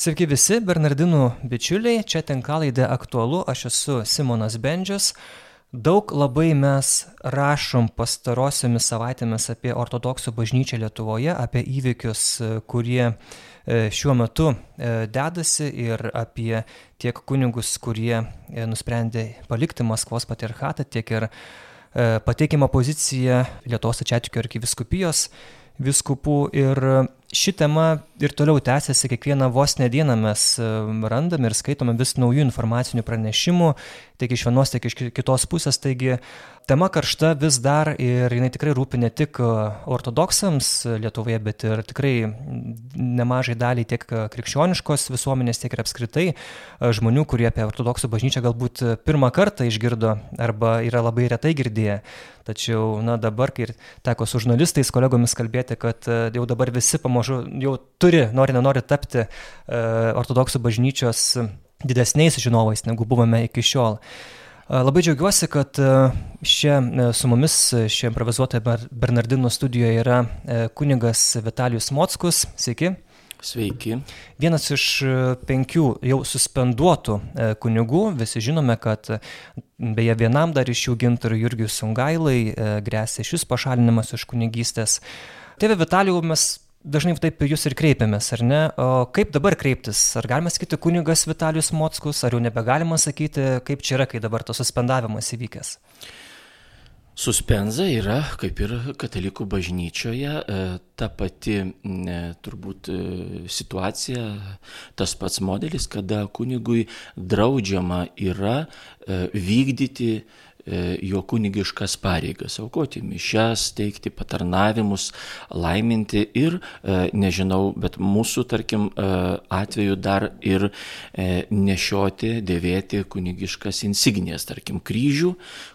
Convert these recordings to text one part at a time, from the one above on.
Sveiki visi, Bernardinų bičiuliai, čia tinklalaidė aktualu, aš esu Simonas Bendžius. Daug labai mes rašom pastarosiomis savaitėmis apie ortodoksų bažnyčią Lietuvoje, apie įvykius, kurie e, šiuo metu e, dedasi ir apie tiek kunigus, kurie e, nusprendė palikti Maskvos patriarchatą, tiek ir pateikimą poziciją Lietuvos Ačiatikio arkiviskupijos viskupų ir ši tema ir toliau tęsiasi, kiekvieną vos ne dieną mes e, randame ir skaitome vis naujų informacinių pranešimų, tiek iš vienos, tiek iš kitos pusės, taigi tema karšta vis dar ir jinai tikrai rūpi ne tik e, ortodoksams Lietuvoje, bet ir tikrai nemažai daliai tiek krikščioniškos visuomenės, tiek ir apskritai e, žmonių, kurie apie ortodoksų bažnyčią galbūt pirmą kartą išgirdo arba yra labai retai girdėję. Tačiau, na dabar, kai teko su žurnalistais, kolegomis kalbėti, kad jau dabar visi pamažu jau turi, nori nenori tapti e, ortodoksų bažnyčios didesniais žinovais, negu buvome iki šiol. Labai džiaugiuosi, kad šia, su mumis šioje improvizuotoje Bernardino studijoje yra kunigas Vitalijus Mockus. Sveiki. Sveiki. Vienas iš penkių jau suspenduotų kunigų, visi žinome, kad beje vienam dar iš jų gintarų Jurgius Sungailai grėsia šis pašalinimas iš kunigystės. Tėve Vitalijų mes dažnai taip jūs ir kreipiamės, ar ne? O kaip dabar kreiptis? Ar galima sakyti kunigas Vitalijus Mockus, ar jau nebegalima sakyti, kaip čia yra, kai dabar tas suspendavimas įvykęs? Suspenza yra, kaip ir katalikų bažnyčioje, e, ta pati turbūt e, situacija, tas pats modelis, kada kunigui draudžiama yra e, vykdyti jo kunigiškas pareigas - aukoti mišes, teikti patarnavimus, laiminti ir, e, nežinau, bet mūsų, tarkim, e, atveju dar ir nešioti, dėvėti kunigiškas insignijas, tarkim, kryžių,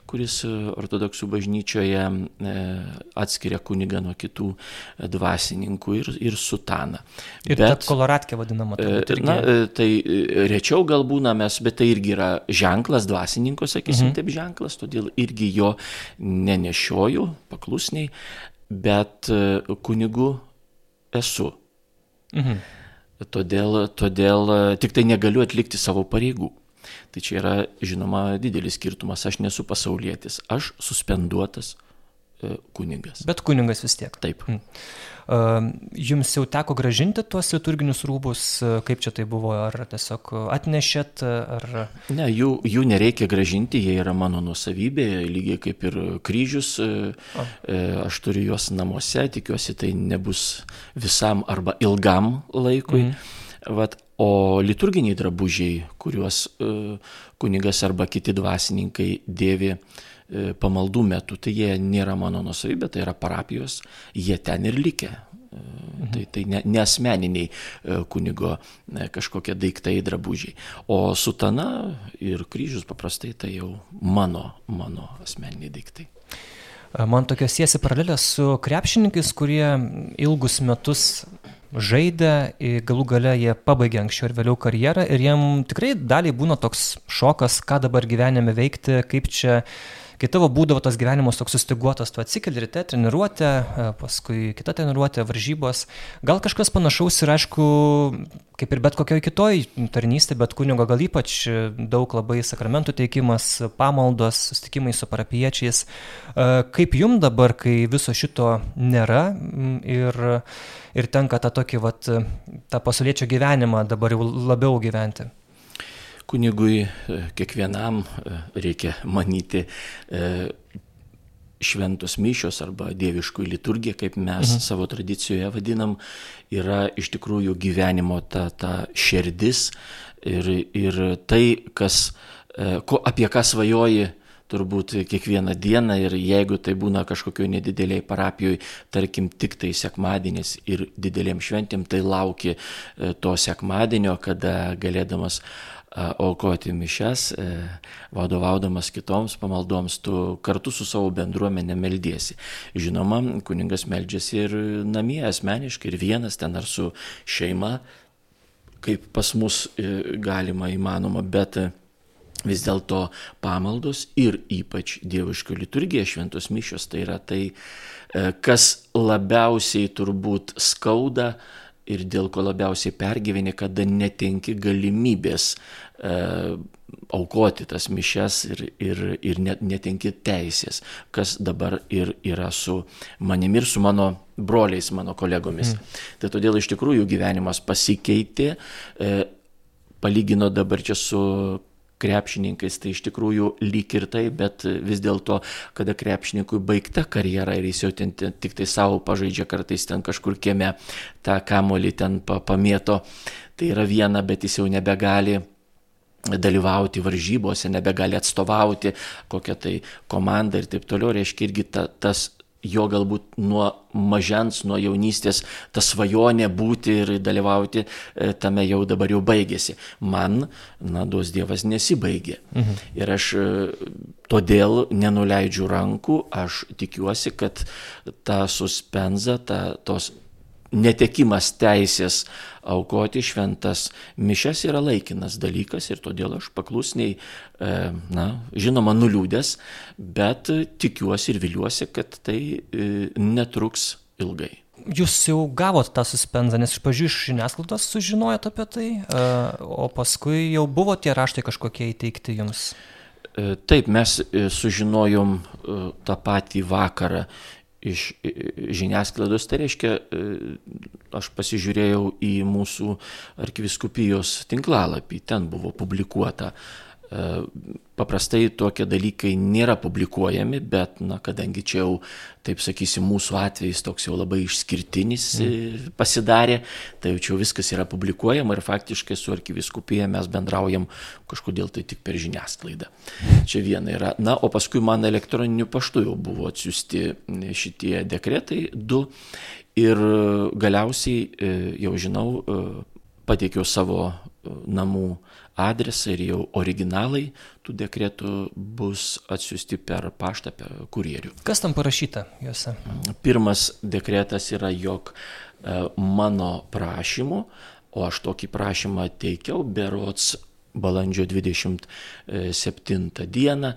kuris e, ortodoksų bažnyčioje e, atskiria kunigą nuo kitų e, dvasininkų ir, ir sutaną. Ir bet koloratkė vadinama. Irgi... Na, tai rečiau gal būna mes, bet tai irgi yra ženklas, dvasininko, sakysim, mhm. taip ženklas, todėl irgi jo nenešioju paklusniai, bet kunigu esu. Mhm. Todėl, todėl tik tai negaliu atlikti savo pareigų. Tai čia yra, žinoma, didelis skirtumas. Aš nesu pasaulietis, aš suspenduotas e, kunigas. Bet kunigas vis tiek. Taip. Mm. Jums jau teko gražinti tuos liturginius rūbus, e, kaip čia tai buvo, ar tiesiog atnešėt, ar... Ne, jų, jų nereikia gražinti, jie yra mano nusavybė, lygiai kaip ir kryžius, e, o. aš turiu juos namuose, tikiuosi tai nebus visam arba ilgam laikui. Mm. Vat, O liturginiai drabužiai, kuriuos e, kunigas arba kiti dvasininkai dėvi e, pamaldų metu, tai jie nėra mano nusavybė, tai yra parapijos, jie ten ir likę. E, mhm. Tai, tai ne, nesmeniniai kunigo kažkokie daiktai, drabužiai. O sutana ir kryžius paprastai tai jau mano, mano asmeniniai daiktai. Man tokios siesi paralelės su krepšininkais, kurie ilgus metus žaidė, galų gale jie pabaigė anksčiau ir vėliau karjerą ir jiem tikrai daliai būna toks šokas, ką dabar gyvenime veikti, kaip čia kai tavo būdavo tas gyvenimas toks sustiguotas, tu atsikeli ryte, treniruotė, e, paskui kita treniruotė, varžybos. Gal kažkas panašaus ir aišku, kaip ir bet kokioj kitoj tarnystė, bet kunigo gal ypač daug labai sakramentų teikimas, pamaldos, sustikimai su parapiečiais. E, kaip jum dabar, kai viso šito nėra ir, ir tenka tą tokį, vat, tą pasaulietčio gyvenimą dabar jau labiau gyventi? Kunigui e, kiekvienam e, reikia manyti e, šventos mišios arba dieviškųjų liturgija, kaip mes mhm. savo tradicijoje vadinam, yra iš tikrųjų gyvenimo ta, ta širdis ir, ir tai, kas, ko, apie ką svajoji turbūt kiekvieną dieną ir jeigu tai būna kažkokioj nedideliai parapijoje, tarkim tik tai sekmadienis ir didelėm šventėm, tai lauki to sekmadienio, kada galėdamas aukoti mišes, e, vadovaudamas kitoms pamaldoms, tu kartu su savo bendruomenė meldiesi. Žinoma, kuningas meldžiasi ir namie asmeniškai, ir vienas ten ar su šeima, kaip pas mus e, galima įmanoma, bet vis dėlto pamaldos ir ypač dieviško liturgija, šventos mišios, tai yra tai, e, kas labiausiai turbūt skauda ir dėl ko labiausiai pergyveni, kada netenki galimybės e, aukoti tas mišes ir, ir, ir net, netenki teisės, kas dabar ir yra su manimi ir su mano broliais, mano kolegomis. Mm. Tai todėl iš tikrųjų gyvenimas pasikeitė, e, palygino dabar čia su krepšininkais, tai iš tikrųjų lyg ir tai, bet vis dėlto, kada krepšininkui baigta karjera ir jis jau ten, ten tik tai savo pažaidžia kartais ten kažkur kieme tą kamolį ten pamėto, tai yra viena, bet jis jau nebegali dalyvauti varžybose, nebegali atstovauti kokią tai komandą ir taip toliau, reiškia irgi ta, tas jo galbūt nuo mažens, nuo jaunystės ta svajonė būti ir dalyvauti e, tame jau dabar jau baigėsi. Man, na, duos Dievas nesibaigė. Mhm. Ir aš e, todėl nenuleidžiu rankų, aš tikiuosi, kad ta suspenza, ta, tos netekimas teisės aukoti šventas mišes yra laikinas dalykas ir todėl aš paklusniai, e, na, žinoma, nuliūdęs, bet tikiuosi ir viliuosi, kad tai e, netruks ilgai. Jūs jau gavot tą suspenzą, nes iš pradžių iš žiniasklaidos sužinojot apie tai, e, o paskui jau buvo tie raštai kažkokie įteikti jums. Taip, mes sužinojom tą patį vakarą iš žiniasklaidos, tai reiškia, e, aš pasižiūrėjau į mūsų arkiviskupijos tinklalapį, ten buvo publikuota paprastai tokie dalykai nėra publikuojami, bet, na, kadangi čia jau, taip sakysim, mūsų atvejais toks jau labai išskirtinis mm. pasidarė, tai jau čia viskas yra publikuojama ir faktiškai su arkiviskupija mes bendraujam kažkodėl tai tik per žiniasklaidą. Čia viena yra. Na, o paskui man elektroniniu paštu jau buvo atsiųsti šitie dekretai du ir galiausiai, e, jau žinau, pateikiau savo namų adresą ir jau originalai tų dekretų bus atsiųsti per paštą, per kurjerių. Kas tam parašyta juose? Pirmas dekretas yra, jog e, mano prašymu, o aš tokį prašymą teikiau, berots balandžio 27 dieną, e,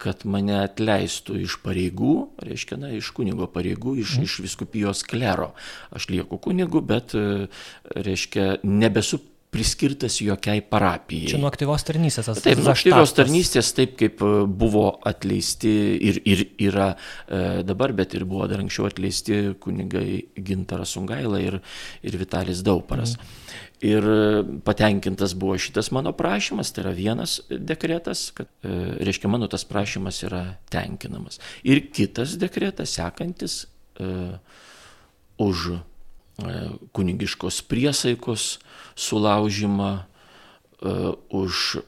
kad mane atleistų iš pareigų, reiškia, na, iš kunigo pareigų, iš, mm. iš viskupijos klero. Aš lieku kunigu, bet, e, reiškia, nebesu priskirtas jokiai parapijai. Čia nuo aktyvios tarnystės tas Taip, nuo aktyvios tarnystės, taip kaip e, buvo atleisti ir, ir yra e, dabar, bet ir buvo dar anksčiau atleisti kunigai Gintaras Sungaila ir, ir Vitalis Dauparas. Mm. Ir patenkintas buvo šitas mano prašymas, tai yra vienas dekretas, kad, e, reiškia, mano tas prašymas yra tenkinamas. Ir kitas dekretas, sekantis, e, už E, kunigiškos priesaikos sulaužimą, e, už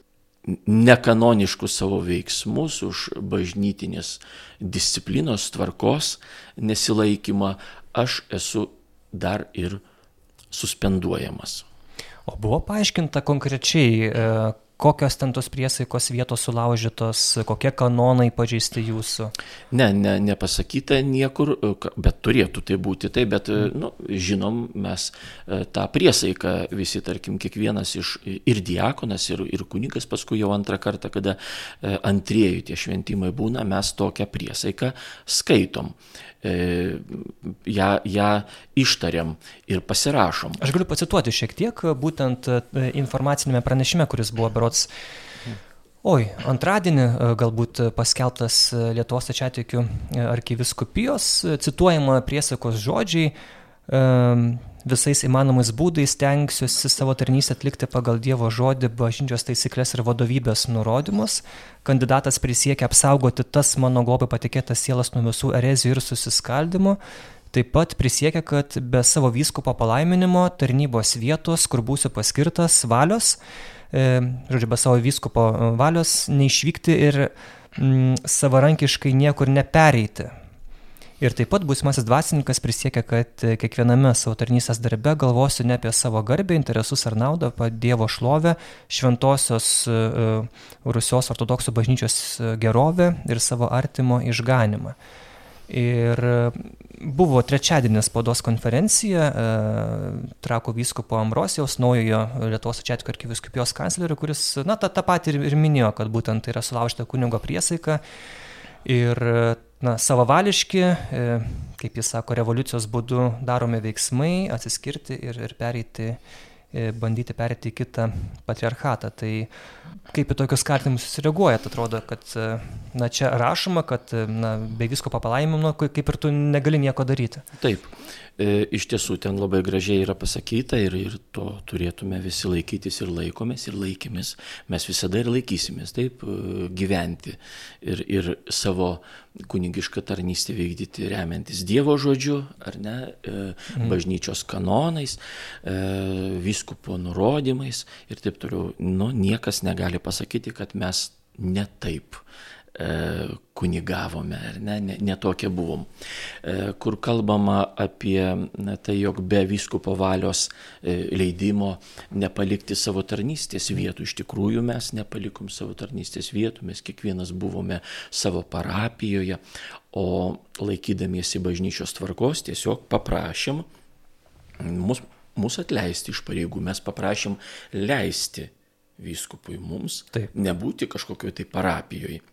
nekanoniškus savo veiksmus, už bažnytinės disciplinos tvarkos nesilaikymą, aš esu dar ir suspenduojamas. O buvo paaiškinta konkrečiai, e, kokios ten tos priesaikos vietos sulaužytos, kokie kanonai pažeisti jūsų? Ne, ne, nepasakyta niekur, bet turėtų tai būti tai, bet mm. nu, žinom mes e, tą priesaiką visi, tarkim, kiekvienas iš ir diakonas, ir, ir kunigas paskui jau antrą kartą, kada e, antrieji tie šventimai būna, mes tokią priesaiką skaitom. E, ją, ją ištariam ir pasirašom. Aš galiu pacituoti šiek tiek, būtent e, informacinėme pranešime, kuris buvo berots Oi, antradienį e, galbūt paskelbtas Lietuvos tačiatikių arkiviskupijos, cituojama priesakos žodžiai, visais įmanomais būdais tenksiuosi savo tarnystę atlikti pagal Dievo žodį, bažnyčios taisyklės ir vadovybės nurodymus. Kandidatas prisiekia apsaugoti tas mano globai patikėtas sielas nuo visų erezijų ir susiskaldimų. Taip pat prisiekia, kad be savo vyskupo palaiminimo tarnybos vietos, kur būsiu paskirtas valios, e, žodžiu, be savo vyskupo valios, neišvykti ir mm, savarankiškai niekur nepereiti Ir taip pat būsimasis dvasininkas prisiekia, kad kiekviename savo tarnystės darbe galvosiu ne apie savo garbę, interesus ar naudą, apie Dievo šlovę, šventosios uh, Rusios ortodoksų bažnyčios e, gerovę ir savo artimo išganimą. Ir buvo trečiadienis spaudos konferencija Trako vyskupo Ambrosijaus, naujojo Lietuvos Ačiatiko arkiviskupijos kanclerio, kuris, na, tą, tą patį ir, ir minėjo, kad būtent tai yra sulaužta kunigo priesaika. Ir na, savavališki, kaip jis sako, revoliucijos būdu daromi veiksmai, atsiskirti ir, ir pereiti, bandyti pereiti į kitą patriarchatą. Tai kaip į tokius kaltinimus jūs reaguojate? Atrodo, kad na, čia rašoma, kad na, be visko papalaimino, kaip ir tu negali nieko daryti. Taip. E, iš tiesų ten labai gražiai yra pasakyta ir, ir to turėtume visi laikytis ir laikomės ir laikėmės. Mes visada ir laikysimės taip e, gyventi ir, ir savo kunigišką tarnystę vykdyti remiantis Dievo žodžiu, ar ne, e, mhm. bažnyčios kanonais, viskupo nurodymais ir taip toliau. Nu, niekas negali pasakyti, kad mes ne taip kunigavome, ar ne, ne, ne tokie buvom. E, kur kalbama apie tai, jog be vyskupo valios e, leidimo nepalikti savo tarnystės vietų. Iš tikrųjų mes nepalikom savo tarnystės vietų, mes kiekvienas buvome savo parapijoje, o laikydamiesi bažnyčios tvarkos tiesiog paprašym mus, mus atleisti iš pareigų, mes paprašym leisti vyskupui mums Taip. nebūti kažkokioje tai parapijoje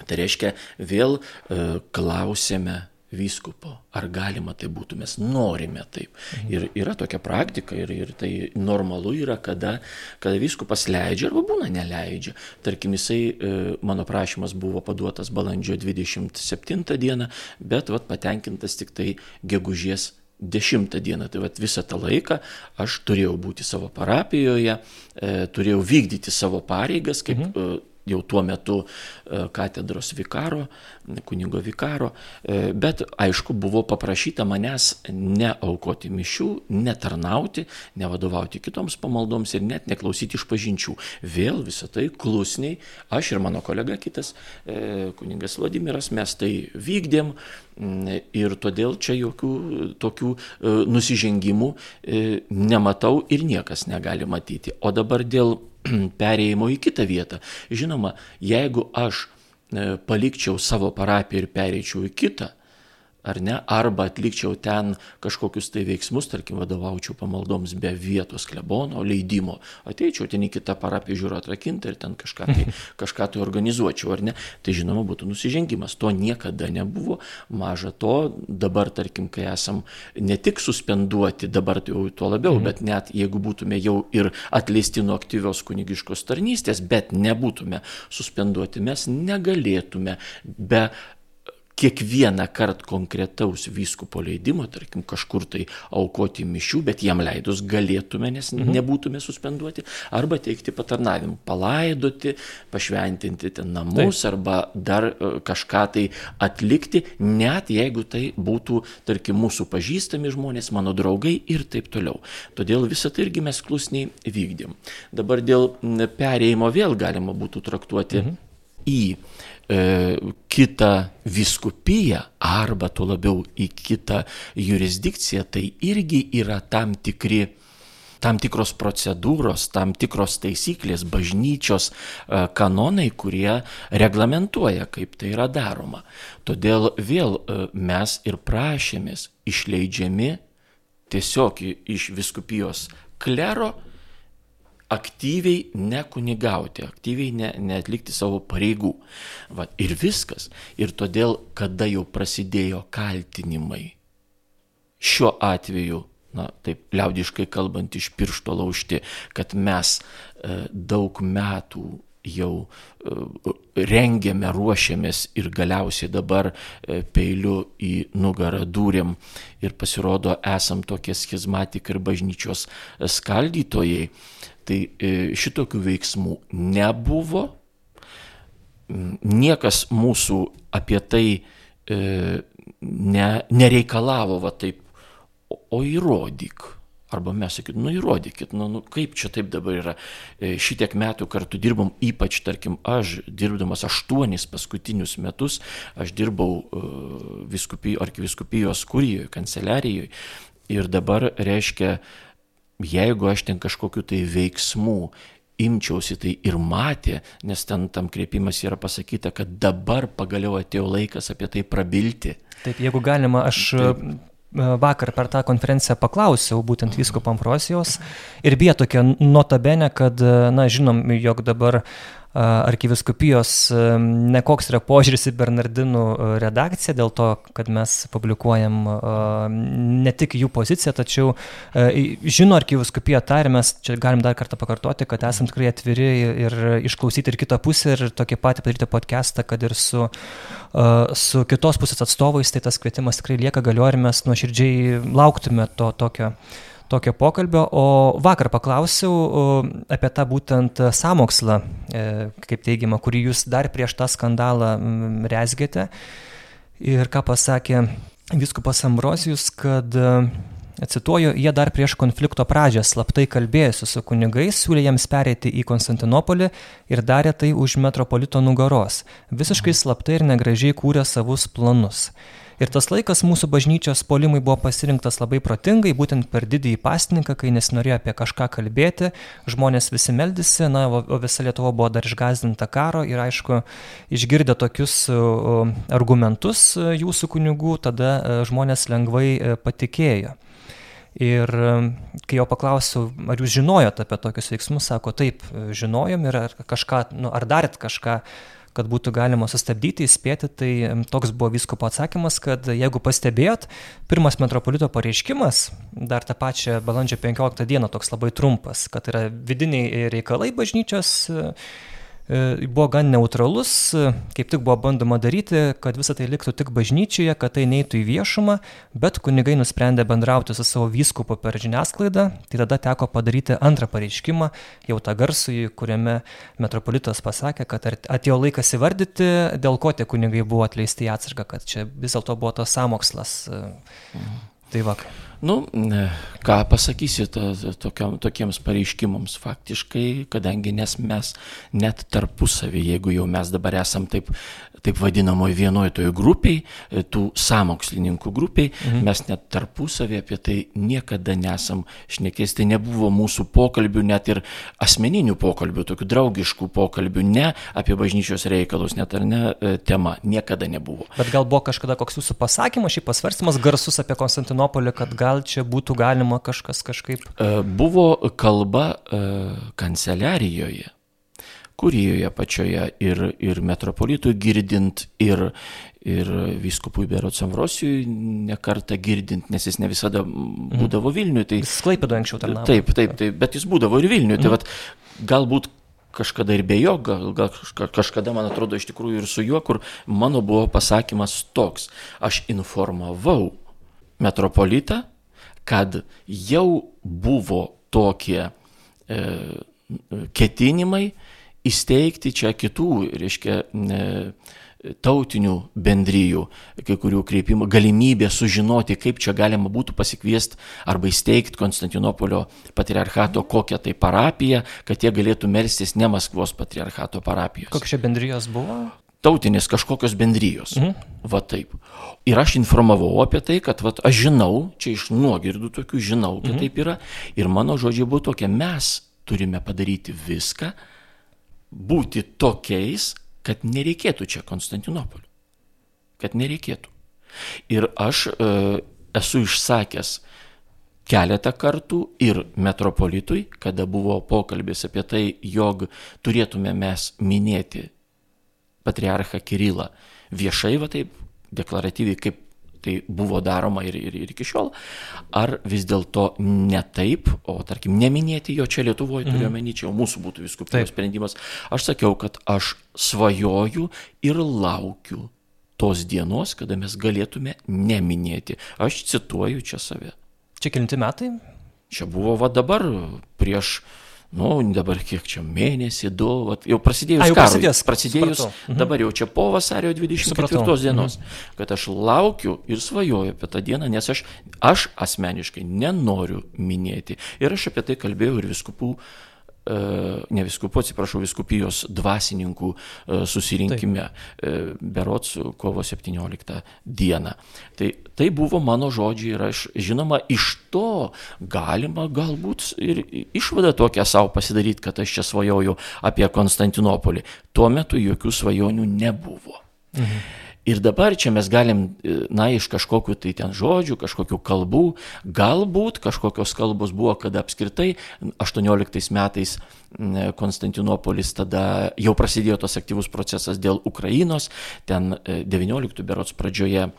Tai reiškia, vėl e, klausėme vyskupo, ar galima tai būtų, mes norime taip. Mhm. Ir yra tokia praktika ir, ir tai normalu yra, kada, kada vyskupas leidžia arba būna neleidžia. Tarkim, jisai, e, mano prašymas buvo paduotas balandžio 27 dieną, bet vat, patenkintas tik tai gegužės 10 dieną. Tai vat, visą tą laiką aš turėjau būti savo parapijoje, e, turėjau vykdyti savo pareigas kaip mhm. Jau tuo metu e, katedros vikaro, kunigo vikaro, e, bet aišku buvo paprašyta manęs neaukoti mišių, netarnauti, nevadovauti kitoms pamaldoms ir net neklausyti iš pažinčių. Vėl visą tai klusniai, aš ir mano kolega kitas, e, kuningas Vladimiras, mes tai vykdėm ir todėl čia jokių tokių nusižengimų nematau ir niekas negali matyti. O dabar dėl perėjimo į kitą vietą. Žinoma, jeigu aš e, palikčiau savo parapiją ir pereičiau į kitą, ar ne, arba atlikčiau ten kažkokius tai veiksmus, tarkim, vadovaučiau pamaldoms be vietos klebono leidimo, ateičiau ten į kitą parapiją žiūrą atrakintą ir ten kažką tai, kažką tai organizuočiau, ar ne, tai žinoma būtų nusižengimas. To niekada nebuvo, maža to, dabar, tarkim, kai esam ne tik suspenduoti, dabar jau tuo labiau, mhm. bet net jeigu būtume jau ir atleisti nuo aktyvios kunigiškos tarnystės, bet nebūtume suspenduoti, mes negalėtume be kiekvieną kartą konkretaus vyskupo leidimo, tarkim, kažkur tai aukoti mišių, bet jam leidus galėtume, nes mhm. nebūtume suspenduoti, arba teikti patarnavimą, palaidoti, pašventinti ten namus, Taip. arba dar e, kažką tai atlikti, net jeigu tai būtų, tarkim, mūsų pažįstami žmonės, mano draugai ir taip toliau. Todėl visą tai irgi mes klusniai vykdėm. Dabar dėl perėjimo vėl galima būtų traktuoti mhm. į e, kitą viskupiją arba tuo labiau į kitą jurisdikciją, tai irgi yra tam tikri tam tikros procedūros, tam tikros taisyklės, bažnyčios e, kanonai, kurie reglamentuoja, kaip tai yra daroma. Todėl vėl e, mes ir prašėmės išleidžiami tiesiog iš viskupijos klero aktyviai nekunigauti, aktyviai ne, neatlikti savo pareigų. Va, ir viskas. Ir todėl, kada jau prasidėjo kaltinimai, šiuo atveju, na taip liaudiškai kalbant, iš piršto laužti, kad mes e, daug metų jau e, rengėme, ruošėmės ir galiausiai dabar e, peiliu į nugarą dūrėm ir pasirodo esam tokie schizmatikai ir bažnyčios skaldytojai, Tai e, šitokių veiksmų nebuvo, niekas mūsų apie tai e, ne, nereikalavo va taip, o, įrodyk. Arba mes sakytum, nu įrodykit, nu, nu kaip čia taip dabar yra. E, šitiek metų kartu dirbom, ypač, tarkim, aš dirbdamas aštuonis paskutinius metus, aš dirbau uh, viskupijos, arkiviskupijos kurijoje, kanceliarijoje. Ir dabar reiškia, uh, jeigu aš ten kažkokiu tai veiksmu imčiausi tai ir matė, nes ten tam kreipimas yra pasakyta, kad dabar pagaliau atėjo laikas apie tai prabilti. Taip, jeigu galima, aš Taip. E, vakar per tą konferenciją paklausiau būtent visko Pamprosijos ir bija tokia notabene, kad, e, na, žinom, jog dabar arkiviskupijos nekoks yra požiūris į Bernardinų redakciją, dėl to, kad mes publikuojam ne tik jų poziciją, tačiau žino arkiviskupija tą ir mes čia galim dar kartą pakartoti, kad esam tikrai atviri ir išklausyti ir kitą pusę ir tokį patį padaryti podcastą, kad ir su, su kitos pusės atstovais, tai tas kvietimas tikrai lieka galioja ir mes nuoširdžiai lauktume to tokio tokio pokalbio, o vakar paklausiau apie tą būtent samokslą, e, kaip teigiama, kurį jūs dar prieš tą skandalą rezgėte. Ir ką pasakė viskupas Ambrosijus, kad Cituoju, jie dar prieš konflikto pradžią slaptai kalbėjosi su kunigais, siūlė jiems pereiti į Konstantinopolį ir darė tai už metropolito nugaros. Visiškai slaptai ir negražiai kūrė savus planus. Ir tas laikas mūsų bažnyčios polimui buvo pasirinktas labai protingai, būtent per didįjį pastininką, kai nesinorėjo apie kažką kalbėti, žmonės visi meldėsi, na, o visa Lietuva buvo dar išgazdinta karo ir aišku, išgirdę tokius argumentus jūsų kunigų, tada e, žmonės lengvai e, patikėjo. Ir kai jo paklausiau, ar jūs žinojot apie tokius veiksmus, sako, taip, žinojom ir ar kažką, nu, ar darėt kažką kad būtų galima sustabdyti, įspėti, tai toks buvo viskopo atsakymas, kad jeigu pastebėjot, pirmas metropolito pareiškimas, dar tą pačią balandžio 15 dieną toks labai trumpas, kad yra vidiniai reikalai bažnyčios buvo gan neutralus, e, kaip tik buvo bandoma daryti, kad visa tai liktų tik bažnyčioje, kad tai neitų į viešumą, bet kunigai nusprendė bendrauti su savo vyskupu per žiniasklaidą, tai tada teko padaryti antrą pareiškimą, jau tą garsųjį, kuriame metropolitas pasakė, kad atėjo laikas įvardyti, dėl ko tie kunigai buvo atleisti į atsargą, kad čia vis dėlto buvo tas samokslas. E, mhm. Tai vakar. Nu, ką pasakysi to, tokiam, tokiems pareiškimams? Faktiškai, kadangi nes mes net tarpusavį, jeigu jau mes dabar esam taip, taip vadinamoje vienoje toje grupiai, tų samokslininkų grupiai, mhm. mes net tarpusavį apie tai niekada nesam šnekės, tai nebuvo mūsų pokalbių, net ir asmeninių pokalbių, tokių draugiškų pokalbių, ne apie bažnyčios reikalus, net ar ne e, tema, niekada nebuvo. Bet gal buvo kažkada koks jūsų pasakymas, šį pasvarstymas garsus apie Konstantinopolį, kad gal čia būtų galima kažkas kažkaip? E, buvo kalba e, kanceliarijoje, kurijoje pačioje ir, ir metropolitui girdint, ir, ir vyskupui Berots Ambrosijui nekartą girdint, nes jis ne visada mhm. būdavo. Vilniuje. Tai, jis klaipėdo anksčiau tarnavo. Taip, taip, taip, bet jis būdavo ir Vilniuje. Tai mhm. Tai vat, galbūt kažkada ir be jo, gal, gal kažkada, man atrodo, iš tikrųjų ir su juo, kur mano buvo pasakymas toks. Aš informavau metropolitą kad jau buvo tokie e, ketinimai įsteigti čia kitų, reiškia, e, tautinių bendryjų, kai kurių kreipimų, galimybė sužinoti, kaip čia galima būtų pasikviesti arba įsteigti Konstantinopolio patriarchato kokią tai parapiją, kad jie galėtų melstis ne Maskvos patriarchato parapijos. Kokios čia bendrijos buvo? tautinės kažkokios bendrijos. Mhm. Va taip. Ir aš informavau apie tai, kad va, aš žinau, čia iš nuogirdų tokių žinau, kad mhm. taip yra. Ir mano žodžiai buvo tokie, mes turime padaryti viską, būti tokiais, kad nereikėtų čia Konstantinopolio. Kad nereikėtų. Ir aš e, esu išsakęs keletą kartų ir metropolitui, kada buvo pokalbis apie tai, jog turėtume mes minėti patriarchą Kirilą viešai, va taip, deklaratyviai, kaip tai buvo daroma ir, ir, ir iki šiol, ar vis dėlto ne taip, o tarkim neminėti jo čia Lietuvoje, mm. turiu omeny, čia jau mūsų būtų viskupijos sprendimas. Aš sakiau, kad aš svajoju ir laukiu tos dienos, kada mes galėtume neminėti. Aš cituoju čia save. Čia kilinti metai? Čia buvo va dabar prieš nu, dabar kiek čia mėnesį, du, vat, jau prasidėjus A, jau karui, prasidėjus, prasidėjus mhm. dabar jau čia po vasario 24 supratau. dienos, mhm. kad aš laukiu ir svajoju apie tą dieną, nes aš, aš asmeniškai nenoriu minėti. Ir aš apie tai kalbėjau ir viskupų ne viskupų, atsiprašau, viskupijos dvasininkų e, susirinkime Taip. E, berots kovo 17 dieną. Tai, tai buvo mano žodžiai ir aš, žinoma, iš to galima galbūt ir išvadą tokią savo pasidaryti, kad aš čia svajoju apie Konstantinopolį. Tuo metu jokių svajonių nebuvo. Mhm. Ir dabar čia mes galim, na, iš kažkokių tai ten žodžių, kažkokių kalbų, galbūt kažkokios kalbos buvo, kada apskritai 18 metais Konstantinopolis tada jau prasidėjo tos aktyvus procesas dėl Ukrainos, ten 19 e, berots pradžioje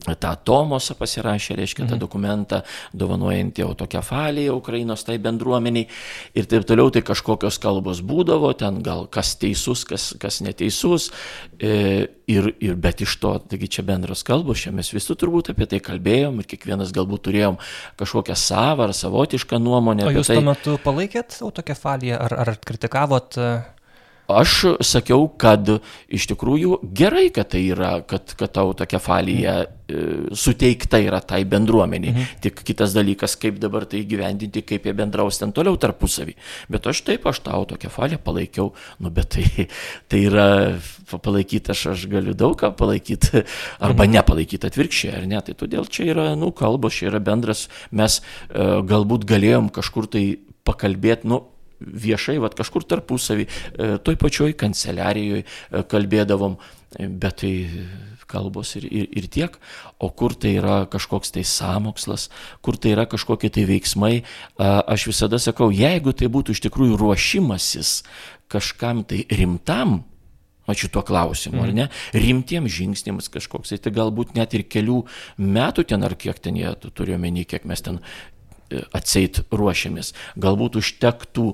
tą Tomosą pasirašė, reiškia, tą mhm. dokumentą, dovanojantį autokefaliją Ukrainos tai bendruomeniai ir taip toliau, tai kažkokios kalbos būdavo, ten gal kas teisus, kas, kas neteisus, e, ir, ir, bet iš to, taigi čia bendros kalbos, čia mes visi turbūt apie tai kalbėjom ir kiekvienas galbūt turėjom kažkokią savą ar savotišką nuomonę. O jūs tai. tuo metu palaikėt autokefaliją ar, ar kritikavot? Aš sakiau, kad iš tikrųjų gerai, kad tai yra, kad, kad autokefalija e, suteikta yra tai bendruomeniai. Mhm. Tik kitas dalykas, kaip dabar tai gyvendinti, kaip jie bendraus ten toliau tarpusavį. Bet aš taip, aš tą autokefaliją palaikiau, nu bet tai, tai yra palaikyti, aš, aš galiu daug ką palaikyti, arba mhm. nepalaikyti atvirkščiai, ar ne. Tai todėl čia yra, nu, kalbos, čia yra bendras, mes e, galbūt galėjom kažkur tai pakalbėti, nu, viešai, vad kažkur tarpusavį, e, toj pačioj kanceliarijoje kalbėdavom, e, bet tai kalbos ir, ir, ir tiek, o kur tai yra kažkoks tai samokslas, kur tai yra kažkokie tai veiksmai, aš visada sakau, jeigu tai būtų iš tikrųjų ruošimasis kažkam tai rimtam, o šituo klausimu, ar ne, rimtiems žingsniams kažkoks, tai galbūt net ir kelių metų ten ar kiek ten jie turiu omeny, kiek mes ten atseit ruošiamės. Galbūt užtektų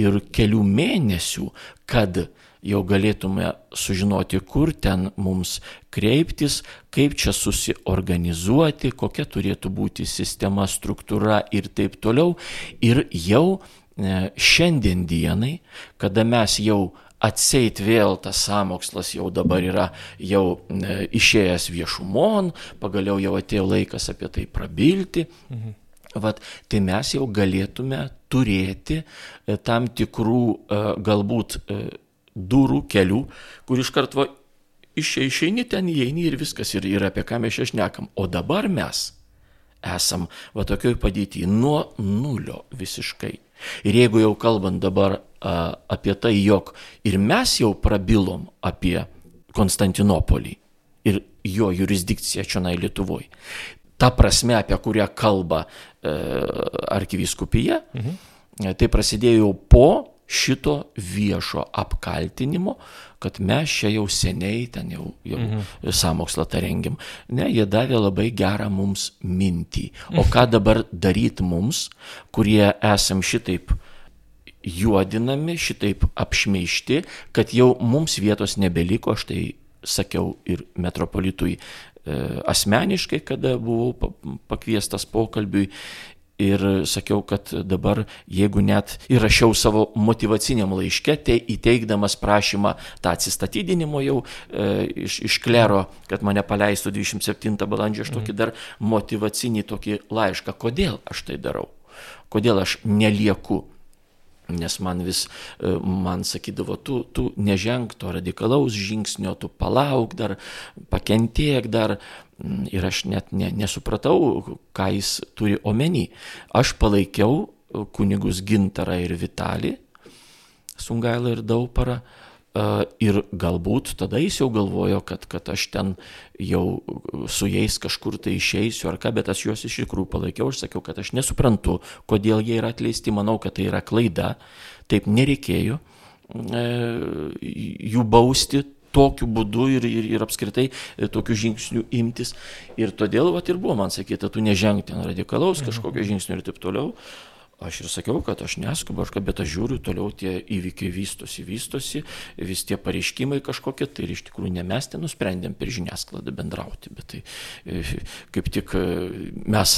ir kelių mėnesių, kad jau galėtume sužinoti, kur ten mums kreiptis, kaip čia susiorganizuoti, kokia turėtų būti sistema, struktūra ir taip toliau. Ir jau e, šiandien dienai, kada mes jau atseit vėl tas samokslas jau dabar yra jau e, išėjęs viešumon, pagaliau jau atėjo laikas apie tai prabilti. Mhm vat, tai mes jau galėtume turėti e, tam tikrų e, galbūt e, durų, kelių, kur iš karto išeini ten, įeini ir viskas, ir, ir apie ką mes čia šnekam. O dabar mes esam va tokioj padėtyje nuo nulio visiškai. Ir jeigu jau kalbant dabar a, apie tai, jog ir mes jau prabilom apie Konstantinopolį ir jo jurisdikciją čia Lietuvoje, ta prasme, apie kurią kalba e, arkivyskupija, mhm. tai prasidėjo po šito viešo apkaltinimo, kad mes čia jau seniai ten jau, jau mhm. samokslą tą rengiam. Ne, jie davė labai gerą mums mintį. O ką dabar daryti mums, kurie esam šitaip juodinami, šitaip apšmeišti, kad jau mums vietos nebeliko, aš tai sakiau ir metropolitui asmeniškai, kada buvau pakviestas pokalbiui. Ir sakiau, kad dabar, jeigu net įrašiau savo motivaciniam laiške, tai įteikdamas prašymą tą atsistatydinimo jau e, iš, iš klero, kad mane paleistų 27 balandžio, aš tokį mhm. dar motivacinį tokį laišką, kodėl aš tai darau, kodėl aš nelieku Nes man vis, e, man sakydavo, tu, tu neženk to radikalaus žingsnio, tu palauk dar, pakentiek dar. Mm, ir aš net ne, nesupratau, ką jis turi omeny. Aš palaikiau kunigus Gintarą ir Vitalį, Sungailą ir Dauparą, Ir galbūt tada jis jau galvojo, kad, kad aš ten jau su jais kažkur tai išeisiu ar ką, bet aš juos iš tikrųjų palaikiau ir sakiau, kad aš nesuprantu, kodėl jie yra atleisti, manau, kad tai yra klaida, taip nereikėjo e, jų bausti tokiu būdu ir, ir, ir apskritai e, tokių žingsnių imtis. Ir todėl vat, ir buvo man sakyta, tu nežengti ten radikalaus mhm. kažkokio žingsnio ir taip toliau. Aš ir sakiau, kad aš neskubu, bet aš žiūriu, toliau tie įvykiai vystosi, vystosi, vis tie pareiškimai kažkokie, tai ir iš tikrųjų ne mes ten nusprendėm per žiniasklaidą bendrauti, bet tai e, kaip tik e, mes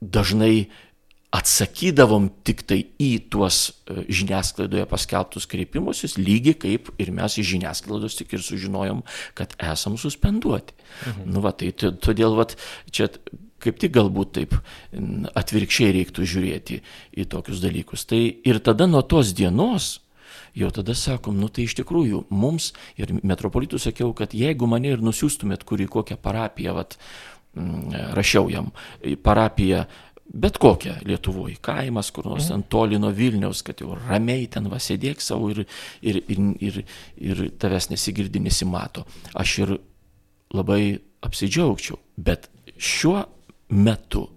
dažnai atsakydavom tik tai į tuos e, žiniasklaidoje paskelbtus kreipimusis, lygiai kaip ir mes iš žiniasklaidos tik ir sužinojom, kad esam suspenduoti. Mhm. Nu, va, tai todėl va, čia kaip tik galbūt taip atvirkščiai reiktų žiūrėti į tokius dalykus. Tai ir tada nuo tos dienos jau tada sakom, nu tai iš tikrųjų mums ir metropolitų sakiau, kad jeigu mane ir nusiųstumėt kur į kokią parapiją, vat, rašiau jam, parapiją bet kokią Lietuvoje, kaimas, kur nors ant toli nuo Vilniaus, kad jau ramiai ten vasėdėk savo ir, ir, ir, ir, ir tavęs nesigirdi, nesimato. Aš ir labai apsidžiaugčiau. Bet šiuo metu.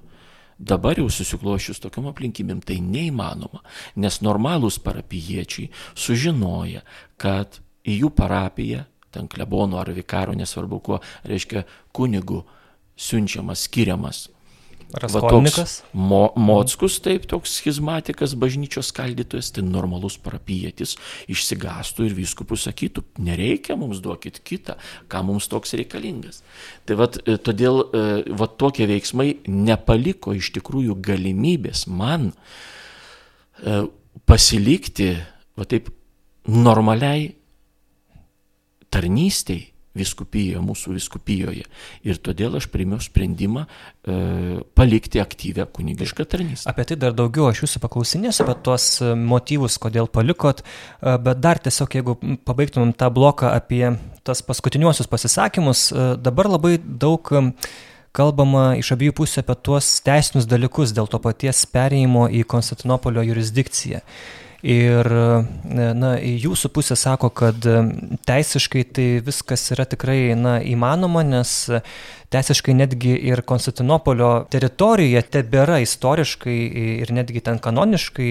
Dabar jau susiklošius tokiam aplinkybėm tai neįmanoma, nes normalūs parapiečiai sužinoja, kad į jų parapiją, ten klebonų ar vikaro, nesvarbu kuo, reiškia kunigų siunčiamas, skiriamas Raskolnikas? Mo, Mockus, taip, toks schizmatikas, bažnyčios skaldytojas, tai normalus parapietis, išsigastų ir viskupų sakytų, nereikia mums duokit kitą, ką mums toks reikalingas. Tai vat, e, todėl e, vat, tokie veiksmai nepaliko iš tikrųjų galimybės man e, pasilikti, va taip, normaliai tarnystėj viskupijoje, mūsų viskupijoje. Ir todėl aš priimiau sprendimą e, palikti aktyvę kunigišką tarnystę. Apie tai dar daugiau aš jūsų paklausinėsiu, apie tuos e, motyvus, kodėl palikot, e, bet dar tiesiog, jeigu pabaigtumėm tą bloką apie tas paskutiniuosius pasisakymus, e, dabar labai daug kalbama iš abiejų pusių apie tuos teisinius dalykus dėl to paties perėjimo į Konstantinopolio jurisdikciją. Ir na, jūsų pusė sako, kad teisiškai tai viskas yra tikrai na, įmanoma, nes teisiškai netgi ir Konstantinopolio teritorija tebėra istoriškai ir netgi ten kanoniškai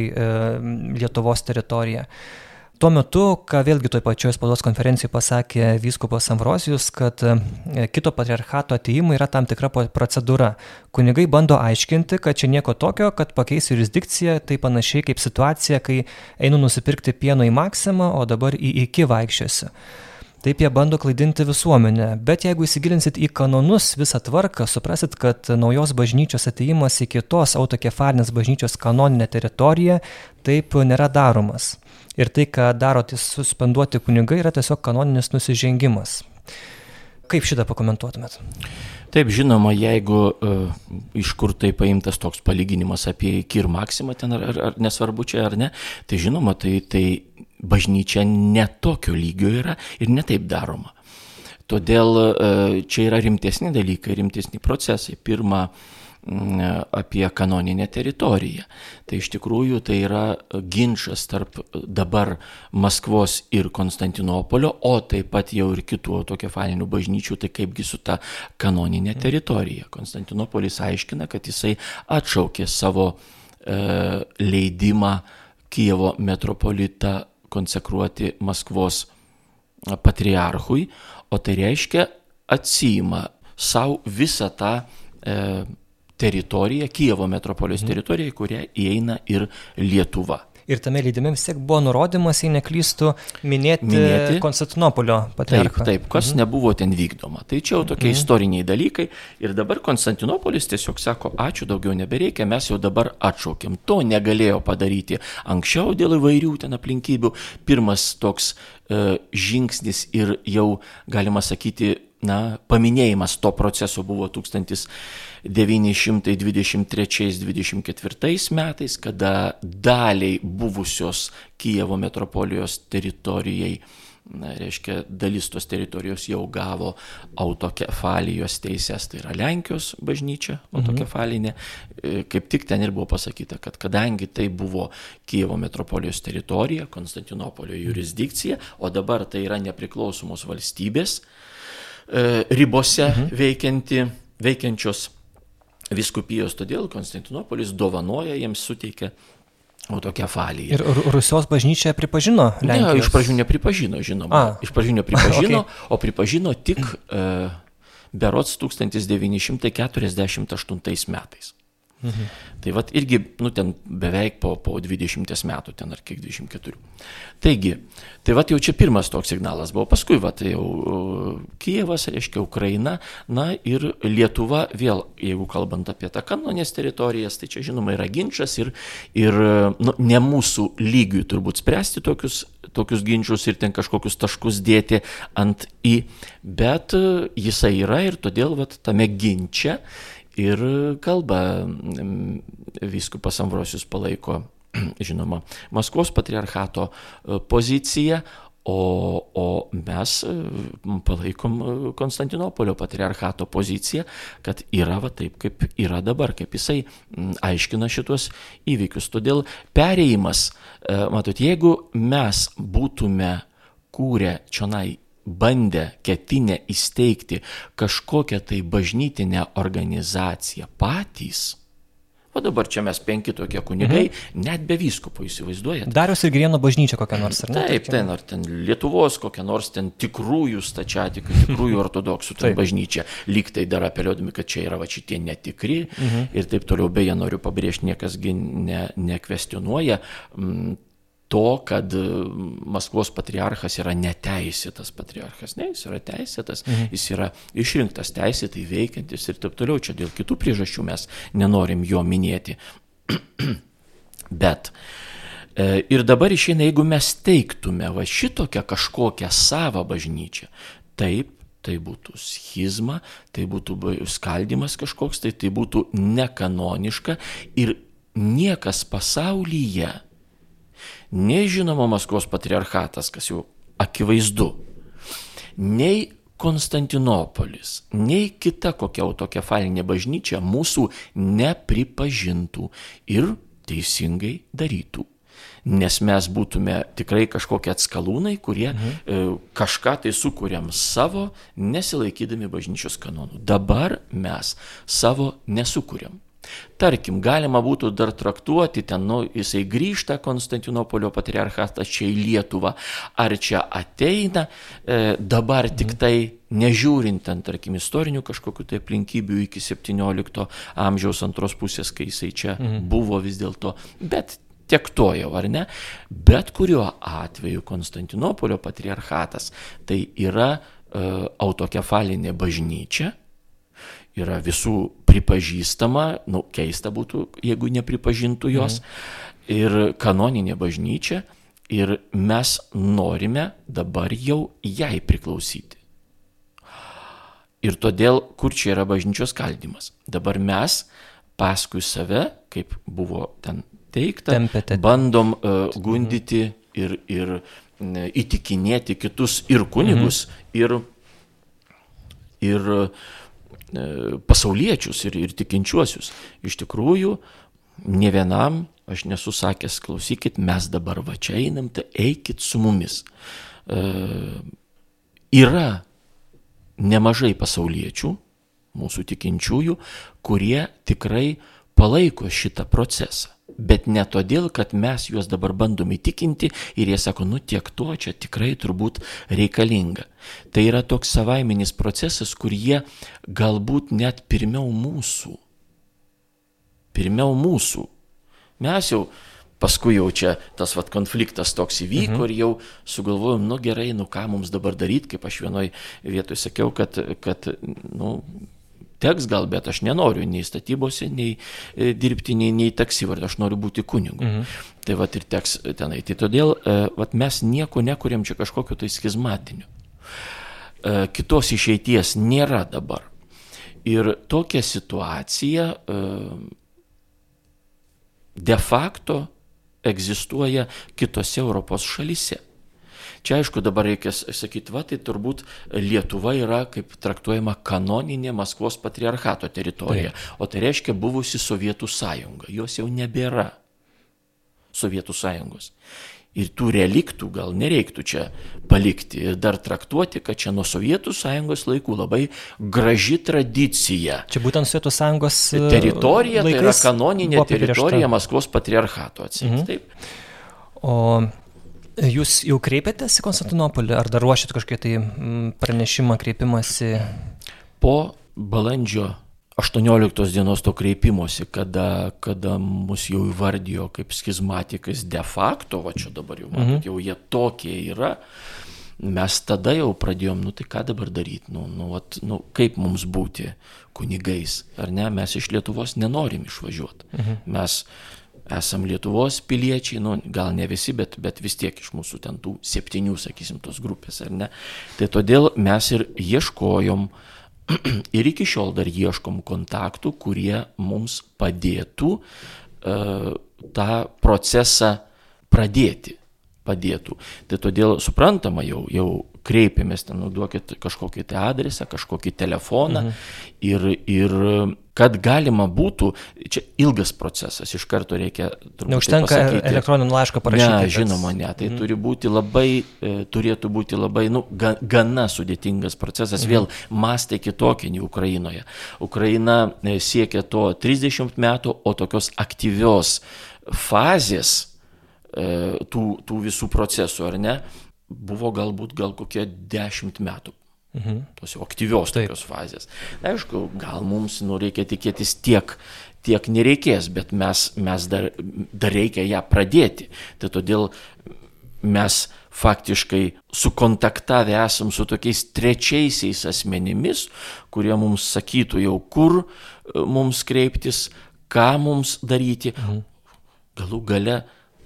Lietuvos teritorija. Tuo metu, ką vėlgi toj pačioj spaudos konferencijoje pasakė vyskupas Ambrosijus, kad e, kito patriarchato ateimai yra tam tikra procedūra. Kunigai bando aiškinti, kad čia nieko tokio, kad pakeis jurisdikciją, tai panašiai kaip situacija, kai einu nusipirkti pieno į maksimą, o dabar į iki vaikščiosiu. Taip jie bando klaidinti visuomenę, bet jeigu įsigilinsit į kanonus visą tvarką, suprasit, kad naujos bažnyčios ateimas į kitos autokefalinės bažnyčios kanoninę teritoriją taip nėra daromas. Ir tai, ką daro tai suspenduoti kunigai, yra tiesiog kanoninis nusižengimas. Kaip šitą pakomentuotumėt? Taip, žinoma, jeigu uh, iš kur tai paimtas toks palyginimas apie iki ir maksimą, ten ar, ar, ar nesvarbu čia ar ne, tai žinoma, tai, tai bažnyčia netokio lygio yra ir netaip daroma. Todėl uh, čia yra rimtesni dalykai, rimtesni procesai. Pirma, uh, apie kanoninę teritoriją. Tai iš tikrųjų tai yra ginčas tarp dabar Maskvos ir Konstantinopolio, o taip pat jau ir kitų autokefalinių bažnyčių, tai kaipgi su ta kanoninė teritorija. Konstantinopolis aiškina, kad jisai atšaukė savo e, leidimą Kievo metropolitą konsekruoti Maskvos patriarchui, o tai reiškia atsijima savo visą tą e, teritoriją, Kievo metropolijos mhm. teritoriją, į kurią įeina ir Lietuva. Ir tame leidime vis tiek buvo nurodymas, jei neklystų, minėti, minėti Konstantinopolio patriarchą. Taip, taip, kas mhm. nebuvo ten vykdoma. Tai čia jau tokie mhm. istoriniai dalykai. Ir dabar Konstantinopolis tiesiog sako, ačiū, daugiau nebereikia, mes jau dabar atšaukėm. To negalėjo padaryti anksčiau dėl įvairių ten aplinkybių. Pirmas toks uh, žingsnis ir jau, galima sakyti, na, paminėjimas to proceso buvo 1923-24 metais, kada daliai buvusios Kijevo metropolijos teritorijai na, reiškia, dalis tos teritorijos jau gavo autokefalijos teises, tai yra Lenkijos bažnyčia mhm. autokefalinė. Mhm. Kaip tik ten ir buvo pasakyta, kad kadangi tai buvo Kievo metropolijos teritorija, Konstantinopolio jurisdikcija, o dabar tai yra nepriklausomos valstybės, E, ribose mhm. veikianti, veikiančios viskupijos, todėl Konstantinopolis dovanoja, jiems suteikia autokefaliją. Ir Rusijos bažnyčia pripažino Lenkijos? Ne, iš pradžių nepripažino, žinoma. A. Iš pradžių nepripažino, okay. o pripažino tik uh, berots 1948 metais. Mhm. Tai vad irgi, nu ten beveik po, po 20 metų, ten ar kiek 24. Taigi, tai vad jau čia pirmas toks signalas buvo, paskui vad tai jau Kievas, reiškia Ukraina, na ir Lietuva vėl, jeigu kalbant apie tą kanonės teritorijas, tai čia žinoma yra ginčas ir, ir nu, ne mūsų lygiui turbūt spręsti tokius, tokius ginčius ir ten kažkokius taškus dėti ant į, bet jisai yra ir todėl vad tame ginče ir kalba vyskupas Ambrosius palaiko, žinoma, Maskvos patriarchato e, poziciją, o, o mes e, palaikom e, Konstantinopolio patriarchato poziciją, kad yra va taip, kaip yra dabar, kaip jisai aiškina šitos įvykius. Todėl perėjimas, matot, jeigu mes būtume kūrę čionai bandę, ketinę įsteigti kažkokią tai bažnytinę organizaciją patys, O dabar čia mes penki tokie kunigai, mhm. net be vyskupo įsivaizduojate. Darius ir Girieno bažnyčia kokia nors, ar ne? Taip, ten, ar ten Lietuvos kokia nors ten tikrųjų stačiatikių, tikrųjų ortodoksų ten bažnyčia, lyg tai dar apeliuodami, kad čia yra va šitie netikri mhm. ir taip toliau, beje, noriu pabrėžti, niekasgi ne, nekvestionuoja. To, kad e, Maskvos patriarchas yra neteisėtas patriarchas. Ne, jis yra teisėtas, mhm. jis yra išrinktas teisėtai veikiantis ir taip toliau. Čia dėl kitų priežasčių mes nenorim jo minėti. Bet e, ir dabar išeina, jeigu mes teiktume va šitokią kažkokią savo bažnyčią, taip, tai būtų schizma, tai būtų skaldimas kažkoks, tai tai būtų nekanoniška ir niekas pasaulyje nei žinoma Maskvos patriarchatas, kas jau akivaizdu, nei Konstantinopolis, nei kita kokia autokefalinė bažnyčia mūsų nepripažintų ir teisingai darytų. Nes mes būtume tikrai kažkokie atskalūnai, kurie mhm. e, kažką tai sukūrėm savo, nesilaikydami bažnyčios kanonų. Dabar mes savo nesukūrėm. Tarkim, galima būtų dar traktuoti ten, nu, jisai grįžta Konstantinopolio patriarchatas čia į Lietuvą, ar čia ateina e, dabar tik mhm. tai nežiūrint ten, tarkim, istorinių kažkokių tai aplinkybių iki 17 amžiaus antros pusės, kai jisai čia mhm. buvo vis dėlto, bet tiek to jau, ar ne? Bet kuriuo atveju Konstantinopolio patriarchatas tai yra e, autokefalinė bažnyčia, yra visų pripažįstama, nu, keista būtų, jeigu nepripažintų jos, mhm. ir kanoninė bažnyčia, ir mes norime dabar jau jai priklausyti. Ir todėl, kur čia yra bažnyčios skaldimas? Dabar mes paskui save, kaip buvo ten teikta, Tempete. bandom uh, gundyti ir, ir uh, įtikinėti kitus ir kunigus, mhm. ir, ir pasauliečius ir, ir tikinčiuosius. Iš tikrųjų, ne vienam aš nesu sakęs, klausykit, mes dabar va čia einam, tai eikit su mumis. E, yra nemažai pasauliečių, mūsų tikinčiųjų, kurie tikrai palaiko šitą procesą. Bet ne todėl, kad mes juos dabar bandom įtikinti ir jie sako, nu tiek to čia tikrai turbūt reikalinga. Tai yra toks savaiminis procesas, kur jie galbūt net pirmiau mūsų. Pirmiau mūsų. Mes jau paskui jau čia tas vat, konfliktas toks įvyko mhm. ir jau sugalvojom, nu gerai, nu ką mums dabar daryti, kaip aš vienoj vietoje sakiau, kad, kad nu, teks gal, bet aš nenoriu nei statybose, nei e, dirbti, nei, nei taksi vardą, aš noriu būti kunigu. Mhm. Tai va ir teks tenai. Tai todėl e, vat, mes nieko nekuriam čia kažkokio tai schizmatiniu. E, kitos išeities nėra dabar. Ir tokia situacija de facto egzistuoja kitose Europos šalise. Čia aišku dabar reikės sakyti, va, tai turbūt Lietuva yra kaip traktuojama kanoninė Maskvos patriarchato teritorija, tai. o tai reiškia buvusi Sovietų sąjunga, jos jau nebėra Sovietų sąjungos. Ir tų reliktų gal nereiktų čia palikti ir dar traktuoti, kad čia nuo Sovietų sąjungos laikų labai graži tradicija. Čia būtent Sovietų sąjungos e, teritorija, tai yra kanoninė teritorija Maskvos patriarchato atseit. Mhm. Taip. O Jūs jau kreipėtės į Konstantinopolį, ar dar ruošit kažkokį tai mm, pranešimą, kreipimąsi? Po balandžio 18 dienos to kreipimosi, kada, kada mus jau įvardijo kaip schizmatikas de facto, va čia dabar jau, matot, mhm. jau jie tokie yra, mes tada jau pradėjom, nu tai ką dabar daryti, nu, nu, vat, nu kaip mums būti kunigais, ar ne, mes iš Lietuvos nenorim išvažiuoti. Mhm. Mes esam Lietuvos piliečiai, nu, gal ne visi, bet, bet vis tiek iš mūsų ten tų septynių, sakysim, tos grupės, ar ne. Tai todėl mes ir ieškojom ir iki šiol dar ieškom kontaktų, kurie mums padėtų uh, tą procesą pradėti. Padėtų. Tai todėl suprantama, jau, jau kreipėmės, ten, nu, duokit kažkokį tai adresą, kažkokį telefoną mhm. ir, ir kad galima būtų, čia ilgas procesas, iš karto reikia... Neužtenka elektroninį laišką parašyti. Ne, žinoma, ne, tai mm. turi būti labai, e, turėtų būti labai, nu, ga, gana sudėtingas procesas, mm. vėl mastai kitokie nei Ukrainoje. Ukraina e, siekia to 30 metų, o tokios aktyvios fazės e, tų, tų visų procesų, ar ne, buvo galbūt gal kokie 10 metų Mhm. Tos jau aktyvios Taip. tokios fazės. Na, aišku, gal mums nu, reikia tikėtis tiek, tiek nereikės, bet mes, mes dar, dar reikia ją pradėti. Tai todėl mes faktiškai sukontaktavę esam su tokiais trečiaisiais asmenimis, kurie mums sakytų jau, kur e, mums kreiptis, ką mums daryti, mhm. galų gale,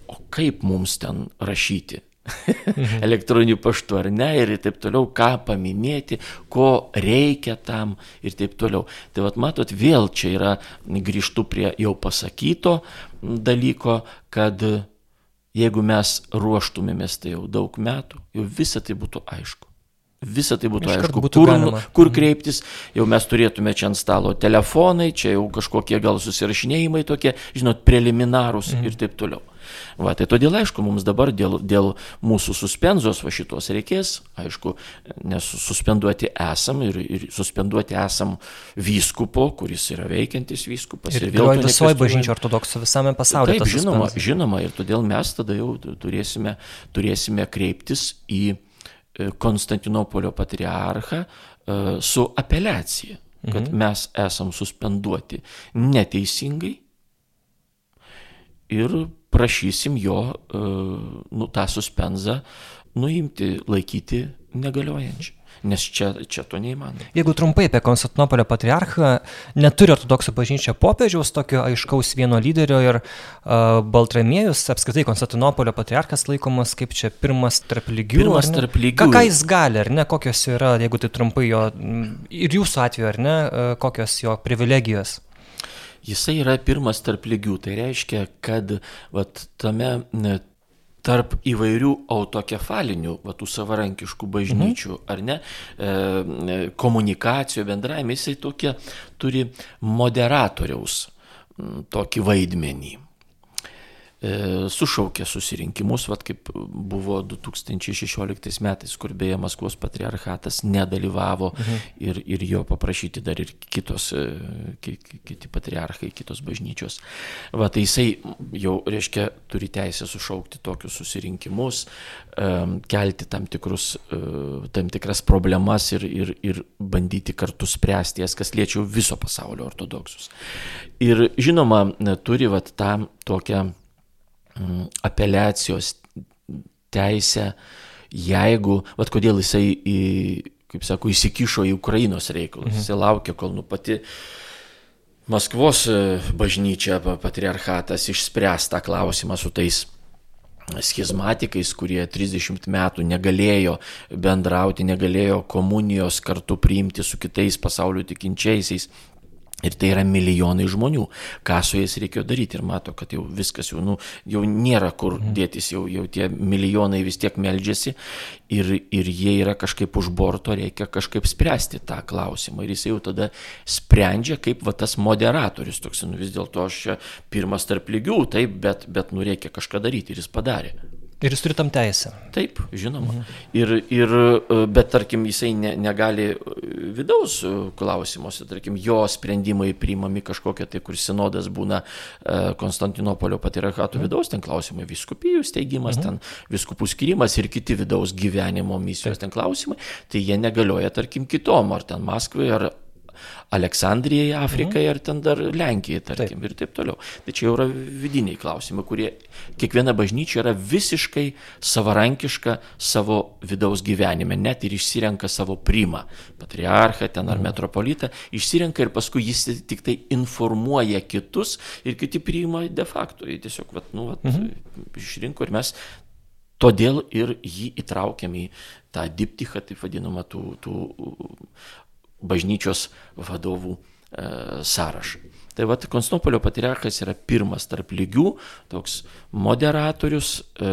o kaip mums ten rašyti mhm. elektroniniu paštu ar ne ir taip toliau, ką paminėti, ko reikia tam ir taip toliau. Tai vad matot, vėl čia yra, grįžtu prie jau pasakyto dalyko, kad jeigu mes ruoštumėmės tai jau daug metų, jau visa tai būtų aišku. Visa tai būtų Iškart aišku, būtų kur, galima. kur mhm. kreiptis, jau mes turėtume čia ant stalo telefonai, čia jau kažkokie gal susirašinėjimai tokie, žinot, preliminarūs mhm. ir taip toliau. Va, tai todėl, aišku, mums dabar dėl, dėl mūsų suspenzijos va šitos reikės, aišku, nes suspenduoti esam ir, ir suspenduoti esam vyskupo, kuris yra veikiantis vyskupas. Ir, ir vėl visoji bažnyčia ortodoksų visame pasaulyje. Taip, žinoma, žinoma, ir todėl mes tada jau turėsime, turėsime kreiptis į e, Konstantinopolio patriarchą e, su apeliacija, kad mhm. mes esam suspenduoti neteisingai ir prašysim jo e, nu, tą suspenzą nuimti, laikyti negaliojančią. Nes čia, čia to neįmanoma. Jeigu trumpai apie Konstantinopolio patriarchą, neturi ortodoksų bažnyčia popiežiaus tokio aiškaus vieno lyderio ir uh, Baltramiejus, apskritai Konstantinopolio patriarchas laikomas kaip čia pirmas tarp lygių. Pirmas tarp lygių. Ką, ką jis gali, ar ne, kokios yra, jeigu tai trumpai jo, ir jūsų atveju, ar ne, uh, kokios jo privilegijos? Jisai yra pirmas tarp lygių. Tai reiškia, kad vat, tame tarp įvairių autokefalinių, va, tų savarankiškų bažnyčių, mhm. ar ne, e, e komunikacijų bendravime, jisai tokia turi moderatoriaus tokį vaidmenį. E, sušaukė susirinkimus, vat kaip buvo 2016 metais, kur beje Maskvos patriarchatas nedalyvavo mhm. ir, ir jo paprašyti dar ir kitos, e, kiti patriarchai, kitos bažnyčios. Va tai jisai jau, reiškia, turi teisę sušaukti tokius susirinkimus, e, kelti tam, tikrus, tam tikras problemas ir, ir, ir bandyti kartu spręsti jas, kas liečia viso pasaulio ortodoksus. Ir žinoma, turi vat tą tokią apeliacijos teisę, jeigu, vad kodėl jisai, į, kaip sako, įsikišo į Ukrainos reikalus, mhm. jisai laukia, kol nu pati Maskvos e, bažnyčia, patriarchatas išspręs tą klausimą su tais schizmatikais, kurie 30 metų negalėjo bendrauti, negalėjo komunijos kartu priimti su kitais pasaulio tikinčiaisiais. Ir tai yra milijonai žmonių. Ką su jais reikėjo daryti ir mato, kad jau viskas jau, nu, jau nėra kur mhm. dėtis, jau, jau tie milijonai vis tiek meldžiasi ir, ir jie yra kažkaip už borto, reikia kažkaip spręsti tą klausimą. Ir jis jau tada sprendžia kaip va tas moderatorius, toks, nu vis dėlto aš čia pirmas tarp lygių, taip, bet, bet nu reikia kažką daryti ir jis padarė. Ir jis turi tam teisę. Taip, žinoma. Mhm. Ir, ir, e, bet tarkim, jisai ne, negali e, vidaus e, klausimuose, tarkim, jo sprendimai priimami kažkokie, tai kur sinodas būna Konstantinopolio patriarchato mhm. vidaus, ten klausimai viskupijų steigimas, mhm. ten viskupų skirimas ir kiti vidaus gyvenimo misijos Taip. ten klausimai, tai jie negalioja, tarkim, kitom, ar ten Maskvai, ar, Aleksandrijai, Afrikai mhm. ar ten dar Lenkijai, tarkim, taip. ir taip toliau. Tai čia jau yra vidiniai klausimai, kurie kiekviena bažnyčia yra visiškai savarankiška savo vidaus gyvenime, net ir išsirenka savo primą, patriarchą ten ar mhm. metropolitą, išsirenka ir paskui jis tik tai informuoja kitus ir kiti priima de facto. Jie tiesiog, vat, nu, vat, mhm. išrinko ir mes Todėl ir jį įtraukiam į tą diptichą, taip vadinamą, tų, tų bažnyčios vadovų e, sąrašą. Tai vad Konstantinopolio patriarchas yra pirmas tarp lygių, toks moderatorius, e,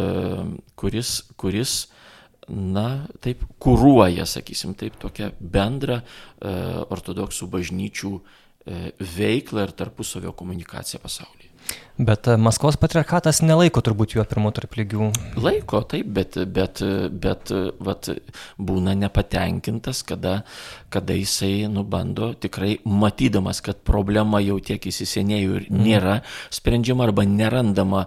kuris, kuris na, taip, kūruoja, sakysim, taip, tokią bendrą e, ortodoksų bažnyčių veiklą ir tarpusavio komunikaciją pasaulyje. Bet e, Maskvos patriarchatas nelaiko turbūt juo pirmo tarp lygių. Laiko, taip, bet, bet, bet vat, būna nepatenkintas, kada, kada jisai nubando tikrai matydamas, kad problema jau tiek įsisenėjo ir mhm. nėra sprendžiama arba nerandama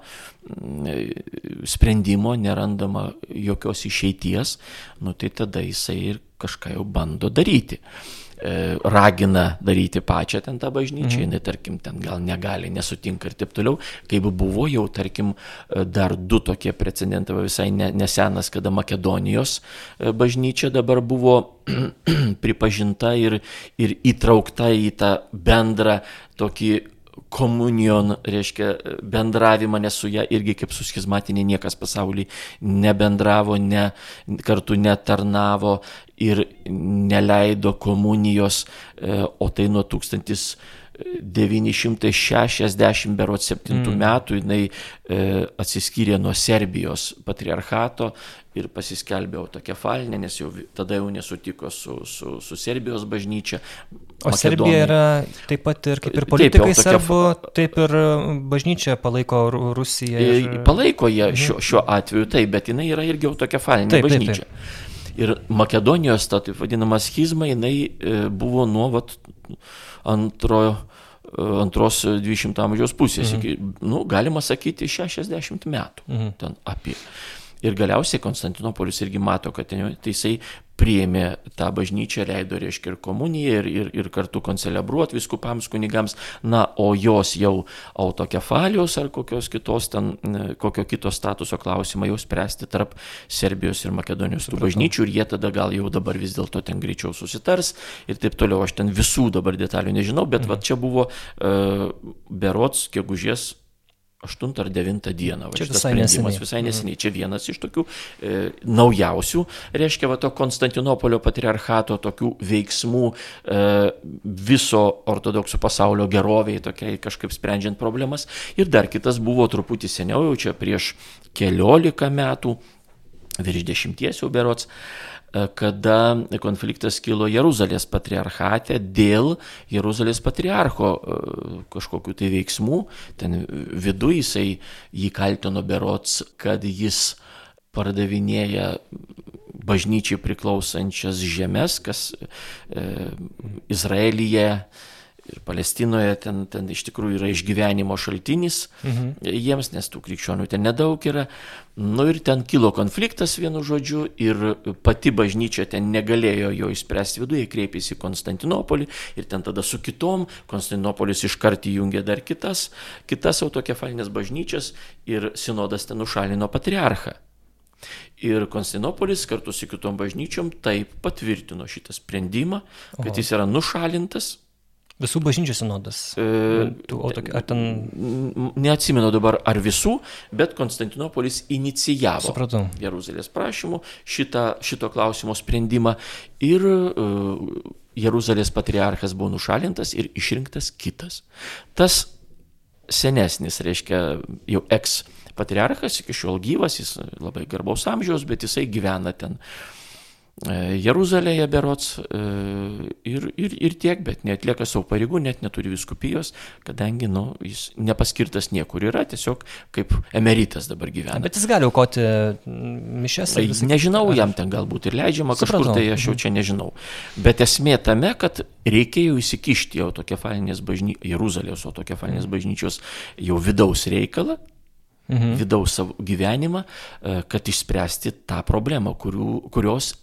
mm, sprendimo, nerandama jokios išeities, nu tai tada jisai ir kažką jau bando daryti. E, ragina daryti pačią ten tą bažnyčią, mhm. jinai tarkim ten gal negali, nesutinka ir taip toliau, kaip buvo jau tarkim e, dar du tokie precedentai, visai nesenas, kada Makedonijos e, bažnyčia dabar buvo pripažinta ir, ir įtraukta į tą bendrą tokį komunijon, reiškia bendravimą, nes su ją irgi kaip su schizmatinė niekas pasaulyje nebendravo, ne, kartu netarnavo ir neleido komunijos, e, o tai nuo 1960 berot 7 mm. metų jinai e, atsiskyrė nuo Serbijos patriarchato ir pasiskelbė autokefalinę, nes jau tada jau nesutiko su, su, su Serbijos bažnyčia. O Makedonija. Serbija yra taip pat ir kaip ir politikai taip, serbu, taip ir bažnyčia palaiko Rusiją. Ir... Palaiko jie mhm. šiuo, šiuo atveju, taip, bet jinai yra irgi autokefalinė taip, bažnyčia. Taip, taip. Ir Makedonijos, ta taip vadinama schizma, jinai e, buvo nuo vat, antrojo e, antros 20 amžiaus pusės, mhm. iki, nu, galima sakyti, 60 metų mhm. ten apie. Ir galiausiai Konstantinopolis irgi mato, kad ten, tai jisai priėmė tą bažnyčią, leido, reiškia, ir komuniją, ir, ir, ir kartu koncelebruoti viskupams kunigams, na, o jos jau autokefalijos ar kokios kitos ten, kokio kito statuso klausimą jau spręsti tarp Serbijos ir Makedonijos tų bažnyčių ir jie tada gal jau dabar vis dėlto ten greičiau susitars ir taip toliau. Aš ten visų dabar detalių nežinau, bet mhm. va čia buvo uh, berots, gegužės 8 ar 9 dieną. Čia visai neseniai. Visai neseniai. Mhm. Čia vienas iš tokių e, naujausių, reiškia, va, to Konstantinopolio patriarchato tokių veiksmų e, viso ortodoksų pasaulio geroviai, tokiai kažkaip sprendžiant problemas. Ir dar kitas buvo truputį seniau, jau čia prieš keliolika metų, virš dešimties jau berots. E, kada konfliktas kilo Jeruzalės patriarchate dėl Jeruzalės patriarcho e, kažkokių tai veiksmų. Ten viduje jisai jį kaltino berots, kad jis pardavinėja bažnyčiai priklausančias žemės, kas e, Izraelyje ir Palestinoje ten, ten iš tikrųjų yra išgyvenimo šaltinis mhm. jiems, nes tų krikščionių ten nedaug yra. Nu ir ten kilo konfliktas vienu žodžiu ir pati bažnyčia ten negalėjo jo išspręsti viduje, kreipėsi į Konstantinopolį ir ten tada su kitom Konstantinopolis iškart įjungė dar kitas, kitas autokefalinės bažnyčias ir sinodas ten nušalino patriarchą. Ir Konstantinopolis kartu su kitom bažnyčiom taip patvirtino šitą sprendimą, kad Oho. jis yra nušalintas Visų bažnyčių sinodas. E, ar ten... Neatsimenu dabar ar visų, bet Konstantinopolis inicijavo Supratau. Jeruzalės prašymų šitą, šito klausimo sprendimą ir uh, Jeruzalės patriarchas buvo nušalintas ir išrinktas kitas. Tas senesnis, reiškia jau eks patriarchas, iki šiol gyvas, jis labai garbaus amžiaus, bet jisai gyvena ten E, Jeruzalėje berots e, ir, ir, ir tiek, bet netlieka savo pareigų, net neturi viskupijos, kadangi nu, jis nepaskirtas niekur yra, tiesiog kaip emeritas dabar gyvena. Bet jis gali aukoti mišes. Tai nežinau, jam ten galbūt ir leidžiama Supratau. kažkur, tai aš jau mhm. čia nežinau. Bet esmė tame, kad reikėjo įsikišti jau tokia falinės bažnyčios, Jeruzalės, o tokia falinės mhm. bažnyčios jau vidaus reikalą, mhm. vidaus savo gyvenimą, e, kad išspręsti tą problemą, kurių, kurios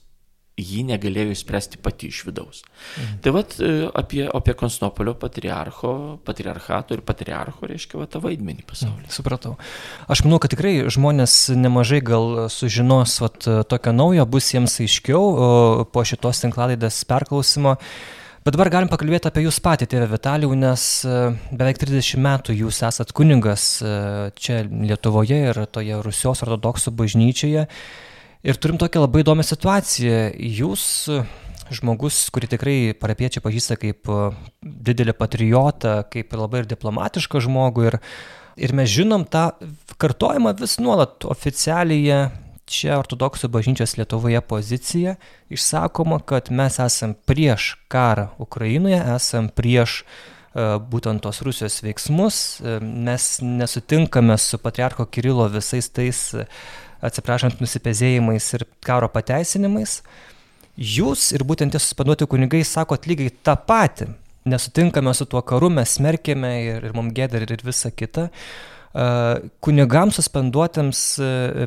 ji negalėjo išspręsti pati iš vidaus. Mhm. Tai vad e, apie, apie Konstantinopolio patriarcho, patriarchato ir patriarcho, reiškia, va, tą vaidmenį pasaulyje. Mhm, supratau. Aš manau, kad tikrai žmonės nemažai gal sužinos vat, tokio naujo, bus jiems aiškiau po šitos tinklalaidės perklausimo. Bet dabar galim pakalbėti apie jūs patį, tėvę Vitalijų, nes e, beveik 30 metų jūs esat kuningas e, čia Lietuvoje ir toje Rusijos ortodoksų bažnyčioje. Ir turim tokią labai įdomią situaciją. Jūs, žmogus, kurį tikrai parapiečiai pažįsta kaip e, didelį patriotą, kaip labai ir diplomatišką žmogų. Ir, ir mes žinom tą kartojimą vis nuolat oficialiai čia ortodoksų bažnyčios Lietuvoje pozicija išsakoma, kad mes esam prieš karą Ukrainoje, esam prieš būtent tos Rusijos veiksmus. Mes nesutinkame su patriarcho Kirilo visais tais, atsiprašant, nusipezėjimais ir karo pateisinimais. Jūs ir būtent tie suspenduoti kunigai sakot lygiai tą patį. Nesutinkame su tuo karu, mes smerkėme ir, ir mums gėda ir, visa kita. Kunigams suspenduotėms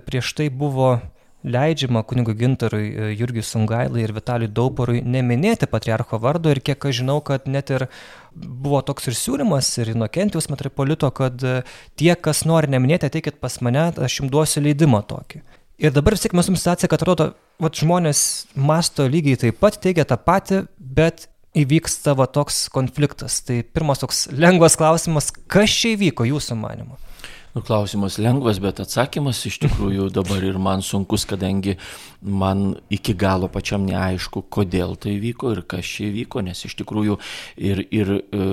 prieš tai buvo leidžiama kunigui Gintarui, e, Jurgiui Sungailai ir Vitaliui Dauparui neminėti patriarcho vardo ir kiek aš žinau, kad net ir buvo toks ir siūlymas ir Inokentijos metropolito, kad e, tie, kas nori neminėti, ateikit pas mane, aš jums duosiu leidimą tokį. Ir dabar vis tiek mes jums situacija, kad atrodo, vat, žmonės masto lygiai taip pat, teigia tą patį, bet įvyksta va toks konfliktas. Tai pirmas toks lengvas klausimas, kas čia įvyko jūsų manimu? Nu, klausimas lengvas, bet atsakymas iš tikrųjų dabar ir man sunkus, kadangi man iki galo pačiam neaišku, kodėl tai vyko ir kas čia vyko, nes iš tikrųjų ir, ir e,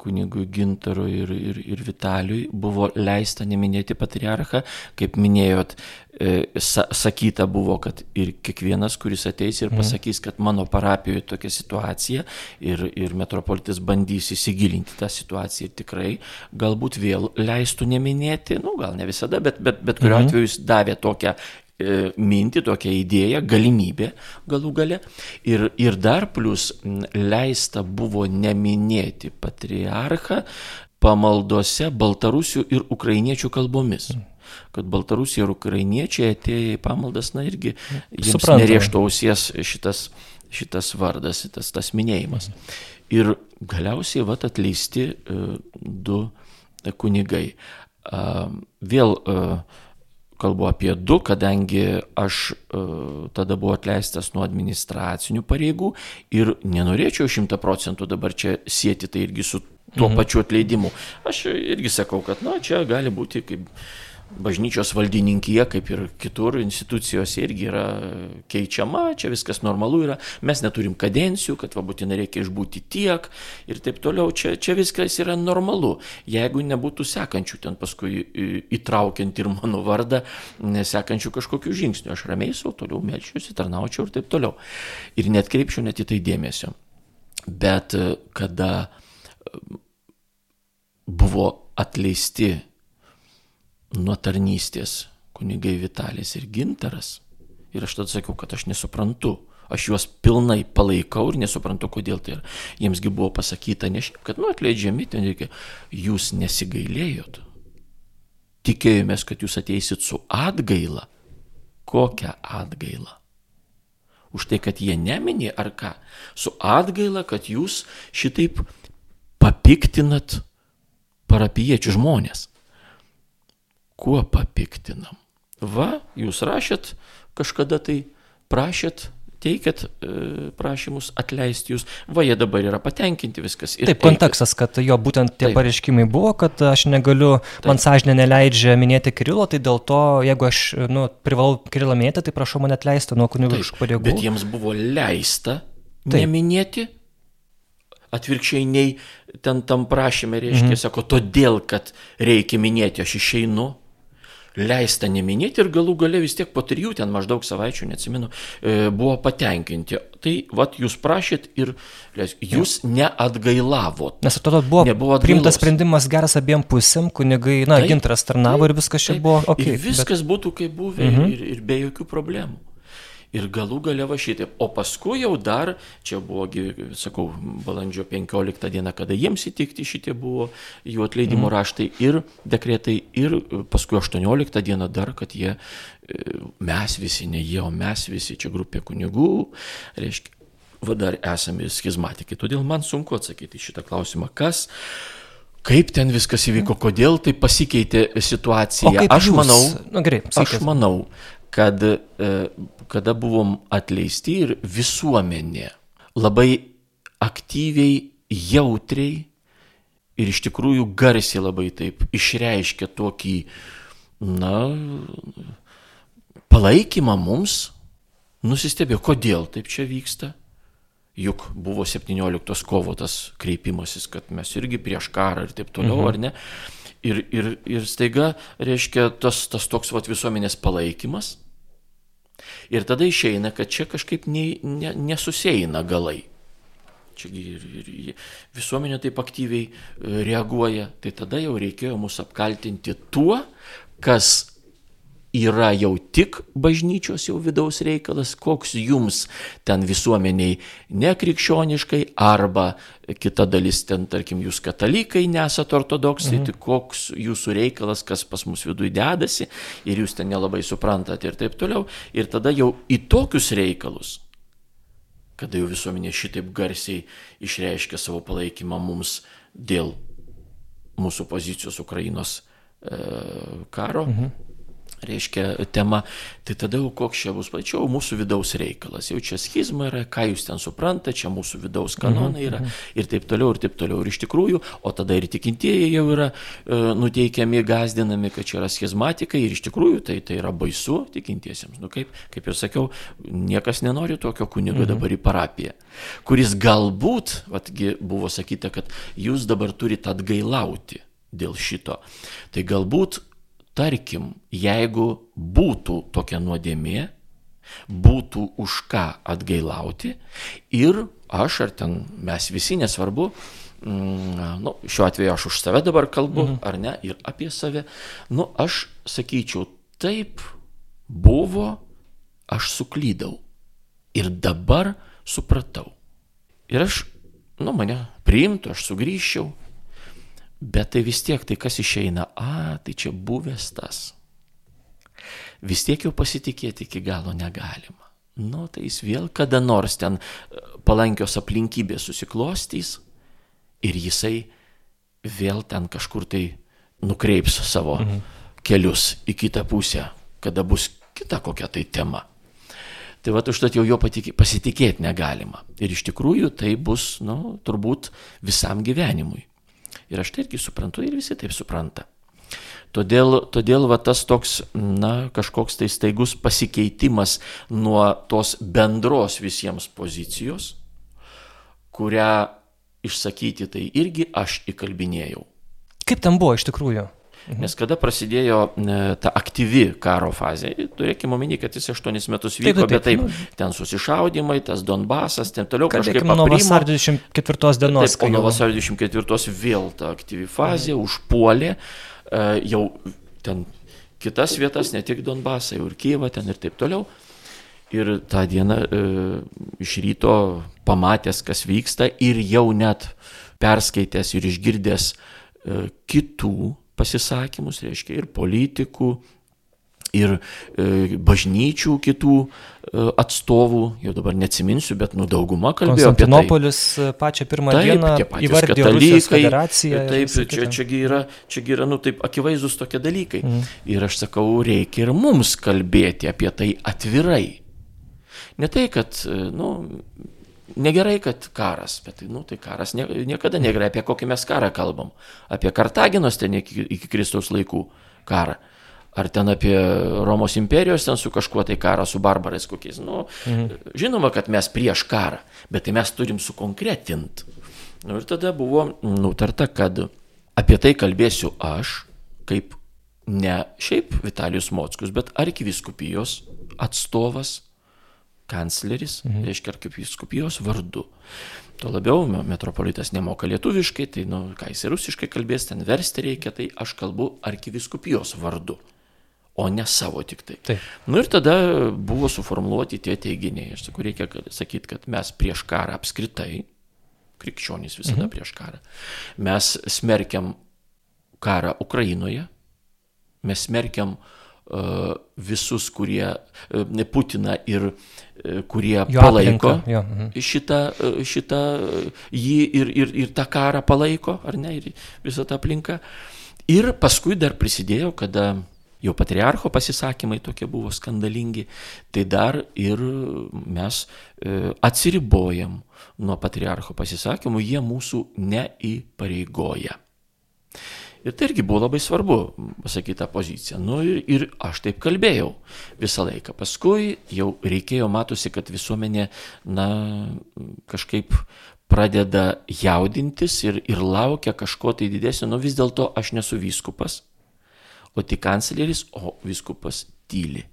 kunigui Gintarui, ir, ir, ir Vitaliui buvo leista neminėti patriarchą, kaip minėjot, e, sa, sakyta buvo, kad ir kiekvienas, kuris ateis ir mhm. pasakys, kad mano parapijoje tokia situacija ir, ir metropolitas bandys įsigilinti tą situaciją ir tikrai galbūt vėl leistų neminėti, nu gal ne visada, bet, bet, bet kuriuo mhm. atveju jis davė tokią mintį, tokią idėją, galimybę galų gale. Ir, ir dar plus leista buvo neminėti patriarchą pamaldose baltarusių ir ukrainiečių kalbomis. Kad baltarusiai ir ukrainiečiai atėję į pamaldas, na irgi jiems nerėžtų ausies šitas, šitas vardas, tas, tas minėjimas. Ir galiausiai vat atleisti uh, du kunigai. Vėl uh, kalbu apie du, kadangi aš uh, tada buvau atleistas nuo administracinių pareigų ir nenorėčiau šimta procentų dabar čia sėti tai irgi su tuo mhm. pačiu atleidimu. Aš irgi sakau, kad na, čia gali būti kaip bažnyčios valdininkyje, kaip ir kitur institucijose irgi yra keičiama, čia viskas normalu yra, mes neturim kadencijų, kad va būtinai reikia išbūti tiek ir taip toliau, čia, čia viskas yra normalu. Jeigu nebūtų sekančių ten paskui įtraukiant ir mano vardą, nesekančių kažkokių žingsnių, aš ramiai savo toliau melčiuosi, tarnaučiau ir taip toliau. Ir net kreipčiau net į tai dėmesio. Bet kada buvo atleisti nuo tarnystės kunigai Vitalis ir Gintaras. Ir aš tada sakiau, kad aš nesuprantu. Aš juos pilnai palaikau ir nesuprantu, kodėl tai yra. Jiemsgi buvo pasakyta ne šiaip, kad, nu, atleidžiami, ten reikia, jūs nesigailėjot. Tikėjomės, kad jūs ateisit su atgaila. Kokią atgailą? Už tai, kad jie neminė ar ką? Su atgaila, kad jūs šitaip papiktinat parapiečių žmonės kuo papiktinam. Va, jūs rašėt, kažkada tai prašėt, teikėt e, prašymus atleisti jūs, va jie dabar yra patenkinti viskas. Taip, teikėt. kontekstas, kad jo būtent tie Taip. pareiškimai buvo, kad aš negaliu, Taip. man sąžinė neleidžia minėti Kirilo, tai dėl to, jeigu aš nu, privalau Kirilą minėti, tai prašau mane atleisti nuo kunigiškų pareigų. Bet jiems buvo leista Taip. neminėti atvirkščiai nei ten tam prašymė reiškia, mhm. sako, todėl, kad reikia minėti, aš išeinu, leista neminėti ir galų gale vis tiek po trijų ten maždaug savaičių, neatsimenu, e, buvo patenkinti. Tai vad jūs prašėt ir jūs neatgailavot. Nes atrodo buvo, buvo priimtas sprendimas geras abiem pusėm, kunigai, na, taip, gintras tarnavo taip, ir viskas čia taip, buvo ok. Ir viskas bet... būtų kaip buvę mhm. ir, ir be jokių problemų ir galų gale va šitaip. O paskui jau dar, čia buvo, sakau, balandžio 15 diena, kada jiems įtikti šitie buvo jų atleidimo mm. raštai ir dekretai, ir paskui 18 diena dar, kad jie, e, mes visi, ne jie, o mes visi, čia grupė kunigų, reiškia, va dar esame schizmatikai. Todėl man sunku atsakyti šitą klausimą, kas Kaip ten viskas įvyko, kodėl tai pasikeitė situacija? Aš manau, Na, gerai, aš manau, kad e, kada buvom atleisti ir visuomenė labai aktyviai, jautriai ir iš tikrųjų garsiai labai taip išreiškė tokį, na, palaikymą mums, nusistebėjo, kodėl taip čia vyksta. Juk buvo 17 kovo tas kreipimasis, kad mes irgi prieš karą ir taip toliau, mhm. ar ne? Ir, ir, ir staiga, reiškia, tas, tas toks vat, visuomenės palaikymas Ir tada išeina, kad čia kažkaip ne, ne, nesusieina galai. čiagi ir, ir visuomenė taip aktyviai e, reaguoja, tai tada jau reikėjo mus apkaltinti tuo, kas yra jau tik bažnyčios jau vidaus reikalas, koks jums ten visuomeniai nekrikščioniškai arba kita dalis ten, tarkim, jūs katalikai nesate ortodoksai, mhm. tai koks jūsų reikalas, kas pas mus viduje dedasi ir jūs ten nelabai suprantate ir taip toliau. Ir tada jau į tokius reikalus, kada jau visuomenė šitaip garsiai išreiškia savo palaikymą mums dėl mūsų pozicijos Ukrainos e, karo. Mhm reiškia, tema, tai tada jau koks čia bus plačiau mūsų vidaus reikalas. Jau čia schizma yra, ką jūs ten suprantate, čia mūsų vidaus kanonai yra mhm, mhm. ir taip toliau, ir taip toliau. Ir iš tikrųjų, o tada ir tikintieji jau yra e, nuteikiami, gazdinami, kad čia yra schizmatikai ir iš tikrųjų tai, tai yra baisu tikintiesiems. Nu, kaip, kaip ir sakiau, niekas nenori tokio kunigo mhm. dabar į parapiją, kuris galbūt, vatgi buvo sakyta, kad jūs dabar turite atgailauti dėl šito. Tai galbūt tarkim, jeigu būtų tokia nuodėmė, būtų už ką atgailauti ir aš ar ten mes visi, nesvarbu, mm, nu, šiuo atveju aš už save dabar kalbu, mhm. ar ne, ir apie save, nu, aš sakyčiau, taip buvo, aš suklydau ir dabar supratau. Ir aš, nu, mane priimtų, aš sugrįžčiau, Bet tai vis tiek, tai kas išeina, a, tai čia buvęs tas. Vis tiek jau pasitikėti iki galo negalima. Nu, tai jis vėl kada nors ten e, palankios aplinkybės susiklostys ir jisai vėl ten kažkur tai nukreips savo mhm. kelius į kitą pusę, kada bus kita kokia tai tema. Tai va, užtat jau jo pasitikėti negalima. Ir iš tikrųjų tai bus, nu, turbūt visam gyvenimui. Ir aš tai irgi suprantu ir visi taip supranta. Todėl, todėl va, tas toks, na, kažkoks tai staigus pasikeitimas nuo tos bendros visiems pozicijos, kurią išsakyti tai irgi aš įkalbinėjau. Kaip ten buvo iš tikrųjų? Mhm. Nes kada prasidėjo e, ta aktyvi karo fazė, turėkime omeny, kad jis 8 metus vyko, taip, taip, bet taip, nu, ten susišaudimai, tas Donbasas, ten toliau kažkaip nuo vasario 24 dienos. Taip, nuo vasario 24 vėl ta aktyvi fazė mhm. užpuolė e, jau ten kitas vietas, ne tik Donbasą, jau ir Kyivą ten ir taip toliau. Ir tą dieną e, iš ryto pamatęs, kas vyksta ir jau net perskaitęs ir išgirdęs e, kitų pasisakymus, reiškia ir politikų, ir e, bažnyčių kitų e, atstovų, jau dabar neatsiminsiu, bet nu dauguma kalbėjo apie tai. Konstantinopolis pačią pirmą taip, dieną įvardė Rusijos federaciją. Taip, čia, čiagi yra, čiagi yra, nu taip, akivaizdus tokie dalykai. Mm. Ir aš sakau, reikia ir mums kalbėti apie tai atvirai. Ne tai, kad, e, nu, negerai, kad karas, bet nu, tai karas nie, niekada negerai, apie kokį mes karą kalbam. Apie Kartaginos ten iki, iki Kristaus laikų karą. Ar ten apie Romos imperijos ten su kažkuo tai karą, su barbarais kokiais. Nu, mhm. Žinoma, kad mes prieš karą, bet tai mes turim sukonkretinti. Nu, ir tada buvo nutarta, kad apie tai kalbėsiu aš, kaip ne šiaip Vitalijus Mockus, bet arkiviskupijos atstovas kancleris, mhm. reiškia arkiviskupijos vardu. Tuo labiau metropolitas nemoka lietuviškai, tai, nu, ką jis rusiškai kalbės, ten versti reikia, tai aš kalbu arkiviskupijos vardu, o ne savo tik tai. Taip. Nu ir tada buvo suformuoluoti tie teiginiai. Aš sakau, reikia sakyti, kad mes prieš karą apskritai, krikščionys visada mhm. prieš karą, mes smerkiam karą Ukrainoje, mes smerkiam uh, visus, kurie uh, Putiną ir E, kurie jo palaiko aplinka, mhm. šitą, e, šitą jį ir, ir, ir tą karą palaiko, ar ne, ir visą tą aplinką. Ir paskui dar prisidėjo, kada jau patriarcho pasisakymai tokie buvo skandalingi, tai dar ir mes e, atsiribojam nuo patriarcho pasisakymų, jie mūsų neįpareigoja. Ir tai irgi buvo labai svarbu pasakyti tą poziciją. Nu, ir, ir aš taip kalbėjau visą laiką. Paskui jau reikėjo, matosi, kad visuomenė, na, kažkaip pradeda jaudintis ir, ir laukia kažko tai didesnio. Nu, vis dėlto aš nesu vyskupas, o tik kancleris, o vyskupas tyli.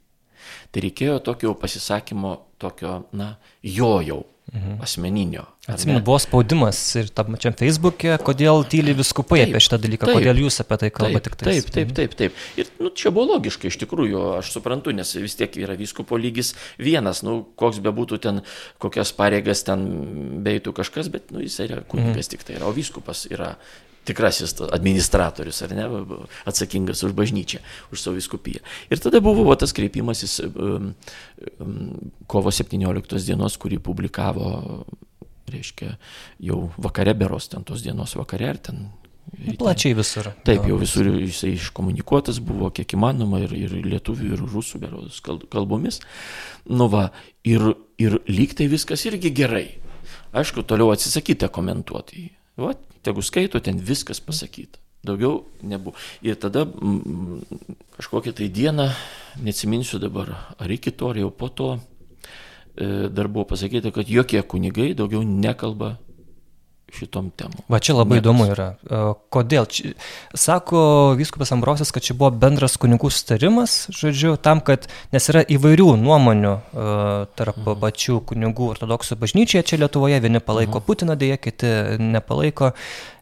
Tai reikėjo tokio pasisakymo, tokio, na, jo jau mhm. asmeninio. Atsimenu, buvo spaudimas ir tam pačiam Facebook'e, kodėl tyli viskupai taip, apie šitą dalyką, taip, kodėl jūs apie tai kalbate tik taip. Taip, taip, taip, taip. Ir nu, čia buvo logiška, iš tikrųjų, aš suprantu, nes vis tiek yra viskupo lygis vienas, nu, koks bebūtų ten, kokias pareigas ten beitų kažkas, bet nu, jis yra kunigas mhm. tik tai yra, o viskupas yra tikrasis administratorius, ar ne, atsakingas už bažnyčią, už savo viskupiją. Ir tada buvo va, tas kreipimasis um, um, kovo 17 dienos, kurį publikavo, reiškia, jau vakare beros, ten tos dienos vakare, ar ten Plačiai visur. Taip, jau visur jisai iškomunikuotas buvo, kiek įmanoma, ir, ir lietuvių, ir rusų beros kalbomis. Nu va, ir, ir lyg tai viskas irgi gerai. Aišku, toliau atsisakyta komentuoti. Va, tegu skaito, ten viskas pasakyta. Daugiau nebuvo. Ir tada m, kažkokią tai dieną, neatsiminsiu dabar, ar iki to, ar jau po to, e, dar buvo pasakyta, kad jokie kunigai daugiau nekalba šitom temom. Va čia labai Niekas. įdomu yra. E, kodėl? Čia, sako Vyskupas Ambrosas, kad čia buvo bendras kunigų sutarimas, žodžiu, tam, kad, nes yra įvairių nuomonių uh, tarp mhm. pačių kunigų ortodoksų bažnyčioje čia Lietuvoje, vieni palaiko mhm. Putiną, dėja, kiti nepalaiko.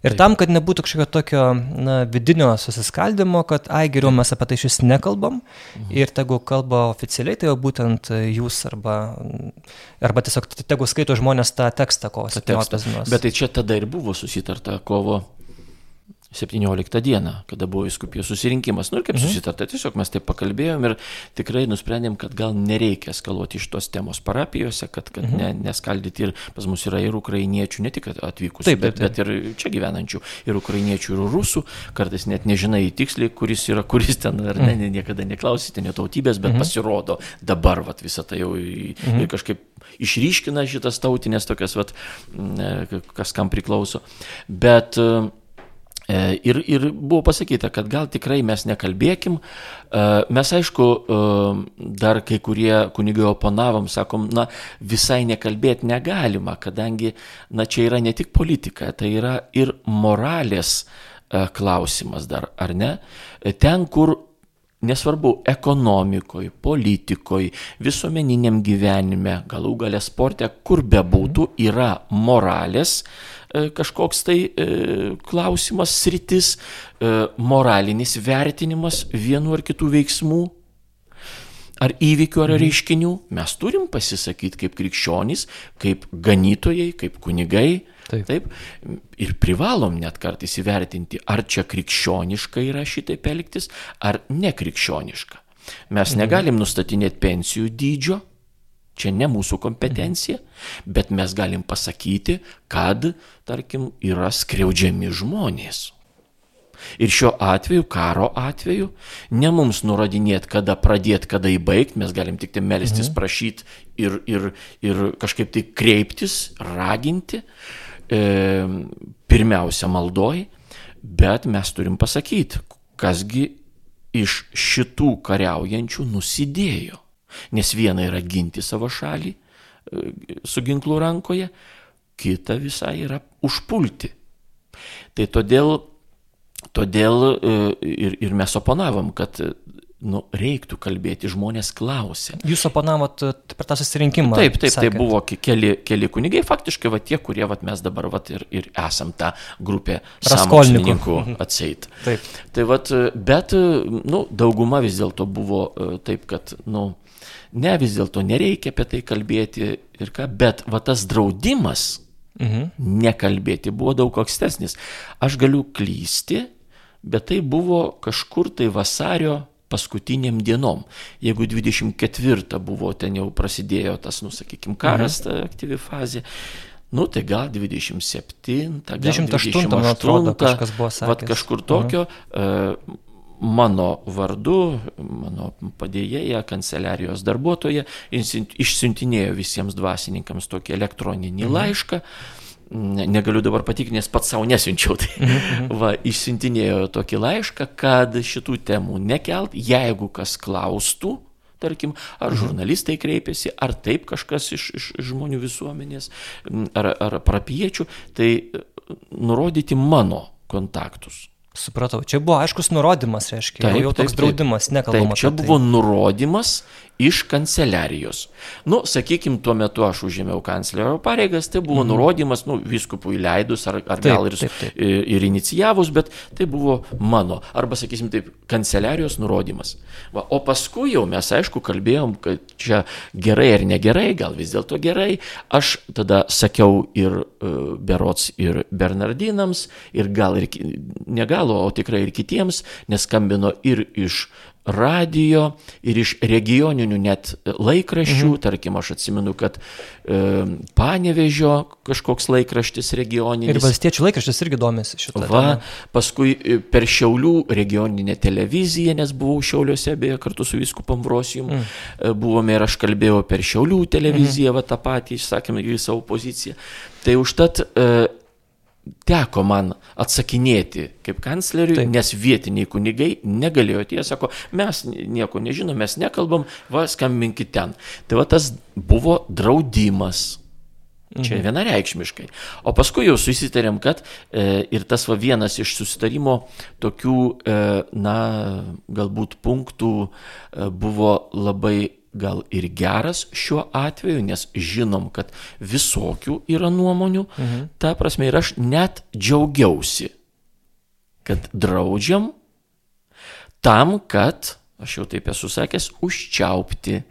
Ir Taip. tam, kad nebūtų kažkokio tokio na, vidinio susiskaldimo, kad, ai, geriau mes apie tai šis nekalbam mhm. ir tegu kalba oficialiai, tai jau būtent jūs arba, arba tiesiog tegu skaito žmonės tą tekstą, kovo 17 dienos. Bet tai čia tada ir buvo susitarta kovo 17 dieną, kada buvo įskupijos susirinkimas. Nu ir kaip mhm. susitarta, tiesiog mes taip pakalbėjom ir tikrai nusprendėm, kad gal nereikia skaluoti iš tos temos parapijose, kad, kad mhm. ne, neskaldyti ir pas mus yra ir ukrainiečių, ne tik atvykusių, taip, taip, taip. bet, bet ir čia gyvenančių, ir ukrainiečių, ir rusų, kartais net nežinai tiksliai, kuris yra, kuris ten, ar ne, mhm. niekada neklausyti, netautybės, bet mhm. pasirodo dabar vat, visą tai jau mhm. ir kažkaip išryškina šitas tautinės tokias, vat, kas kam priklauso. Bet uh, E, ir, ir buvo pasakyta, kad gal tikrai mes nekalbėkim. E, mes aišku, e, dar kai kurie kunigai oponavom, sakom, na visai nekalbėti negalima, kadangi, na čia yra ne tik politika, tai yra ir moralės klausimas dar, ar ne? Ten, kur nesvarbu ekonomikoje, politikoje, visuomeniniam gyvenime, galų galę sporte, kur bebūtų, yra moralės, E, kažkoks tai e, klausimas, sritis, e, moralinis vertinimas vienu ar kitų veiksmų, ar įvykių, ar mhm. reiškinių, mes turim pasisakyti kaip krikščionys, kaip ganytojai, kaip kunigai. Taip. Taip. Ir privalom net kartais įvertinti, ar čia krikščioniška yra šitaip elgtis, ar nekrikščioniška. Mes mhm. negalim nustatinėti pensijų dydžio, Čia ne mūsų kompetencija, bet mes galim pasakyti, kad, tarkim, yra skriaudžiami žmonės. Ir šiuo atveju, karo atveju, ne mums nurodinėti, kada pradėti, kada įbaigti, mes galim tik tai melstis, mhm. prašyti ir, ir, ir kažkaip tai kreiptis, raginti, e, pirmiausia maldoj, bet mes turim pasakyti, kasgi iš šitų kariaujančių nusidėjo. Nes viena yra ginti savo šalį e, su ginklu rankoje, kita visai yra užpulti. Tai todėl, todėl e, ir, ir mes oponavom, kad nu, reiktų kalbėti, žmonės klausia. Jūs oponavot e, per tą susirinkimą. Taip, taip, sakėt. tai buvo keli, keli kunigai, faktiškai va tie, kurie va, mes dabar va, ir, ir esam tą grupę sąmokslininkų atseit. Taip. Tai va, bet, nu, dauguma vis dėlto buvo taip, kad, nu, ne vis dėlto nereikia apie tai kalbėti ir ką, bet va tas draudimas mhm. nekalbėti buvo daug ankstesnis. Aš galiu klysti, bet tai buvo kažkur tai vasario paskutiniam dienom. Jeigu 24 buvo ten jau prasidėjo tas, nu, sakykime, karas, mhm. ta aktyvi fazė, nu, tai gal 27, gal 28, 28 atrodo, kažkas buvo sakęs. Vat kažkur tokio. Mhm. Uh, mano vardu, mano padėjėja, kanceliarijos darbuotoja, išsiuntinėjo visiems dvasininkams tokį elektroninį mhm. laišką. Negaliu dabar patikrinti, nes pats savo nesiunčiau. Tai mhm. mhm. va, išsiuntinėjo tokį laišką, kad šitų temų nekelt, jeigu kas klaustų, tarkim, ar mhm. žurnalistai kreipiasi, ar taip kažkas iš, iš žmonių visuomenės, ar, ar parapiečių, tai nurodyti mano kontaktus Supratau, čia buvo aiškus nurodymas, reiškia, Taip, jau toks taip, draudimas, nekalbama. Taip, čia apie tai. buvo nurodymas iš kanceliarijos. Nu, sakykime, tuo metu aš užėmiau kanclerio pareigas, tai buvo nurodymas, nu, viskupui leidus ar, ar Mhm. Taip, gal ir, taip, taip. ir, ir inicijavus, bet tai buvo mano, arba, sakysim, taip, kanceliarijos nurodymas. Va, o paskui jau mes, aišku, kalbėjom, kad čia gerai ar negerai, gal vis dėlto gerai. Aš tada sakiau ir uh, Berots, ir Bernardinams, ir gal ir, ki- ne gal, o tikrai ir kitiems, neskambino ir iš radio, ir iš regioninių net laikraščių, mhm. tarkim, aš atsimenu, kad e, Panevežio kažkoks laikraštis regioninis. Ir valstiečių laikraštis irgi domisi šitą. Va, temą. paskui e, per Šiaulių regioninę televiziją, nes buvau Šiauliuose, beje, kartu su visku Pambrosijum, mm. buvome ir aš kalbėjau per Šiaulių televiziją, mm. va tą patį, išsakėme į savo poziciją. Tai užtat e, teko man atsakinėti kaip kancleriui, Taip. Nes vietiniai kunigai negalėjo tie, sako, mes nieko nežinom, mes nekalbam, va skambinkit ten. Tai va tas buvo draudimas. Čia vienareikšmiškai. O paskui jau susitarėm, kad e, ir tas va vienas iš susitarimo tokių, e, na, galbūt punktų e, buvo labai gal ir geras šiuo atveju, nes žinom, kad visokių yra nuomonių. Mhm. Ta prasme ir aš net džiaugiausi, kad draudžiam tam, kad, aš jau taip esu sakęs, užčiaupti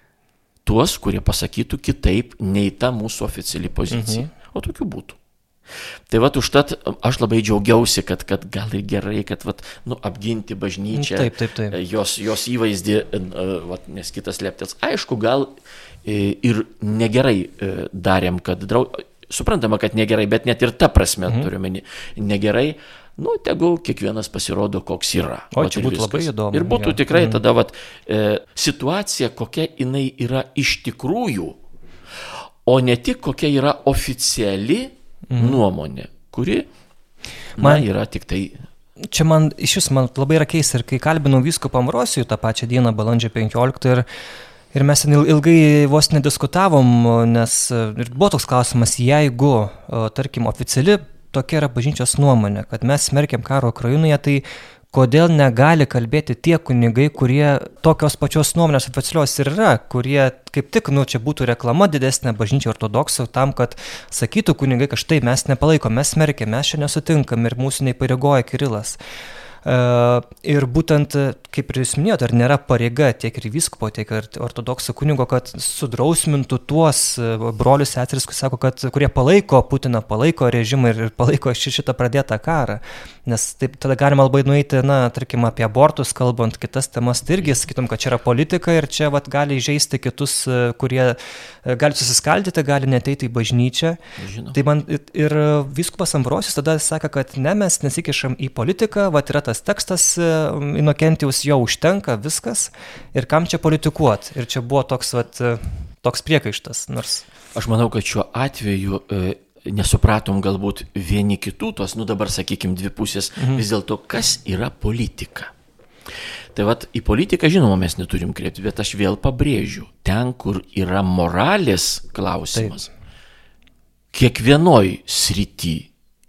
tuos, kurie pasakytų kitaip nei ta mūsų oficiali pozicija. Mhm. O tokių būtų. Tai va, užtat aš labai džiaugiausi, kad, kad gal ir gerai, kad vat, nu, apginti bažnyčią, Taip, taip, taip. Jos, jos įvaizdį, e, vat, nes kitas leptės. Aišku, gal e, ir negerai e, darėm, kad draug... Suprantama, kad negerai, bet net ir ta prasme mhm. turiu meni negerai. Nu, tegul kiekvienas pasirodo, koks yra. O, Vat čia būtų labai viskas. įdomu, Ir būtų jo. tikrai mhm. tada vat, e, situacija, kokia jinai yra iš tikrųjų, o ne tik kokia yra oficiali mhm. nuomonė, kuri man Man- yra tik tai Čia man iš vis man labai yra keista ir kai kalbinau viskupą Amrosijų tą pačią dieną, balandžio 15 ir, ir mes ten il- ilgai vos nediskutavom, nes e, ir buvo toks klausimas, jeigu, o, tarkim, oficiali tokia yra bažnyčios nuomonė, kad mes smerkiam karo Ukrainoje, tai kodėl negali kalbėti tie kunigai, kurie tokios pačios nuomonės oficialios ir yra, kurie kaip tik, nu, čia būtų reklama didesnė bažnyčia ortodoksų tam, kad sakytų kunigai, kad štai mes nepalaikom, mes smerkiam, mes čia nesutinkam ir mūsų neįpareigoja Kirilas. E, Ir būtent, kaip ir jūs minėjote, ar nėra pareiga tiek ir vyskupo, tiek ir ortodoksų kunigo, kad sudrausmintų tuos e, brolius seseris, kurie sako, kad kurie palaiko Putiną, palaiko režimą ir palaiko ši- šitą pradėtą karą. Nes taip tada galima labai nueiti, na, tarkim, apie abortus, kalbant kitas temas, tai irgi sakytum, kad čia yra politika ir čia vat, gali įžeisti kitus, e, kurie e, gali susiskaldyti, gali neteiti į bažnyčią. Žinau. Tai man ir- viskupas Ambrosius tada sakė, kad ne, mes nesikišam į politiką, va yra tas tekstas e, Inokentijaus, jo užtenka, viskas, ir kam čia politikuot. Ir čia buvo toks, va, toks priekaištas, nors... Aš manau, kad šiuo atveju nesupratom galbūt vieni kitų, tos, nu dabar sakykime, dvi pusės, mhm. vis dėlto, kas yra politika. Tai vad, į politiką, žinoma, mes neturim kreipti, bet aš vėl pabrėžiu, ten, kur yra moralės klausimas, kiekvienoj srity,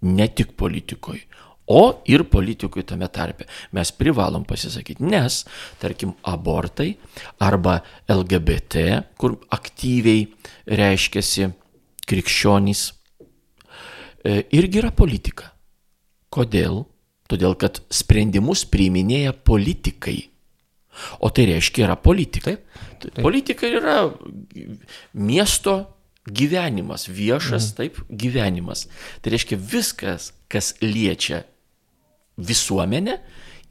ne tik politikoje, o ir politikui tame tarpe, mes privalom pasisakyti, nes, tarkim, abortai arba LGBT, kur aktyviai reiškiasi krikščionys, irgi yra politika. Kodėl? Todėl, kad sprendimus priiminėja politikai. O tai reiškia yra politika. Taip, taip. Politika yra miesto gyvenimas, viešas, mm. taip, gyvenimas. Tai reiškia viskas, kas liečia visuomenę,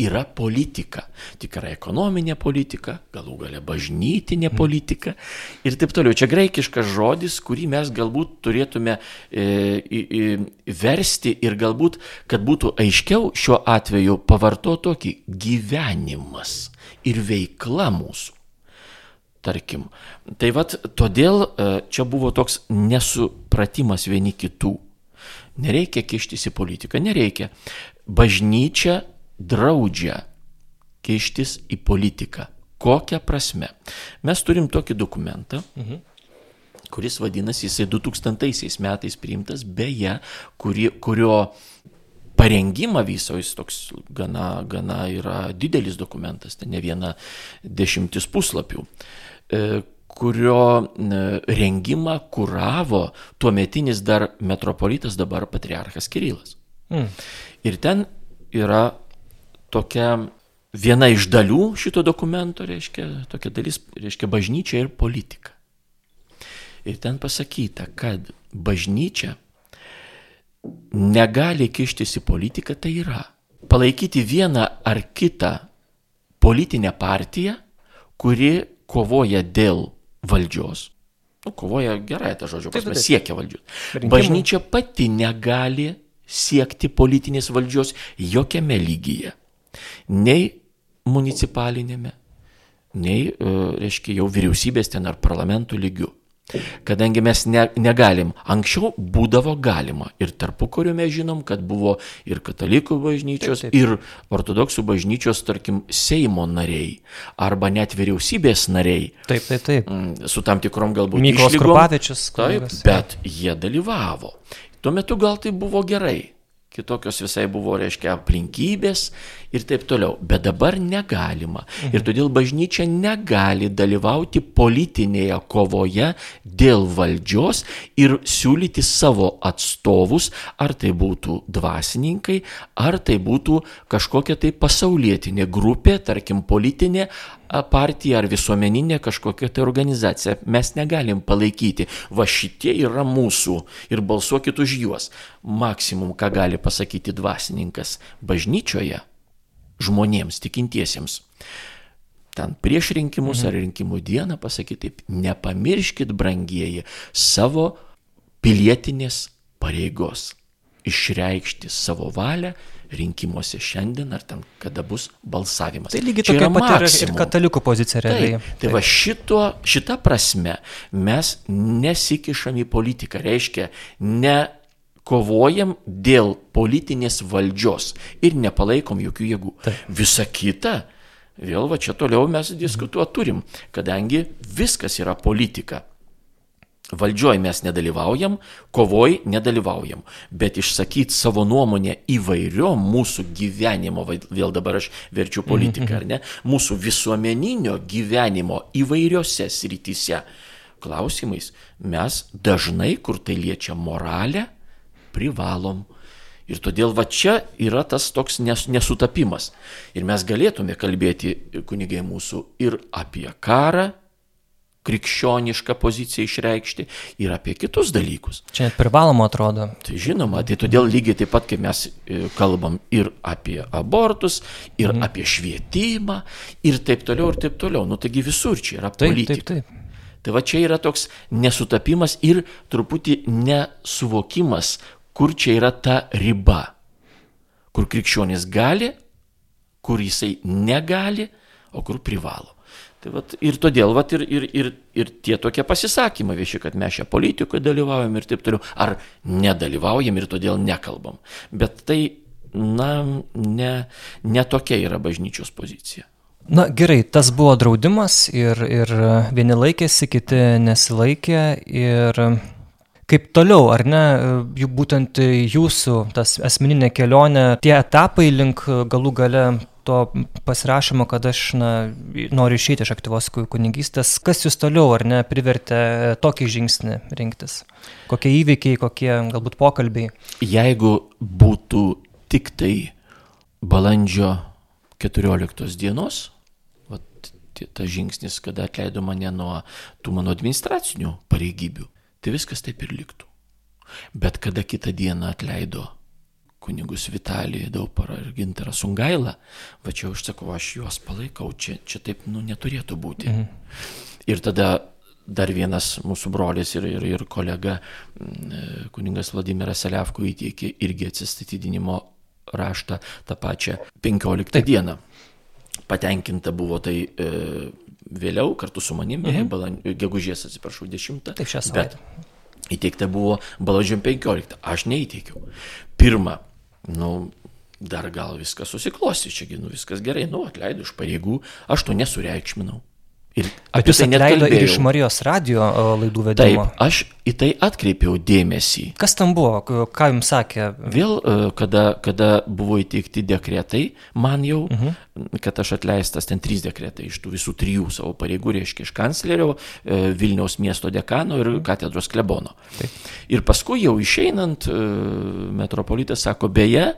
yra politika. Tikra ekonominė politika, galų gale bažnytinė politika ir taip toliau. Čia graikiškas žodis, kurį mes galbūt turėtume e, į, versti ir galbūt, kad būtų aiškiau šiuo atveju pavarto tokį gyvenimas ir veikla mūsų. Tarkim. Tai vad, todėl e, čia buvo toks nesupratimas vieni kitų. Nereikia kištis į politiką, nereikia. Bažnyčia draudžia kištis į politiką. Kokią prasme? Mes turim tokį dokumentą, mhm. kuris vadinasi, jisai 2000 metais priimtas, beje, kuri, kurio parengimą viso, jis toks gana, gana yra didelis dokumentas, tai ne viena dešimtis puslapių, e, kurio e, rengimą kuravo tuometinis dar metropolitas, dabar patriarchas Kirilas. Mm. Ir ten yra tokia viena iš dalių šito dokumento, reiškia, tokia dalis, reiškia bažnyčia ir politika. Ir ten pasakyta, kad bažnyčia negali kištis į politiką, tai yra palaikyti vieną ar kitą politinę partiją, kuri kovoja dėl valdžios. Nu, kovoja gerai, ta žodžio prasme, siekia valdžios. Rinkimų. Bažnyčia pati negali siekti politinės valdžios jokiame lygyje. Nei municipalinėme, nei, e, reiškia, jau vyriausybės ten ar parlamentų lygių. Kadangi mes ne, negalim, anksčiau būdavo galima ir tarpu kuriuo mes žinom, kad buvo ir katalikų bažnyčios, taip, taip. ir ortodoksų bažnyčios, tarkim, Seimo nariai arba net vyriausybės nariai. Taip, taip, taip. Su tam tikrom galbūt. Mykolas Krupavičius. Taip, bet jie dalyvavo. Tuo metu gal tai buvo gerai kitokios visai buvo, reiškia, aplinkybės ir taip toliau. Bet dabar negalima. Mhm. Ir todėl bažnyčia negali dalyvauti politinėje kovoje dėl valdžios ir siūlyti savo atstovus, ar tai būtų dvasininkai, ar tai būtų kažkokia tai pasaulietinė grupė, tarkim, politinė partija ar visuomeninė kažkokia tai organizacija. Mes negalim palaikyti. Va šitie yra mūsų ir balsuokit už juos. Maksimum, ką gali pasakyti dvasininkas bažnyčioje žmonėms, tikintiesiems. Ten prieš rinkimus mhm. ar rinkimų dieną pasakyti taip, nepamirškit, brangieji, savo pilietinės pareigos išreikšti savo valią rinkimuose šiandien ar ten kada bus balsavimas. Tai lygiai tokia pat ir, ir katalikų pozicija realiai. Taip, tai va šito, šita prasme mes nesikišam į politiką, reiškia ne kovojam dėl politinės valdžios ir nepalaikom jokių jėgų. Taip. Visa kita, vėl va čia toliau mes diskutuoti turim, kadangi viskas yra politika. Valdžioj mes nedalyvaujam, kovoj nedalyvaujam, bet išsakyti savo nuomonę įvairiom mūsų gyvenimo, vėl dabar aš verčiu politiką, mhm. ar ne, mūsų visuomeninio gyvenimo įvairiose srityse klausimais mes dažnai, kur tai liečia moralę, privalom. Ir todėl va čia yra tas toks nes, nesutapimas. Ir mes galėtume kalbėti, kunigai mūsų, ir apie karą, krikščionišką poziciją išreikšti ir apie kitus dalykus. Čia net privaloma atrodo. Tai žinoma, tai todėl lygiai taip pat, kai mes e, kalbam ir apie abortus, ir mhm. apie švietimą, ir taip toliau, ir taip toliau. Nu taigi visur čia yra politika. Taip, taip, taip. Tai va čia yra toks nesutapimas ir truputį nesuvokimas, kur čia yra ta riba, kur krikščionis gali, kur jisai negali, o kur privalo. Tai vat, ir todėl vat, ir, ir, ir, ir tie tokie pasisakymai vieši, kad mes šią politikoje dalyvaujam ir taip toliau, ar nedalyvaujam ir todėl nekalbam. Bet tai, na, ne, ne tokia yra bažnyčios pozicija. Na gerai, tas buvo draudimas ir, ir vieni laikėsi, kiti nesilaikė ir kaip toliau, ar ne, juk būtent jūsų tas asmeninė kelionė, tie etapai link galų gale to pasirašymo, kad aš na, noriu išeiti iš aktyvos kunigystės. Kas jūs toliau, ar ne, privertė tokį žingsnį rinktis? Kokie įvykiai, kokie galbūt pokalbiai? Jeigu būtų tik tai balandžio 14 dienos, vat, tas žingsnis, kada atleido mane nuo tų mano administracinių pareigybių, tai viskas taip ir liktų. Bet kada kitą dieną atleido kunigus Vitalijų Dauparą ir Gintarą Sungailą, va čia aš sakau, aš juos palaikau, čia, čia taip nu, neturėtų būti. Mhm. Ir tada dar vienas mūsų brolis ir, ir, ir kolega mm, kuningas Vladimiras Seliavko įteikė irgi atsistatydinimo raštą tą pačią 15 Taip. dieną. Patenkinta buvo tai e, vėliau kartu su manimi, mhm. balan, gegužės atsiprašau, 10. Taip, šią savaitę. Įteikta buvo balandžio 15. Aš neįteikiau. Pirma, nu, dar gal viskas susiklosti, čiagi, nu, viskas gerai, nu, atleidu iš pareigų, aš to nesureikšminau. Ir jūs tai atleido ir iš Marijos radio laidų vedimo. Taip, aš į tai atkreipiau dėmesį. Kas tam buvo, ką jums sakė? Vėl, kada, kada buvo įteikti dekretai, man jau, uh mhm. -huh. kad aš atleistas ten trys dekretai iš tų visų trijų savo pareigų, reiškia iš kanclerio, e, Vilniaus miesto dekano ir mhm. katedros klebono. Taip. Ir paskui jau išeinant, e, metropolitas sako, beje,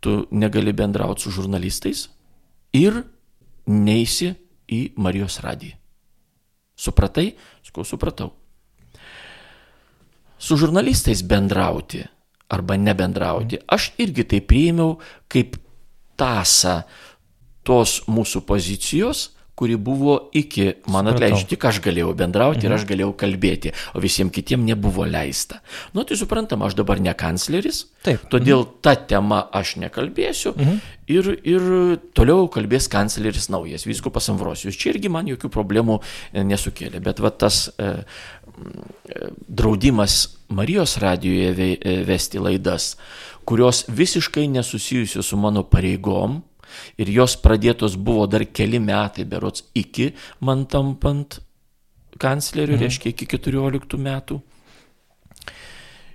tu negali bendrauti su žurnalistais ir neisi į Marijos radiją. Supratai? Sakau, supratau. Su žurnalistais bendrauti arba nebendrauti, aš irgi tai priėmiau kaip tasą tos mūsų pozicijos, kuri buvo iki man atleidžiu, tik aš galėjau bendrauti mhm. ir aš galėjau kalbėti, o visiems kitiems nebuvo leista. Nu, tai suprantama, aš dabar ne kancleris, Taip. todėl mhm. tą temą aš nekalbėsiu mhm. ir, ir toliau kalbės kancleris naujas, viskupas Ambrosijus. Čia irgi man jokių problemų e, nesukėlė, bet va tas e, e, draudimas Marijos radijoje e, vesti laidas, kurios visiškai nesusijusios su mano pareigom, ir jos pradėtos buvo dar keli metai, berots iki man tampant kancleriu, mhm. reiškia iki 14 metų.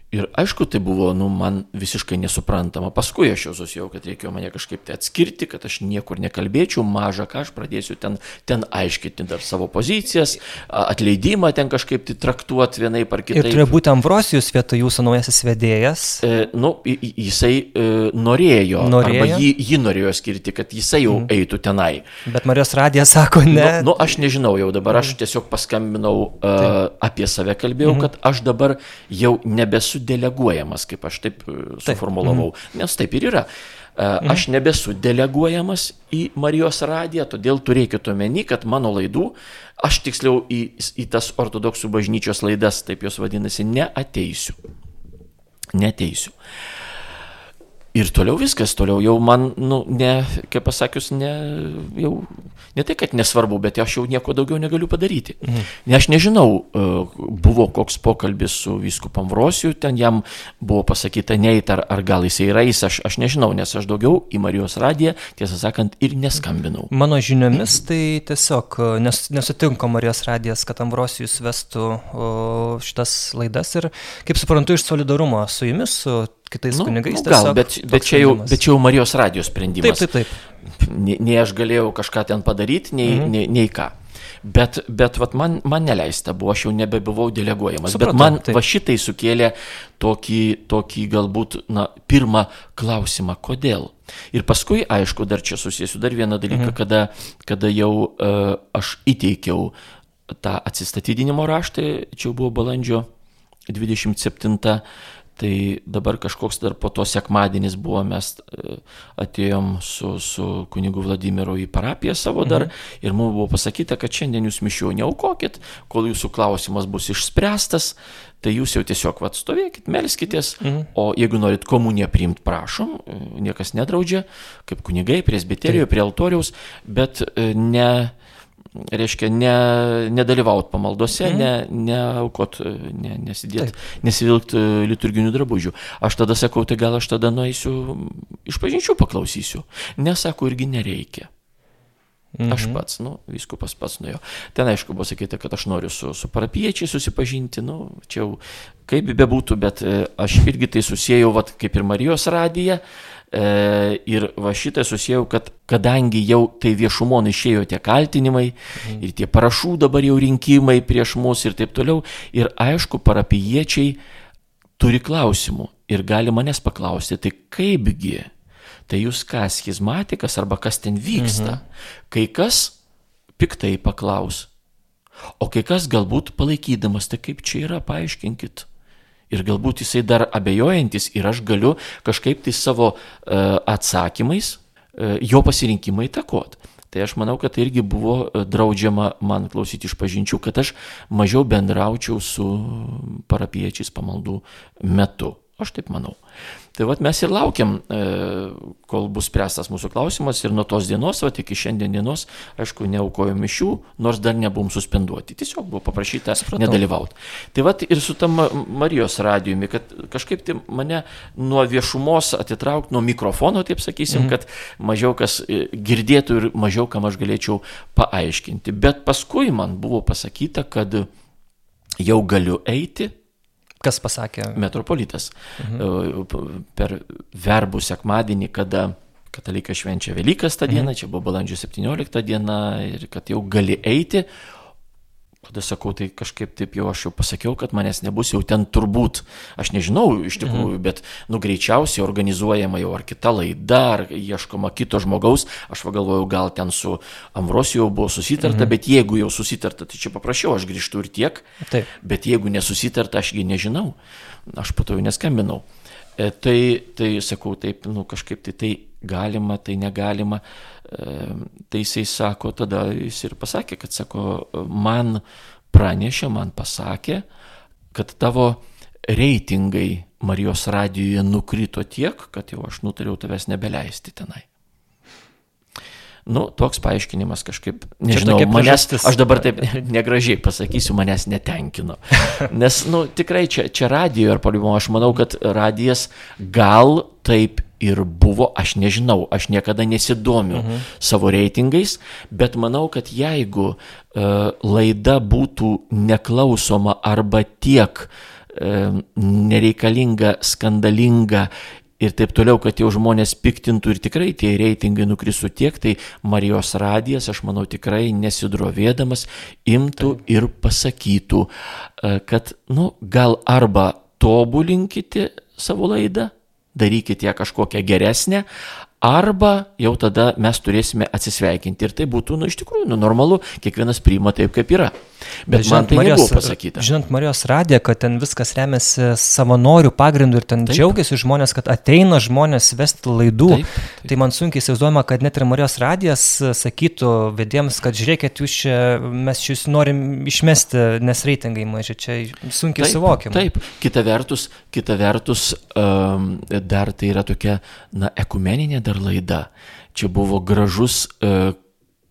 Ir aišku, tai buvo, nu, man visiškai nesuprantama. Paskui aš jau susijau, kad reikėjo mane kažkaip tai atskirti, kad aš niekur nekalbėčiau, mažą ką aš pradėsiu ten, ten aiškinti dar savo pozicijas, atleidimą ten kažkaip tai traktuoti vienai par kitaip. Ir turėjo būti Ambrosijus vietoj jūsų naujasis vedėjas. E, nu, jisai e, norėjo, norėjo, arba jį, jį norėjo skirti, kad jisai jau mm. eitų tenai. Bet Marijos radija sako ne. Nu, nu, aš nežinau jau dabar, aš mhm. tiesiog paskambinau, uh, apie save kalbėjau, mm. kad aš dabar jau nebesu nebesu deleguojamas, kaip aš taip e, suformulavau, taip. Mhm. nes taip ir yra. E, mhm. Aš nebesu deleguojamas į Marijos radiją, todėl turėkite omeny, kad mano laidų, aš tiksliau į, į tas ortodoksų bažnyčios laidas, taip jos vadinasi, neateisiu. Neteisiu. Ir toliau viskas, toliau jau man, nu, ne, kaip pasakius, ne, jau, ne tai, kad nesvarbu, bet aš jau nieko daugiau negaliu padaryti. Mhm. Ne, aš nežinau, e, buvo koks pokalbis su viskupam Vrosiu, ten jam buvo pasakyta neit, ar, ar gal jisai yra jis, aš, aš nežinau, nes aš daugiau į Marijos radiją, tiesą sakant, ir neskambinau. Mano žiniomis tai tiesiog e, nes, nesutinka Marijos radijas, kad Ambrosijus vestų o, šitas laidas ir, kaip suprantu, iš solidarumo su jumis, su kitais nu, kunigais. Nu, gal, bet, bet, čia jau, bet čia jau Marijos radijos sprendimas. Taip, taip, taip. Nei, nei aš galėjau kažką ten padaryti, nei, mhm. nei, nei ką. Bet, bet vat, man, man neleista buvo, aš jau nebebuvau deleguojamas. Supratau, bet man taip. va šitai sukėlė tokį, tokį galbūt, na, pirmą klausimą, kodėl. Ir paskui, aišku, dar čia susijęsiu dar vieną dalyką, mhm. kada, kada jau uh, aš įteikiau tą atsistatydinimo raštą, čia buvo balandžio 27 Tai dabar kažkoks dar po to sekmadienis buvo, mes e, atėjom su, su kunigu Vladimiru į parapiją savo dar mhm. ir mums buvo pasakyta, kad šiandien jūs mišių neaukokit, kol jūsų klausimas bus išspręstas, tai jūs jau tiesiog atstovėkit, melskitės, mhm. o jeigu norit komuniją priimti, prašom, e, niekas nedraudžia, kaip kunigai, presbiterijoje, prie altoriaus, bet e, ne reiškia, ne, nedalyvauti pamaldose, mm. ne, neaukot, ne, nesidėti, nesivilkti liturginių drabužių. Aš tada sakau, tai gal aš tada nueisiu iš pažinčių paklausysiu. Nesako, irgi nereikia. Mhm. Aš pats, nu, viskupas pats nuėjo. Ten aišku buvo sakyta, kad aš noriu su, su parapiečiai susipažinti, nu, čia jau kaip bebūtų, bet e, aš irgi tai susijęjau, vat, kaip ir Marijos radiją, E, ir va šitą susijau, kad kadangi jau tai viešumon išėjo tie kaltinimai mhm. ir tie parašų dabar jau rinkimai prieš mus ir taip toliau, ir aišku, parapiečiai turi klausimų ir gali manęs paklausti, tai kaipgi, tai jūs kas, schizmatikas arba kas ten vyksta, mhm. kai kas piktai paklaus, o kai kas galbūt palaikydamas, tai kaip čia yra, paaiškinkit. Ir galbūt jisai dar abejojantis ir aš galiu kažkaip tai savo uh, atsakymais uh, jo pasirinkimą įtakot. Tai aš manau, kad tai irgi buvo e, draudžiama man klausyti iš pažinčių, kad aš mažiau bendraučiau su parapiečiais pamaldų metu. Aš taip manau. Tai vad mes ir laukiam, e, kol bus spręstas mūsų klausimas ir nuo tos dienos, va iki šiandien dienos, aišku, neaukojom mišių, nors dar nebuvom suspenduoti. Tiesiog buvo paprašyta nedalyvauti. Tai vad ir su tam Marijos radijumi, kad kažkaip tai mane nuo viešumos atitraukti, nuo mikrofono, taip sakysim, mhm. kad mažiau kas e, girdėtų ir mažiau kam aš galėčiau paaiškinti. Bet paskui man buvo pasakyta, kad jau galiu eiti Kas pasakė? Metropolitas. Mhm. Per verbų sekmadienį, kada katalikai švenčia Velykas tą dieną, mhm. čia buvo balandžio 17 diena ir kad jau gali eiti, Tada sakau, tai kažkaip taip jau aš jau pasakiau, kad manęs nebus jau ten turbūt, aš nežinau iš tikrųjų, mhm. bet nu greičiausiai organizuojama jau ar kita laida, ar ieškoma kito žmogaus, aš pagalvojau, gal ten su Ambrosiju buvo susitarta, mhm. bet jeigu jau susitarta, tai čia paprašiau, aš grįžtu ir tiek, taip. bet jeigu nesusitarta, ašgi nežinau, aš po to jau neskambinau. E, tai, tai sakau, taip, nu kažkaip tai tai galima, tai negalima. Tai jisai sako, tada jis ir pasakė, kad sako, man pranešė, man pasakė, kad tavo reitingai Marijos radijoje nukrito tiek, kad jau aš nutariau tavęs nebeleisti tenai. Nu, toks paaiškinimas kažkaip, nežinau, manęs, aš dabar taip negražiai pasakysiu, manęs netenkino. Nes, nu, tikrai čia, čia radijo ar palimo, aš manau, kad radijas gal taip ir buvo, aš nežinau, aš niekada nesidomiu mhm. savo reitingais, bet manau, kad jeigu uh, laida būtų neklausoma arba tiek uh, nereikalinga, skandalinga ir taip toliau, kad jau žmonės piktintų ir tikrai tie reitingai nukristų tiek, tai Marijos radijas, aš manau, tikrai nesidrovėdamas imtų taip. ir pasakytų, uh, kad, nu, gal arba tobulinkite savo laidą, darykite ją kažkokią geresnę, arba jau tada mes turėsime atsisveikinti. Ir tai būtų, nu, iš tikrųjų, nu, normalu, kiekvienas priima taip, kaip yra. Bet, Bet žinant, man tai Marijos, nebuvo pasakyta. Žinant Marijos radiją, kad ten viskas remiasi savanorių pagrindu ir ten taip. džiaugiasi žmonės, kad ateina žmonės vesti laidų, taip, taip. tai man sunkiai įsivaizduojama, kad net ir Marijos radijas sakytų vediems, kad žiūrėkit, jūs čia, mes jūs norim išmesti, nes reitingai maži, čia sunkiai taip, suvokiama. Taip, kita vertus, kita vertus um, dar tai yra tokia, na, ekumeninė dar laida. Čia buvo gražus uh,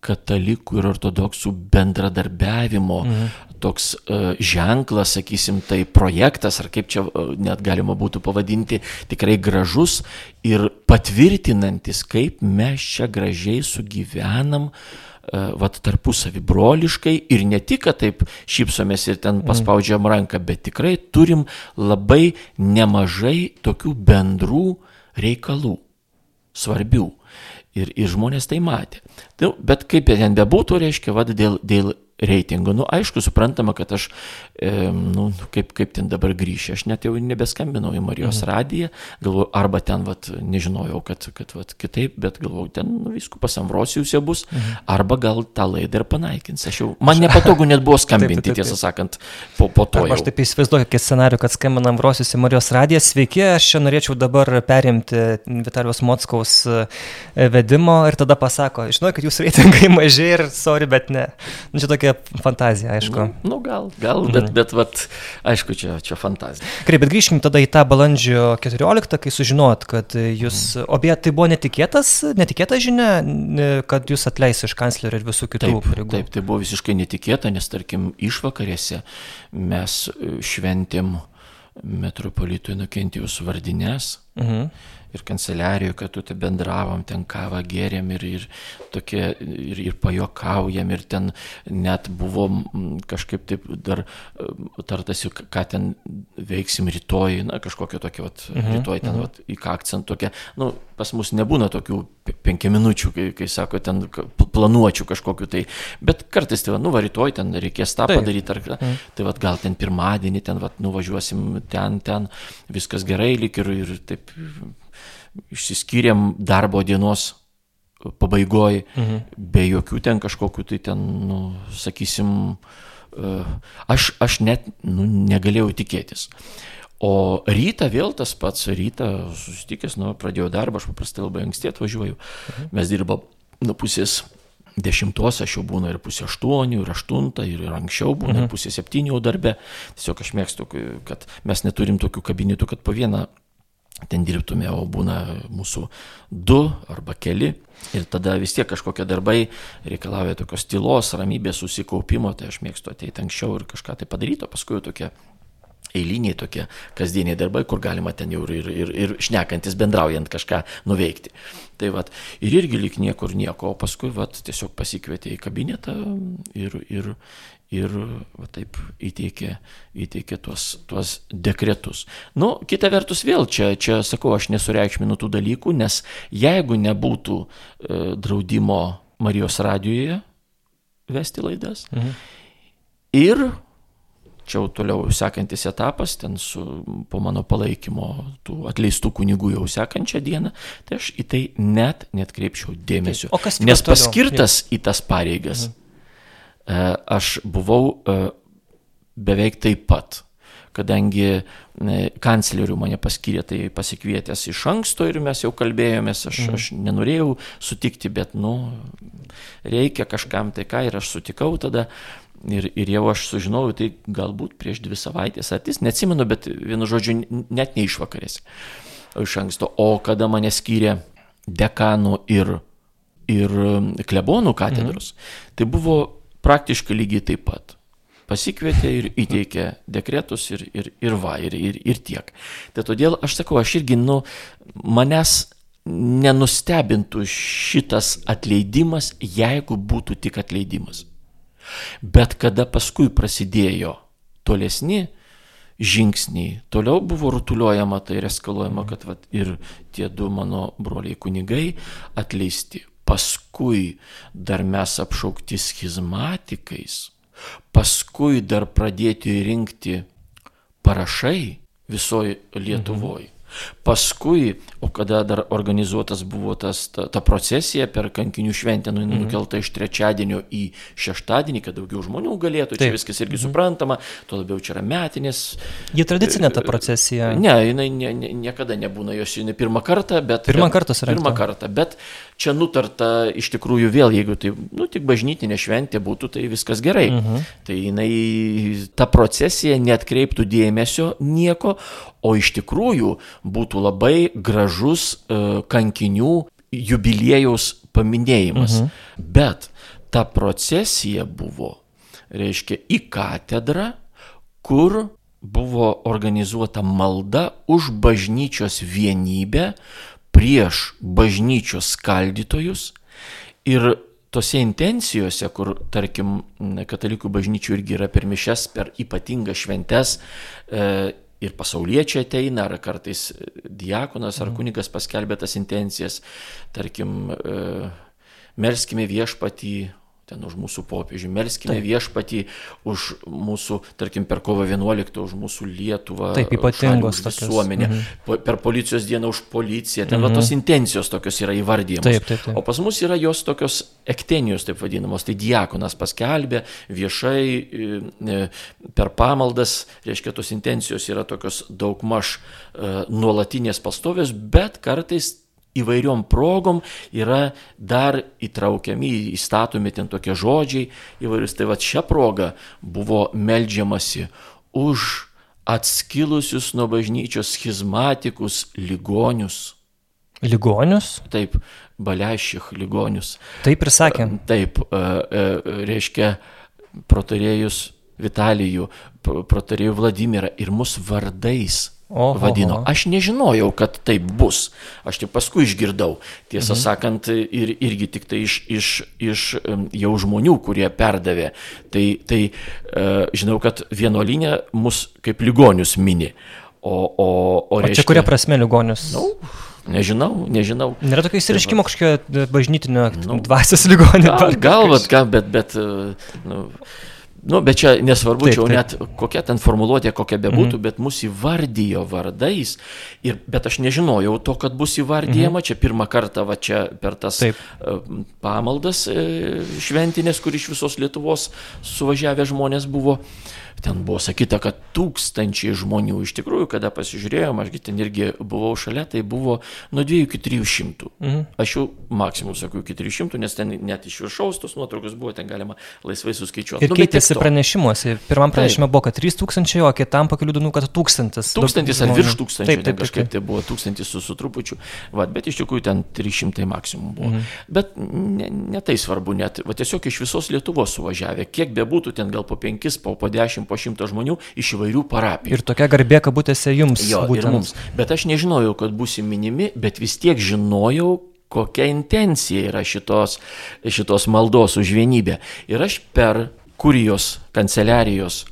katalikų ir ortodoksų bendradarbiavimo mhm. toks uh, ženklas, sakysim, tai projektas, ar kaip čia uh, net galima būtų pavadinti, tikrai gražus ir patvirtinantis, kaip mes čia gražiai sugyvenam, uh, vat tarpusavį broliškai ir ne tik, kad taip šypsomės ir ten mhm. paspaudžiam ranką, bet tikrai turim labai nemažai tokių bendrų reikalų, svarbių. Ir, ir žmonės tai matė. Nu, bet kaip ten bebūtų, reiškia, vad dėl, dėl reitingo. Nu, aišku, suprantama, kad aš, e, nu, kaip, kaip ten dabar grįšiu, aš net jau nebeskambinau į Marijos mhm. radiją, galvoju, arba ten, vat, nežinojau, kad, kad vat, kitaip, bet galvoju, ten nu, viskupas Ambrosijus jau bus, mhm. arba gal tą laidą ir panaikins. Aš jau, man nepatogu net buvo skambinti, taip, taip, taip. tiesą sakant, po, po to. Arba aš taip įsivaizduoju, kaip scenarių, kad skambina Ambrosijus į Marijos radiją. Sveiki, aš čia norėčiau dabar perimti Vitalijos Motskaus e, vedimo ir tada pasako, žinau, kad jūsų reitingai maži ir sorry, bet ne. Nu, čia tokia tokia fantazija, aišku. Nu, nu gal, gal, bet, mhm. bet vat, aišku, čia, čia fantazija. Gerai, bet grįžkim tada į tą balandžio 14, kai sužinot, kad jūs, mhm. o beje, tai buvo netikėtas, netikėta žinia, kad jūs atleis iš kanclerio ir visų kitų pareigų. Taip, tai buvo visiškai netikėta, nes tarkim išvakarėse mes šventėm metropolitui nukentėjus vardinės. Mhm ir kanceliarijoje, kad tu te bendravom, ten kavą gėrėm ir, ir, tokie, ir, ir pajokaujam, ir ten net buvo kažkaip taip dar tartasi, ką ten veiksim rytoj, na kažkokia tokia, vat, mhm, rytoj ten, mhm. vat, į ką akcent tokia, nu, pas mus nebūna tokių penkių minučių, kai, kai sako, ten planuočiau kažkokiu tai, bet kartais tai, va, nu, va, rytoj ten reikės tą Taip. padaryti, ar, mhm. tai va, gal ten pirmadienį, ten, va, nuvažiuosim ten, ten, viskas gerai, lik ir, ir taip išsiskyrėm darbo dienos pabaigoj, mhm. be jokių ten kažkokių tai ten, nu, sakysim, e, aš, aš net nu, negalėjau tikėtis. O rytą vėl tas pats, rytą susitikęs, nu, pradėjau darbą, aš paprastai labai anksti atvažiuoju. Mhm. Mes dirbam nuo pusės dešimtos, aš jau būna ir pusė aštuonių, ir aštuntą, ir, ir anksčiau būna mhm. ir pusė septynių darbe. Tiesiog aš mėgstu, kad mes neturim tokių kabinetų, kad po vieną ten dirbtume, o būna mūsų du arba keli. Ir tada vis tiek kažkokie darbai reikalauja tokios tylos, ramybės, susikaupimo, tai aš mėgstu ateiti anksčiau ir kažką tai padaryti, o paskui tokie eiliniai tokie kasdieniai darbai, kur galima ten jau ir, ir, ir šnekantis, bendraujant kažką nuveikti. Tai vat, ir irgi lik niekur nieko, o paskui vat, tiesiog pasikvietė į kabinetą ir, ir, ir va, taip įteikė, įteikė tuos, tuos dekretus. Nu, kita vertus vėl, čia, čia sakau, aš nesureikšminu tų dalykų, nes jeigu nebūtų e, draudimo Marijos radijoje vesti laidas mhm. ir čia jau toliau sekantis etapas, ten su, po mano palaikymo tų atleistų kunigų jau sekančią dieną, tai aš į tai net netkreipčiau dėmesio. O kas Nes paskirtas toliau? į tas pareigas. Mhm aš buvau e, beveik taip pat, kadangi e, kanclerių mane paskyrė, tai pasikvietęs iš anksto ir mes jau kalbėjomės, aš, mhm. aš nenorėjau sutikti, bet, nu, reikia kažkam tai ką ir aš sutikau tada. Ir, ir jau aš sužinojau, tai galbūt prieš dvi savaitės atis, neatsimenu, bet vienu žodžiu, net neišvakarėse iš anksto. O kada mane skyrė dekanų ir, ir klebonų katedros, mhm. tai buvo praktiškai lygiai taip pat. Pasikvietė ir įteikė dekretus ir, ir, ir va, ir, ir, ir tiek. Tai todėl aš sakau, aš irgi, nu, manęs nenustebintų šitas atleidimas, jeigu būtų tik atleidimas. Bet kada paskui prasidėjo tolesni žingsniai, toliau buvo rutuliuojama, tai ir eskaluojama, kad vat, ir tie du mano broliai kunigai atleisti paskui dar mes apšaukti schizmatikais, paskui dar pradėti rinkti parašai visoje Lietuvoje. Mhm. Paskui, o kada dar organizuotas buvo tas, ta, ta procesija per kankinių šventę, nu, mm. nukelta iš trečiadienio į šeštadienį, kad daugiau žmonių galėtų, Taip. čia viskas irgi mm. suprantama, tuo labiau čia yra metinės. Ji tradicinė ta procesija. Ne, jinai ne, ne, niekada nebūna jos, jinai pirmą kartą, bet... Pirmą kartą surengta. Pirmą kartą, bet čia nutarta iš tikrųjų vėl, jeigu tai, nu, tik bažnytinė šventė būtų, tai viskas gerai. Mhm. Tai jinai, ta procesija netkreiptų dėmesio nieko, o iš tikrųjų būtų labai gražus uh, kankinių jubiliejaus paminėjimas. Mhm. Bet ta procesija buvo, reiškia, į katedrą, kur buvo organizuota malda už bažnyčios vienybę prieš bažnyčios skaldytojus ir tose intencijose, kur, tarkim, katalikų bažnyčių irgi yra per mišes, per ypatingas šventes, e, ir pasauliečiai ateina, ar kartais diakonas ar mhm. kunigas paskelbė tas intencijas, tarkim, e, melskime viešpatį ten už mūsų popiežių, melskime Taip. viešpatį už mūsų, tarkim, per kovo 11, už mūsų Lietuvą, Taip, ypatingos visuomenę, mhm. per policijos dieną už policiją, ten mhm. va, tos intencijos tokios yra įvardyjamos. Taip, taip, taip. O pas mus yra jos tokios ektenijos, taip vadinamos, tai diakonas paskelbė viešai e, e, per pamaldas, reiškia, tos intencijos yra tokios daugmaž e, nuolatinės pastovės, bet kartais įvairiom progom yra dar įtraukiami, įstatomi ten tokie žodžiai įvairius. Tai va šią progą buvo melžiamasi už atskilusius nuo bažnyčios schizmatikus ligonius. Ligonius? Taip, balešich ligonius. Taip ir sakė. Taip, e, e, reiškia protarėjus Vitalijų, protarėjų Vladimirą ir mus vardais Oho, vadino. Aš nežinojau, kad taip bus. Aš tik paskui išgirdau. Tiesą mhm. sakant, ir, irgi tik tai iš, iš, iš jau žmonių, kurie perdavė. Tai, tai uh, žinau, kad vienuolinė mus kaip ligonius mini. O, o, o, reiškia, o čia kuria prasme ligonius? Nu, Nežinau, nežinau. Nėra tokio įsiriškimo kažkokio bažnytinio nu, dvasios ligonio. Gal, gal, gal bet, bet e, nu, Nu, bet čia nesvarbu, taip, čia jau net kokia ten formuluotė, kokia bebūtų, mm. bet mus įvardijo vardais. Ir, bet aš nežinojau to, kad bus įvardyjama. Mm. Čia pirmą kartą, va čia per tas taip. E, pamaldas e, šventinės, kur iš visos Lietuvos suvažiavę žmonės buvo ten buvo sakyta, kad tūkstančiai žmonių iš tikrųjų, kada pasižiūrėjom, ašgi ten irgi buvau šalia, tai buvo nuo 2 iki 300. Mhm. Aš jau maksimum sakau iki 300, nes ten net iš viršaus tos nuotraukos buvo, ten galima laisvai suskaičiuoti. Ir nu, keitėsi pranešimuose. Pirmam pranešime buvo, kad 3000, o kitam po kelių dienų, kad 1000. Tūkstantis ar virš tūkstančio. Taip, taip, kažkaip tai buvo tūkstantis su, su trupučiu. Va, bet iš tikrųjų ten 300 maksimum buvo. Mhm. Bet ne, ne tai svarbu, net va, tiesiog iš visos Lietuvos suvažiavę, kiek bebūtų ten gal po 5, po, po 10, po 100 žmonių iš įvairių parapijų. Ir tokia garbė kabutėse jums. Jo, būtent. ir mums. Bet aš nežinojau, kad būsim minimi, bet vis tiek žinojau, kokia intencija yra šitos, šitos maldos už vienybę. Ir aš per kurijos kanceliarijos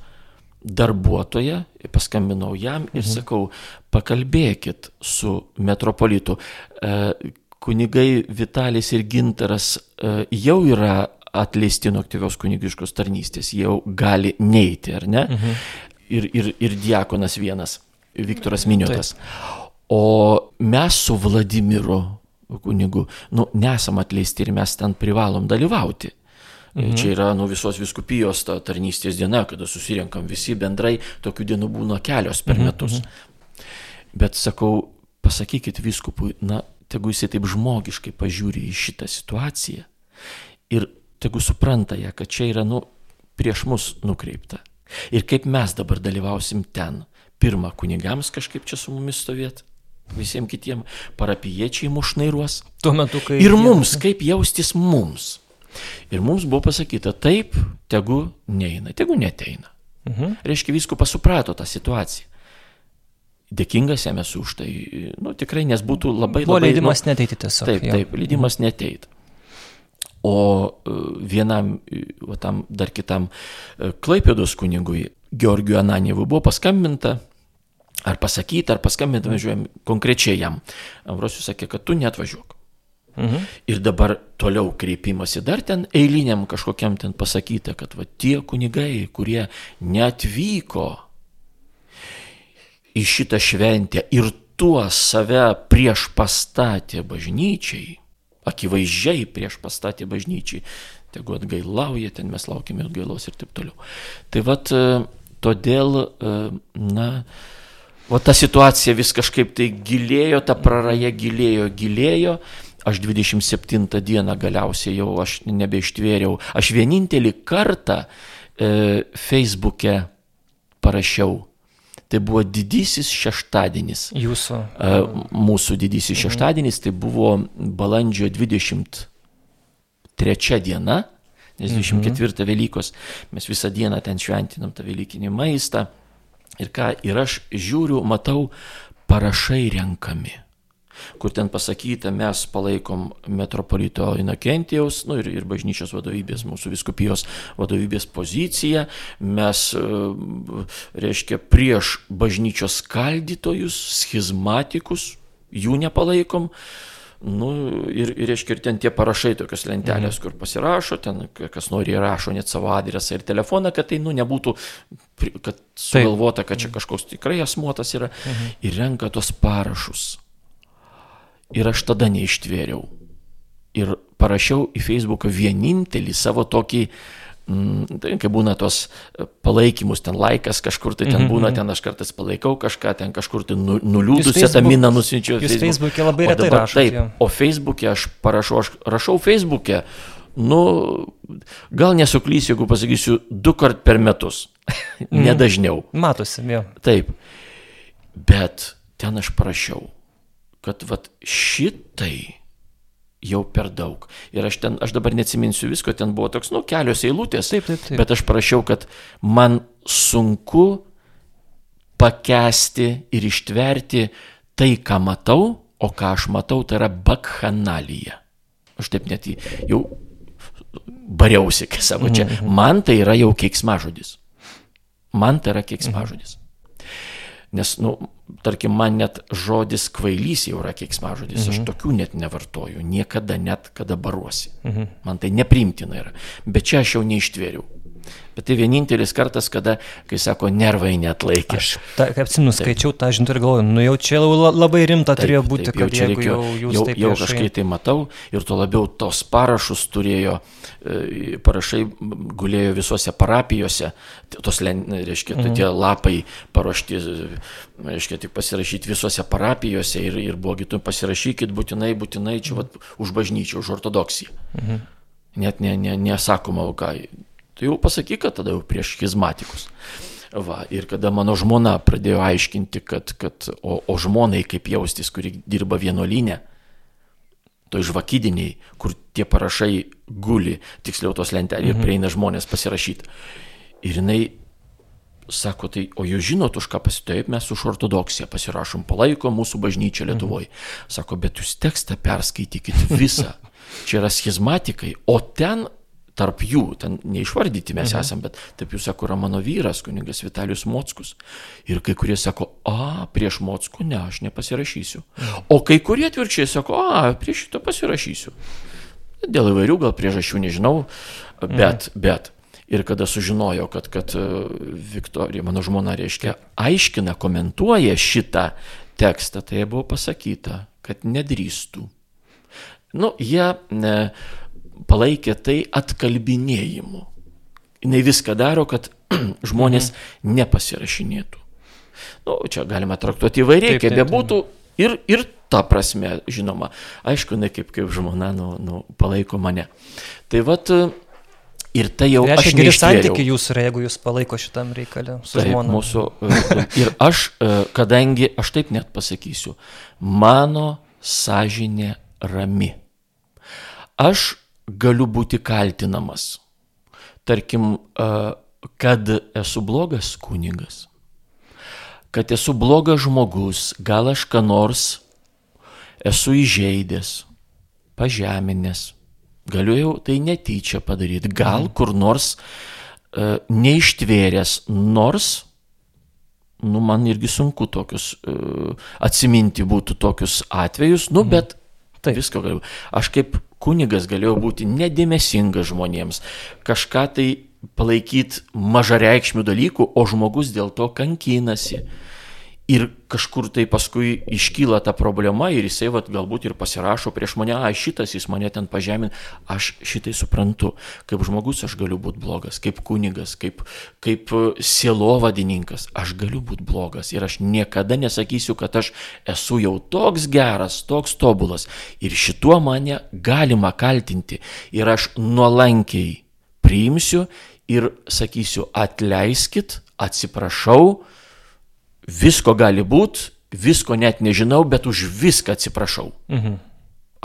darbuotoją, paskambinau jam ir mhm. sakau, pakalbėkit su metropolitu. E, kunigai Vitalis ir Gintaras e, jau yra atleisti nuo aktyvios kunigiškos tarnystės, jau gali neiti, ar ne? Mhm. Ir, ir, ir diakonas vienas, Viktoras Miniotas. O mes su Vladimiru kunigu, nu, nesam atleisti ir mes ten privalom dalyvauti. Mhm. Čia yra nu, visos viskupijos ta tarnystės diena, kada susirenkam visi bendrai, tokių dienų būna kelios per mhm, metus. Mhm. Bet sakau, pasakykit viskupui, na, tegu jisai taip žmogiškai pažiūri į šitą situaciją ir tegu supranta ją, kad čia yra, nu, prieš mus nukreipta. Ir kaip mes dabar dalyvausim ten. Pirma, kunigams kažkaip čia su mumis stovėti, visiems kitiems parapiečiai mušnairuos. Tuo metu, kai... Ir mums, kaip jaustis mums. Ir mums buvo pasakyta, taip, tegu neina, tegu neteina. Mhm. Reiškia, viskupas suprato tą situaciją dėkingas jam esu už tai, nu, tikrai, nes būtų labai... Buvo labai, leidimas nu, neteiti tiesiog. Taip, jau. taip, leidimas mhm. neteiti. O e, vienam, e, o tam dar kitam e, Klaipėdos kunigui, Georgiu Ananievui, buvo paskambinta, ar pasakyti, ar paskambinti, važiuojam konkrečiai jam. Ambrosius sakė, kad tu netvažiuok. Mhm. Ir dabar toliau kreipimasi dar ten eiliniam kažkokiam ten pasakyta, kad va, tie kunigai, kurie netvyko į šitą šventę ir tuo save prieš pastatė bažnyčiai, akivaizdžiai prieš pastatė bažnyčiai, tegu atgailauja, ten mes laukime atgailos ir taip toliau. Tai vad, e, todėl, e, na, o ta situacija vis kažkaip tai gilėjo, ta praraja gilėjo, gilėjo. Aš 27 dieną galiausiai jau aš nebeištvėriau. Aš vienintelį kartą e, Facebook'e parašiau tai buvo didysis šeštadienis. Jūsų. Mūsų didysis mhm. šeštadienis tai buvo balandžio 23 diena, nes 24 mhm. Velykos mes visą dieną ten šventinam tą Velykinį maistą. Ir ką, ir aš žiūriu, matau, parašai renkami kur ten pasakyta, mes palaikom metropolito Inokentijaus nu, ir, ir bažnyčios vadovybės, mūsų viskupijos vadovybės poziciją, mes, e, reiškia, prieš bažnyčios skaldytojus, schizmatikus, jų nepalaikom. Nu, ir, ir, reiškia, ir ten tie parašai, tokios lentelės, mhm. kur pasirašo, ten kas nori rašo net savo adresą ir telefoną, kad tai, nu, nebūtų, kad sugalvota, kad čia kažkoks tikrai asmuotas yra, mhm. ir renka tos parašus. Ir aš tada neištvėriau. Ir parašiau į Facebooką vienintelį savo tokį, mm, tai kai būna tos e, palaikymus, ten laikas kažkur, tai ten -hmm. būna, ten aš kartais palaikau kažką, ten kažkur tai nu, nuliūdusią tą miną nusinčiau. Jūs Facebook'e labai retai rašote. Taip, o Facebook'e aš parašau, aš rašau Facebook'e, nu, gal nesuklysiu, jeigu pasakysiu, du kart per metus, nedažniau. Matosi, jau. Taip, bet ten aš parašiau kad vat šitai jau per daug. Ir aš ten, aš dabar neatsiminsiu visko, ten buvo toks, nu, kelios eilutės. Taip, taip, taip. Bet aš prašiau, kad man sunku pakesti ir ištverti tai, ką matau, o ką aš matau, tai yra bakhanalija. Aš taip net jau bariausi, kai savo čia. Mhm, mhm. Man tai yra jau keiksmažodis. Man tai yra keiksmažodis. Nes, nu, tarkim, man net žodis kvailys jau yra keiksmažodis, mhm. aš tokių net nevartoju, niekada net kada baruosi. Mhm. Man tai neprimtina yra. Bet čia aš jau neištvėriau. Bet tai vienintelis kartas, kada, kai sako, nervai net laikė. Aš, ta, kaip atsimenu, skaičiau tą žinutę ir galvoju, nu jau čia labai rimta taip, turėjo būti, taip, kad jeigu reikėjo, jau jau, jau kažkaip tai matau ir tuo labiau tos parašus turėjo, e, parašai gulėjo visose parapijose, tos, reiškia, mhm. tie lapai paruošti, reiškia, tik pasirašyti visose parapijose ir, ir buvo kitų pasirašykit būtinai, būtinai čia vat, už bažnyčią, už ortodoksiją. Mhm. Net ne, ne, nesakoma, o ką. Tai jau pasakyk, kad tada jau prieš schizmatikus. Va, ir kada mano žmona pradėjo aiškinti, kad, kad o, o žmonai kaip jaustis, kuri dirba vienolinė, to žvakydiniai, kur tie parašai guli, tiksliau tos lentelė ir prieina žmonės pasirašyti. Ir jinai sako, tai, o jūs žinot, už ką pasitaip, mes už ortodoksiją pasirašom, palaiko mūsų bažnyčia Lietuvoje. Sako, bet jūs tekstą perskaitykit visą. Čia yra schizmatikai, o ten tarp jų, ten neišvardyti mes mhm. esam, bet tarp jų sako, yra mano vyras, kuningas Vitalius Mockus. Ir kai kurie sako, a, prieš Mockų ne, aš nepasirašysiu. O kai kurie atvirkščiai sako, a, prieš šitą pasirašysiu. Dėl įvairių gal priežasčių nežinau, bet, mhm. bet. Ir kada sužinojo, kad, kad e, Viktorija, mano žmona, reiškia, aiškina, komentuoja šitą tekstą, tai buvo pasakyta, kad nedrįstų. Nu, jie ne, palaikė tai atkalbinėjimu. Jis viską daro, kad žmonės mhm. nepasirašinėtų. Nu, čia galima traktuoti įvairiai, kaip bebūtų. Ir, ir ta prasme, žinoma, aišku, ne kaip, kaip žmona nu, nu, palaiko mane. Tai vad, ir tai jau Tai aš reiškia, geri neištvėriau. santykiai jūsų yra, jeigu jūs palaiko šitam reikalė su Taip, žmona. mūsų. e, Ir aš, e, kadangi, aš taip net pasakysiu, mano sąžinė rami. Aš galiu būti kaltinamas. Tarkim, e, kad esu blogas kunigas, kad esu blogas žmogus, gal aš ką nors esu įžeidęs, pažeminęs, galiu jau tai netyčia padaryti, gal kur nors e, neištvėręs, nors nu, man irgi sunku tokius uh, atsiminti būtų tokius atvejus, nu, bet Taip. visko galiu. Aš kaip kunigas galėjau būti nedėmesingas žmonėms, kažką tai palaikyti mažareikšmių dalykų, o žmogus dėl to kankinasi. Ir kažkur tai paskui iškyla ta problema ir jisai vat, galbūt ir pasirašo prieš mane, a šitas jis mane ten pažemin, aš šitai suprantu, kaip žmogus aš galiu būti blogas, kaip kunigas, kaip, kaip sielovadininkas, aš galiu būti blogas. Ir aš niekada nesakysiu, kad aš esu jau toks geras, toks tobulas. Ir šituo mane galima kaltinti. Ir aš nuolankiai priimsiu ir sakysiu atleiskit, atsiprašau, visko gali būti, visko net nežinau, bet už viską atsiprašau. Mhm.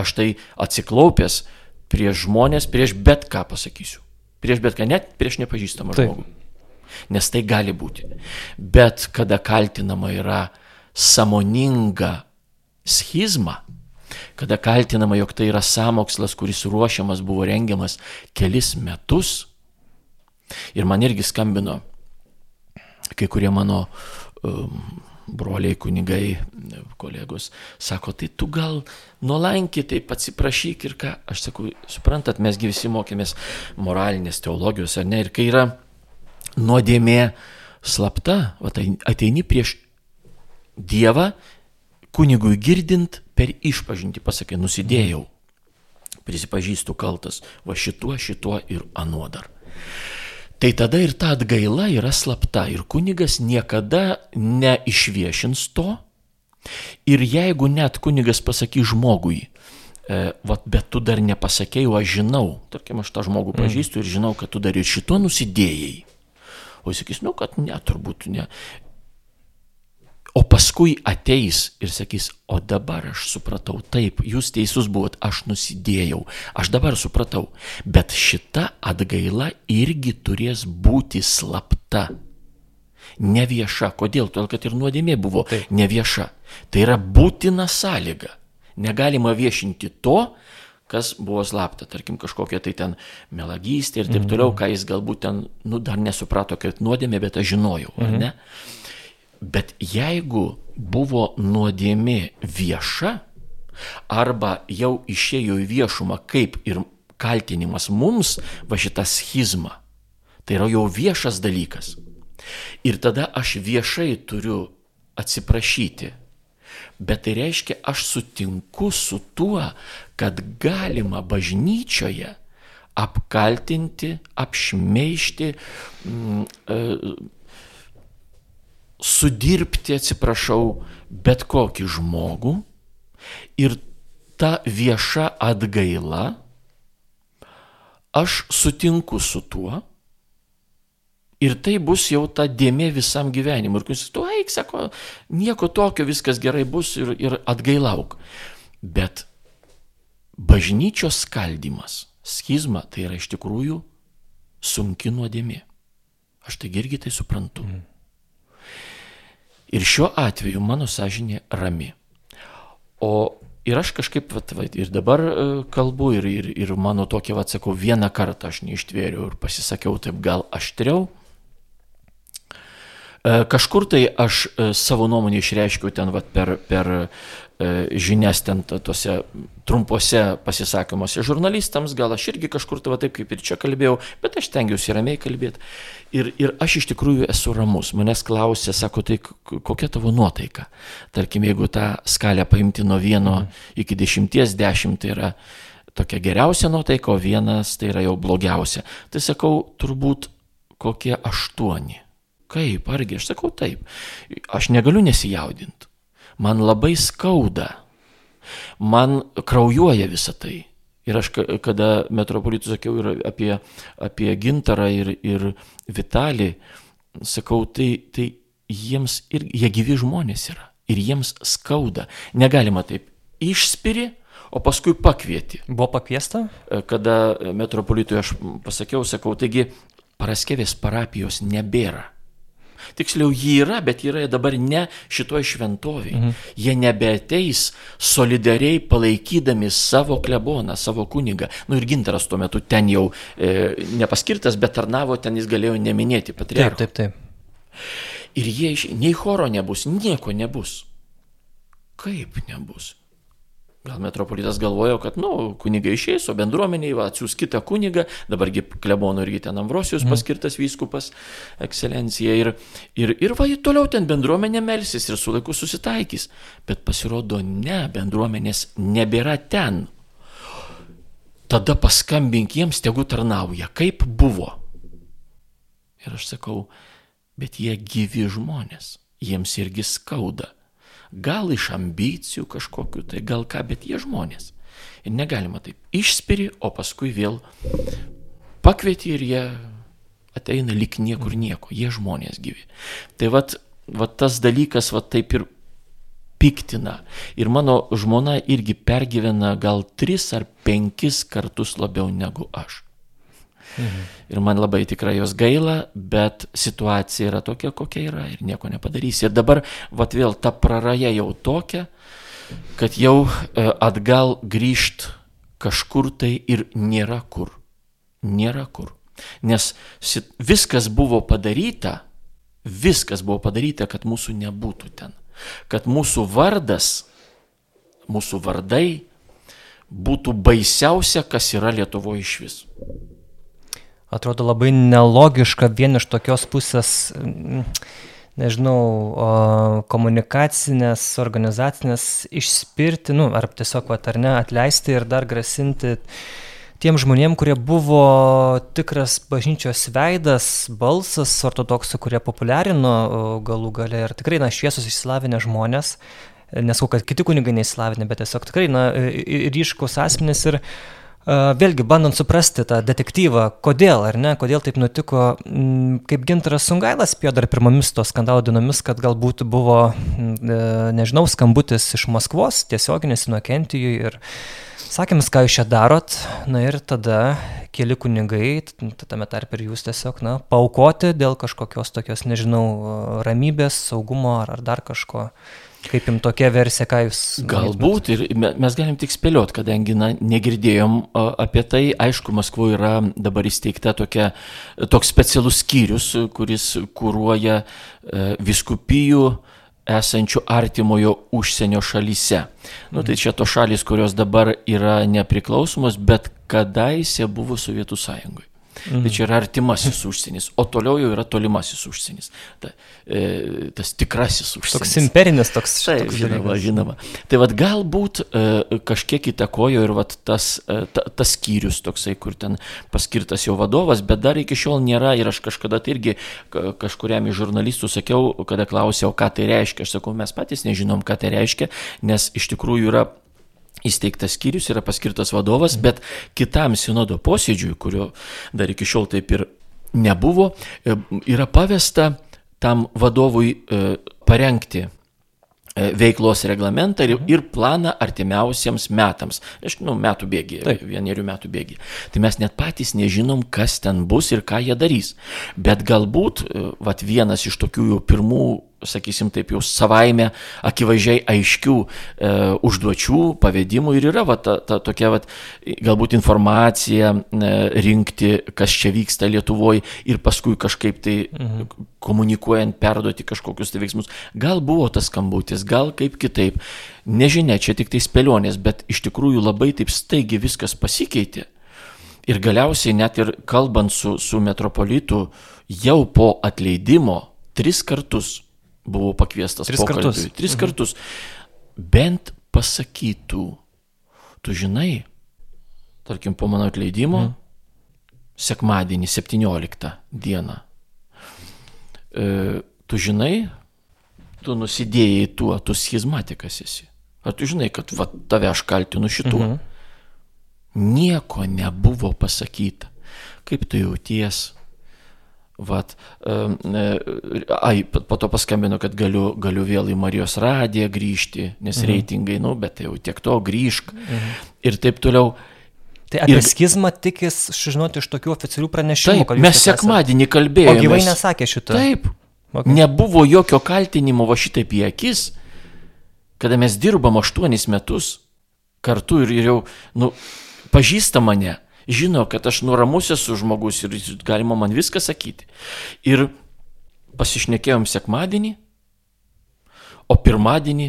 Aš tai atsiklaupęs prieš žmonės, prieš bet ką pasakysiu. Prieš bet ką, net prieš nepažįstamą Taip. žmogų. Nes tai gali būti. Bet kada kaltinama yra samoninga schizma, kada kaltinama, jog tai yra samokslas, kuris ruošiamas buvo rengiamas kelis metus, ir man irgi skambino kai kurie mano broliai, kunigai, kolegos, sako, tai tu gal nuolankiai taip atsiprašyk ir ką. Aš sakau, suprantat, mesgi visi mokėmės moralinės teologijos, ar ne? Ir kai yra nuodėmė slapta, va, tai ateini prieš Dievą, kunigui girdint per išpažinti, pasakai, nusidėjau, prisipažįstu kaltas, va šituo, šituo ir anuo dar. Tai tada ir ta atgaila yra slapta ir kunigas niekada neišviešins to. Ir jeigu net kunigas pasakys žmogui, e, vat, bet tu dar nepasakėjai, o aš žinau, tarkim, aš tą žmogų pažįstu ir žinau, kad tu dar ir šito nusidėjai. O jis sakys, nu, kad ne, turbūt ne. O paskui ateis ir sakys, o dabar aš supratau, taip, jūs teisus buvot, aš nusidėjau, aš dabar supratau, bet šita atgaila irgi turės būti slapta. Nevieša. Kodėl? Todėl, kad ir nuodėmė buvo Taip. nevieša. Tai yra būtina sąlyga. Negalima viešinti to, kas buvo slapta, tarkim, kažkokia tai ten melagystė ir taip toliau, ką jis galbūt ten, nu, dar nesuprato, kad nuodėmė, bet aš žinojau, ar ne? Bet jeigu buvo nuodėmė vieša, arba jau išėjo į viešumą kaip ir kaltinimas mums, va šitą schizmą, Tai yra jau viešas dalykas. Ir tada aš viešai turiu atsiprašyti. Bet tai reiškia, aš sutinku su tuo, kad galima bažnyčioje apkaltinti, apšmeišti, mm, e, sudirbti, atsiprašau, bet kokį žmogų ir ta vieša atgaila, aš sutinku su tuo, Ir tai bus jau ta dėmė visam gyvenimui. Ir kai jis, tu eik, sako, nieko tokio, viskas gerai bus ir, ir atgailauk. Bet bažnyčios skaldimas, schizma, tai yra iš tikrųjų sunki nuodėmė. Aš tai irgi tai suprantu. Mm. Ir šiuo atveju mano sąžinė rami. O ir aš kažkaip, vat, vat, ir dabar e, kalbu, ir, ir, ir mano tokia, vat, sakau, vieną kartą aš neištvėriau ir pasisakiau taip gal aštriau, E, kažkur tai aš e, savo nuomonę išreiškiau ten vat, per, per žinias ten tose trumpuose pasisakymuose žurnalistams, gal aš irgi kažkur va taip kaip ir čia kalbėjau, bet aš tengiausi ramiai kalbėti. Ir, ir aš iš tikrųjų esu ramus. Manęs klausė, sako, tai kokia tavo nuotaika? Tarkim, jeigu tą skalę paimti nuo vieno iki dešimties, dešimt tai yra tokia geriausia nuotaika, o vienas tai yra jau blogiausia. Tai sakau, turbūt kokie aštuoni. Kaip, argi aš sakau taip. Aš negaliu nesijaudinti. Man labai skauda. Man kraujuoja visa tai. Ir aš, kada metropolitų sakiau ir apie, apie gintarą ir, ir Vitalį, sakau, tai, tai jiems ir jie gyvi žmonės yra. Ir jiems skauda. Negalima taip išspiri, o paskui pakvieti. Buvo pakviesta? Kada metropolitui aš pasakiau, sakau, taigi Paraskevės parapijos nebėra. Tiksliau, jį yra, bet yra dabar ne šitoje šventovėje. Mhm. Jie nebeteis solidariai palaikydami savo kleboną, savo kunigą. Nu ir gintaras tuo metu ten jau e, nepaskirtas, bet tarnavo, ten jis galėjo neminėti patriarcho. Taip, taip, taip. Ir jie, nei choro nebus, nieko nebus. Kaip nebus? Gal metropolitas galvojo, kad, na, nu, kunigai išeis, o bendruomeniai va, atsiūs kitą kunigą, dabargi klebonų irgi ten Ambrosijos mm. paskirtas vyskupas, ekscelencija. Ir, ir, ir va, toliau ten bendruomenė melsis ir su laiku susitaikys. Bet pasirodo, ne, bendruomenės nebėra ten. Tada paskambink jiems, tegu tarnauja, kaip buvo. Ir aš sakau, bet jie gyvi žmonės, jiems irgi skauda gal iš ambicijų kažkokiu, tai gal ką, bet jie žmonės. Ir negalima taip išspiri, o paskui vėl pakvieti ir jie ateina lik niekur nieko, jie žmonės gyvi. Tai vat, vat tas dalykas vat taip ir piktina. Ir mano žmona irgi pergyvena gal tris ar penkis kartus labiau negu aš. Mhm. Ir man labai tikrai jos gaila, bet situacija yra tokia, kokia yra ir nieko nepadarysi. Ir dabar, vat vėl ta praraja jau tokia, kad jau e, atgal grįžt kažkur tai ir nėra kur. Nėra kur. Nes viskas buvo padaryta, viskas buvo padaryta, kad mūsų nebūtų ten. Kad mūsų vardas, mūsų vardai būtų baisiausia, kas yra Lietuvoje iš vis atrodo labai nelogiška vien iš tokios pusės, mm, nežinau, komunikacinės, organizacinės išspirti, nu, ar tiesiog, va, ar ne, atleisti ir dar grasinti tiem žmonėm, kurie buvo tikras bažnyčios veidas, balsas ortodoksų, kurie populiarino galų gale ir tikrai, na, šviesus išsilavinę žmonės, nesakau, kad kiti kunigai neįsilavinę, bet tiesiog tikrai, na, ryškus asmenys ir uh, Vėlgi, bandant suprasti tą detektyvą, kodėl, ar ne, kodėl taip nutiko, kaip Gintaras Sungailas spėjo dar pirmomis to skandalo dienomis, kad galbūt buvo, e, nežinau, skambutis iš Maskvos, tiesioginis Inokentijui ir sakėm, ką jūs čia darot, na ir tada keli kunigai, tame tarp ir jūs tiesiog, na, paukoti dėl kažkokios tokios, nežinau, ramybės, saugumo ar, ar dar kažko. Kaip jums tokia versija, ką jūs... Galbūt ir mes galim tik spėlioti, kadangi na, negirdėjom apie tai. Aišku, Maskvoje yra dabar įsteigta tokia, toks specialus skyrius, kuris kūruoja e, viskupijų esančių artimojo užsienio šalyse. Nu, tai čia tos šalis, kurios dabar yra nepriklausomos, bet kadaise buvo Sovietų sąjungoje. Mhm. Tai čia yra artimasis užsienis, o toliau jau yra tolimasis užsienis. Ta, e, tas tikrasis užsienis. Toks imperinis toks. Toks žinoma, žinoma. Tai vad galbūt e, kažkiek įtakojo ir vat, tas, e, ta, tas skyrius toksai, kur ten paskirtas jo vadovas, bet dar iki šiol nėra ir aš kažkada tai irgi kažkuriam iš žurnalistų sakiau, kada klausiau, ką tai reiškia. Aš sakau, mes patys nežinom, ką tai reiškia, nes iš tikrųjų yra įsteigtas skyrius, yra paskirtas vadovas, bet kitam sinodo posėdžiui, kurio dar iki šiol taip ir nebuvo, e, yra pavesta tam vadovui e, parengti e, veiklos reglamentą ir, ir planą artimiausiems metams. Aišku, nu, metų bėgi, vienerių metų bėgi. Tai mes net patys nežinom, kas ten bus ir ką jie darys. Bet galbūt, vat vienas iš tokių jau pirmų sakysim taip, jau savaime akivaizdžiai aiškių e, užduočių, pavedimų ir yra va, ta, ta tokia va, galbūt informacija e, rinkti, kas čia vyksta Lietuvoje ir paskui kažkaip tai mhm. komunikuojant, perduoti kažkokius tai veiksmus. Gal buvo tas skambutis, gal kaip kitaip. Nežinia, čia tik tai spėlionės, bet iš tikrųjų labai taip staigiai viskas pasikeitė. Ir galiausiai net ir kalbant su, su metropolitu, jau po atleidimo tris kartus buvau pakviestas Tris pokalbiui. kartus. Tris mhm. kartus. Bent pasakytų, tu žinai, tarkim, po mano atleidimo, mhm. sekmadienį, 17 dieną, e, tu žinai, tu nusidėjai tuo, tu schizmatikas esi. Ar tu žinai, kad va, tave aš kaltinu šituo? Mhm. Nieko nebuvo pasakyta. Kaip tu jauties, Vat, e, ai, po to paskambino, kad galiu, galiu vėl į Marijos radiją grįžti, nes mhm. reitingai, nu, bet jau tiek to grįžk mhm. ir taip toliau. Tai apie ir... schizmą tikis žinoti iš tokių oficialių pranešimų. Taip, mes sekmadienį kalbėjome. O gyvai nesakė šito. Taip. Okay. Nebuvo jokio kaltinimo va šitaip į akis, kada mes dirbam aštuonis metus kartu ir, ir jau, nu, pažįsta mane žino, kad aš nuramus esu žmogus ir galima man viską sakyti. Ir pasišnekėjom sekmadienį, o pirmadienį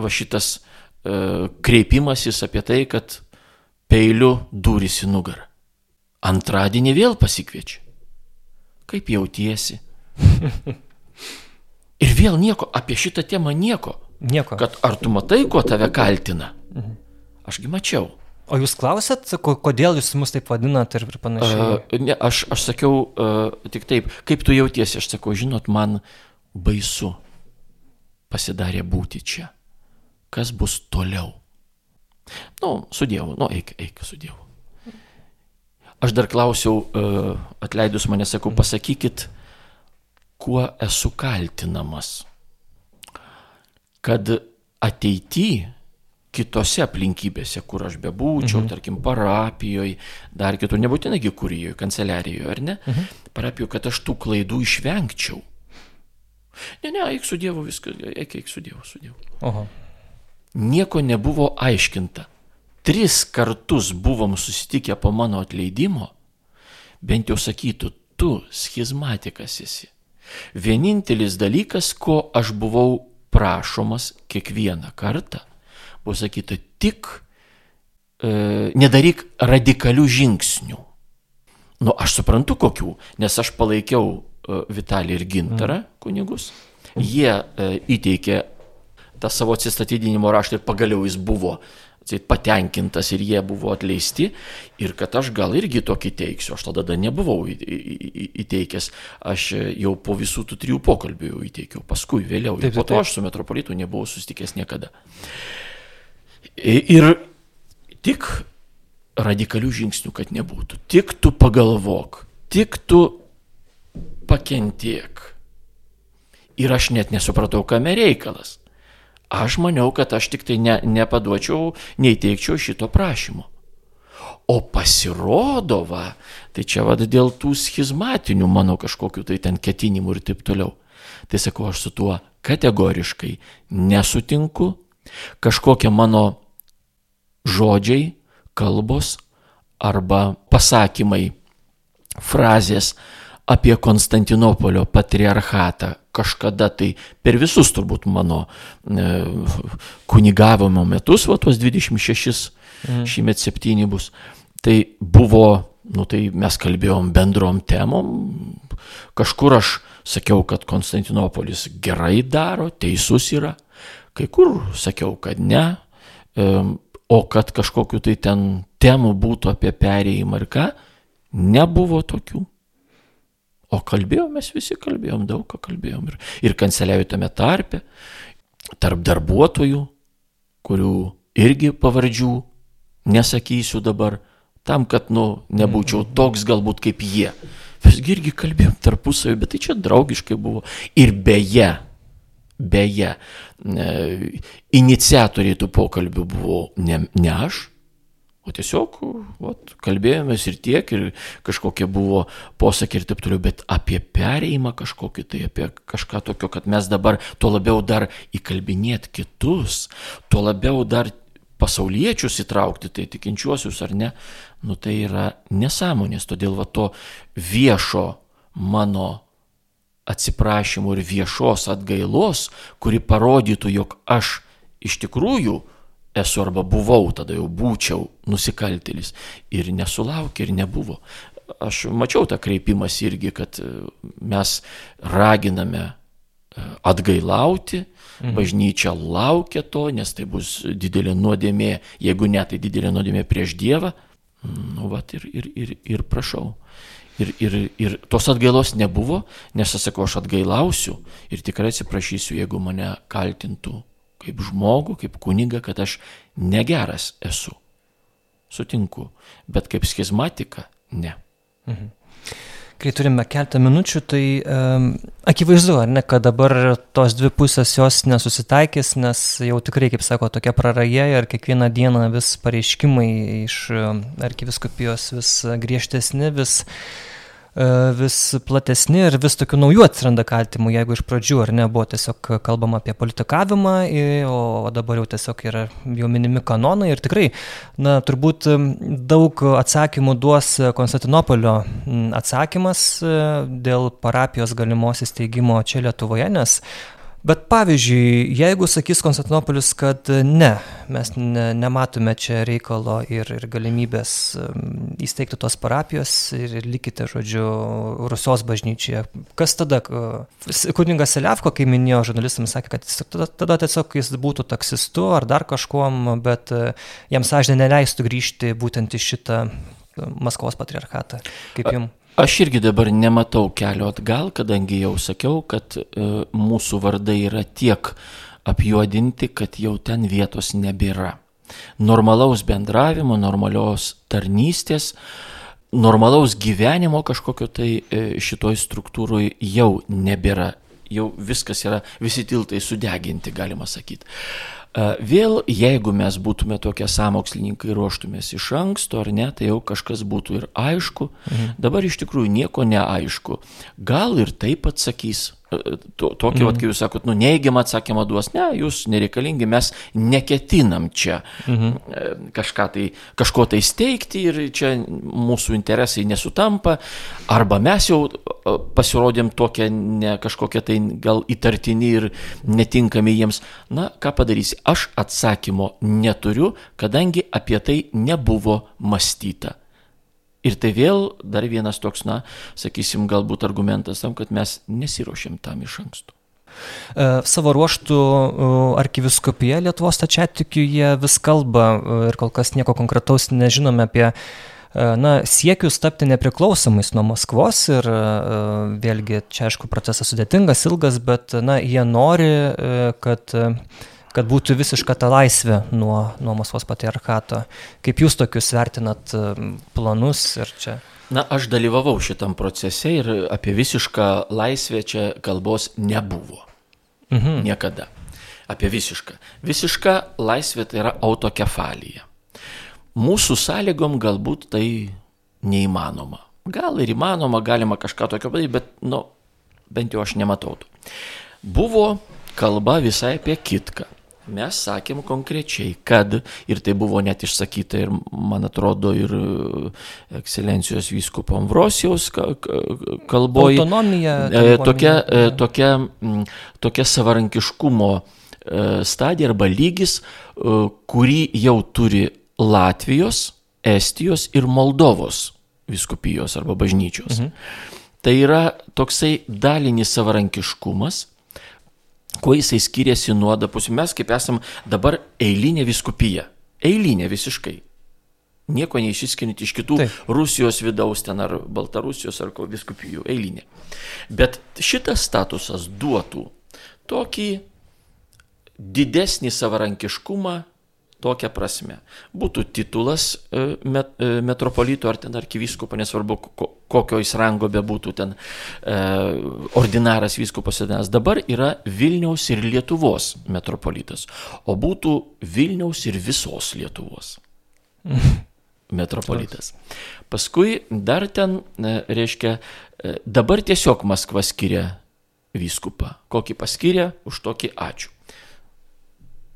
va šitas e, kreipimasis apie tai, kad peiliu durys į nugarą. Antradienį vėl pasikviečia. Kaip jautiesi? Ir vėl nieko, apie šitą temą nieko. Nieko. Kad ar tu matai, kuo tave kaltina? Mhm. Ašgi mačiau. O jūs klausėt, kodėl jūs mus taip vadinat ir panašiai? Uh, ne, aš, aš sakiau uh, tik taip, kaip tu jautiesi, aš sakau, žinot, man baisu pasidarė būti čia. Kas bus toliau? Nu, su Dievu, nu, eik, eik su Dievu. Aš dar klausiau, uh, atleidus mane, sakau, pasakykit, kuo esu kaltinamas. Kad ateityje kitose aplinkybėse, kur aš bebūčiau, mhm. tarkim, parapijoje, dar kitur, nebūtinai kurijoje, kanceliarijoje, ar ne, mhm. parapijoje, kad aš tų klaidų išvengčiau. Ne, ne, eik su Dievu, viskas, eik, eik su Dievu, su Dievu. Oho. Nieko nebuvo aiškinta. Tris kartus buvom susitikę po mano atleidimo, bent jau sakytų, tu schizmatikas esi. Vienintelis dalykas, ko aš buvau prašomas kiekvieną kartą, buvo sakyta, tik e, nedaryk radikalių žingsnių. Nu, aš suprantu kokių, nes aš palaikiau e, Vitalį ir Gintarą mm. kunigus. Jie e, įteikė tą savo atsistatydinimo raštą ir pagaliau jis buvo patenkintas ir jie buvo atleisti ir kad aš gal irgi tokį teiksiu, aš tada nebuvau įteikęs, aš jau po visų tų trijų pokalbių jau įteikiau, paskui vėliau, taip, taip, taip. po to aš su metropolitu nebuvau susitikęs niekada. Ir tik radikalių žingsnių, kad nebūtų. Tik tu pagalvok, tik tu pakentiek. Ir aš net nesupratau, kame reikalas. Aš maniau, kad aš tik tai ne, nepaduočiau, neįteikčiau šito prašymo. O pasirodo, va, tai čia vad dėl tų schizmatinių mano kažkokių tai ten ketinimų ir taip toliau. Tai sakau, aš su tuo kategoriškai nesutinku. Kažkokia mano žodžiai, kalbos arba pasakymai, frazės apie Konstantinopolio patriarchatą kažkada tai per visus turbūt mano e, kunigavimo metus, va tuos 26, mhm. šįmet 7 bus, tai buvo nu tai mes kalbėjom bendrom temom. Kažkur aš sakiau, kad Konstantinopolis gerai daro, teisus yra. Kai kur sakiau, kad ne. O kad kažkokiu tai ten temų būtų apie perėjimą ir ką, nebuvo tokių. O kalbėjom, mes visi kalbėjom, daug ką kalbėjom. Ir, ir kanceliarijų tame tarpe, tarp darbuotojų, kurių irgi pavardžių nesakysiu dabar, tam, kad, nu, nebūčiau mhm. toks galbūt kaip jie. Mes irgi kalbėjom tarpusavį, bet tai čia draugiškai buvo. Ir beje, beje, iniciatoriai tų pokalbių buvo ne, ne aš, o tiesiog vat, kalbėjomės ir tiek, ir kažkokie buvo posakiai ir taip toliau, bet apie perėjimą kažkokį, tai apie kažką tokio, kad mes dabar tuo labiau dar įkalbinėt kitus, tuo labiau dar pasauliečius įtraukti, tai tikinčiuosius ar ne, nu tai yra nesąmonės. Todėl va to viešo mano atsiprašymų ir viešos atgailos, kuri parodytų, jog aš iš tikrųjų esu arba buvau, tada jau būčiau nusikaltėlis. Ir nesulaukė, ir nebuvo. Aš mačiau tą kreipimas irgi, kad mes raginame atgailauti, mhm. bažnyčia laukia to, nes tai bus didelė nuodėmė, jeigu ne, tai didelė nuodėmė prieš Dievą. Nu, vat ir, ir, ir, ir prašau. Ir, ir, ir tos atgailos nebuvo, nes aš sakau, aš atgailausiu ir tikrai atsiprašysiu, jeigu mane kaltintų kaip žmogų, kaip kuniga, kad aš negeras esu. Sutinku, bet kaip schizmatika, ne. Mhm kai turime keltą minučių, tai um, akivaizdu, ar ne, kad dabar tos dvi pusės jos nesusitaikys, nes jau tikrai, kaip sako, tokia praraja ir kiekvieną dieną vis pareiškimai iš arkiviskupijos vis griežtesni, vis E, vis platesni ir vis tokių naujų atsiranda kaltimų, jeigu iš pradžių ar ne buvo tiesiog kalbama apie politikavimą, o dabar jau tiesiog yra jau minimi kanonai ir tikrai, na, turbūt daug atsakymų duos Konstantinopolio atsakymas e, dėl parapijos galimos įsteigimo čia Lietuvoje, nes Bet pavyzdžiui, jeigu sakys Konstantinopolis, kad ne, mes ne, nematome čia reikalo ir, ir galimybės įsteigti tos parapijos ir, ir likite, žodžiu, Rusios bažnyčioje, kas tada? Kuningas Seliavko, kai minėjo žurnalistams, sakė, kad tada, tada tiesiog jis būtų taksistu ar dar kažkuom, bet e, jam sąžinė neleistų grįžti būtent į šitą Maskvos patriarchatą. Kaip jums? Aš irgi dabar nematau kelio atgal, kadangi jau sakiau, kad e, mūsų vardai yra tiek apjuodinti, kad jau ten vietos nebėra. Normalaus bendravimo, normalios tarnystės, normalaus gyvenimo kažkokio tai e, šitoj struktūroje jau nebėra. Jau viskas yra, visi tiltai sudeginti, galima sakyti. Vėl, jeigu mes būtume tokie samokslininkai ruoštumės iš anksto ar ne, tai jau kažkas būtų ir aišku. Mhm. Dabar iš tikrųjų nieko neaišku. Gal ir taip atsakys, tokį, mhm. vat, kai jūs sakot, nu, neigiamą atsakymą duos, ne, jūs nereikalingi, mes neketinam čia mhm. E, kažką tai, kažko tai steigti ir čia mūsų interesai nesutampa, arba mes jau e, pasirodėm tokie ne kažkokie tai gal įtartini ir netinkami jiems. Na, ką padarysi, aš atsakymo neturiu, kadangi apie tai nebuvo mąstyta. Ir tai vėl dar vienas toks, na, sakysim, galbūt argumentas tam, kad mes nesiuošėm tam iš anksto. E, savo ruoštų e, arkiviskopija Lietuvos tačiatikiu jie vis kalba e, ir kol kas nieko konkretaus nežinome apie na, siekius tapti nepriklausomais nuo Maskvos ir vėlgi čia aišku procesas sudėtingas, ilgas, bet na, jie nori, kad kad būtų visiška ta laisvė nuo, nuo Maskvos patriarchato. Kaip jūs tokius vertinat planus ir čia? Na, aš dalyvavau šitam procese ir apie visišką laisvę čia kalbos nebuvo. Mhm. Niekada. Apie visišką. Visiška laisvė tai yra autokefalija. Mūsų sąlygom galbūt tai neįmanoma. Gal ir įmanoma, galima kažką tokio padaryti, bet, nu, bent jau aš nematau. Buvo kalba visai apie kitką. Mes sakėm konkrečiai, kad, ir tai buvo net išsakyta ir, man atrodo, ir e, ekscelencijos vyskupo Ambrosijaus kalboje. Autonomija. E, tokia, e, tokia, tokia savarankiškumo stadija arba lygis, kurį jau turi Latvijos, Estijos ir Moldovos viskupijos arba bažnyčios. Mhm. Tai yra toksai dalinis savarankiškumas, kuo jisai skiriasi nuo dapusių. Mes kaip esam dabar eilinė viskupija. Eilinė visiškai. Nieko neišsiskiriant iš kitų Taip. Rusijos vidaus ten ar Baltarusijos ar ko viskupijų. Eilinė. Bet šitas statusas duotų tokį didesnį savarankiškumą tokia prasme. Būtų titulas e, met, e, metropolito ar ten arkivyskupo, nesvarbu kokio jis rango bebūtų ten e, ordinaras vyskupas senas. Dabar yra Vilniaus ir Lietuvos metropolitas, o būtų Vilniaus ir visos Lietuvos. metropolitas. Paskui dar ten, e, reiškia, dabar tiesiog Maskva skiria vyskupą. Kokį paskiria, už tokį ačiū.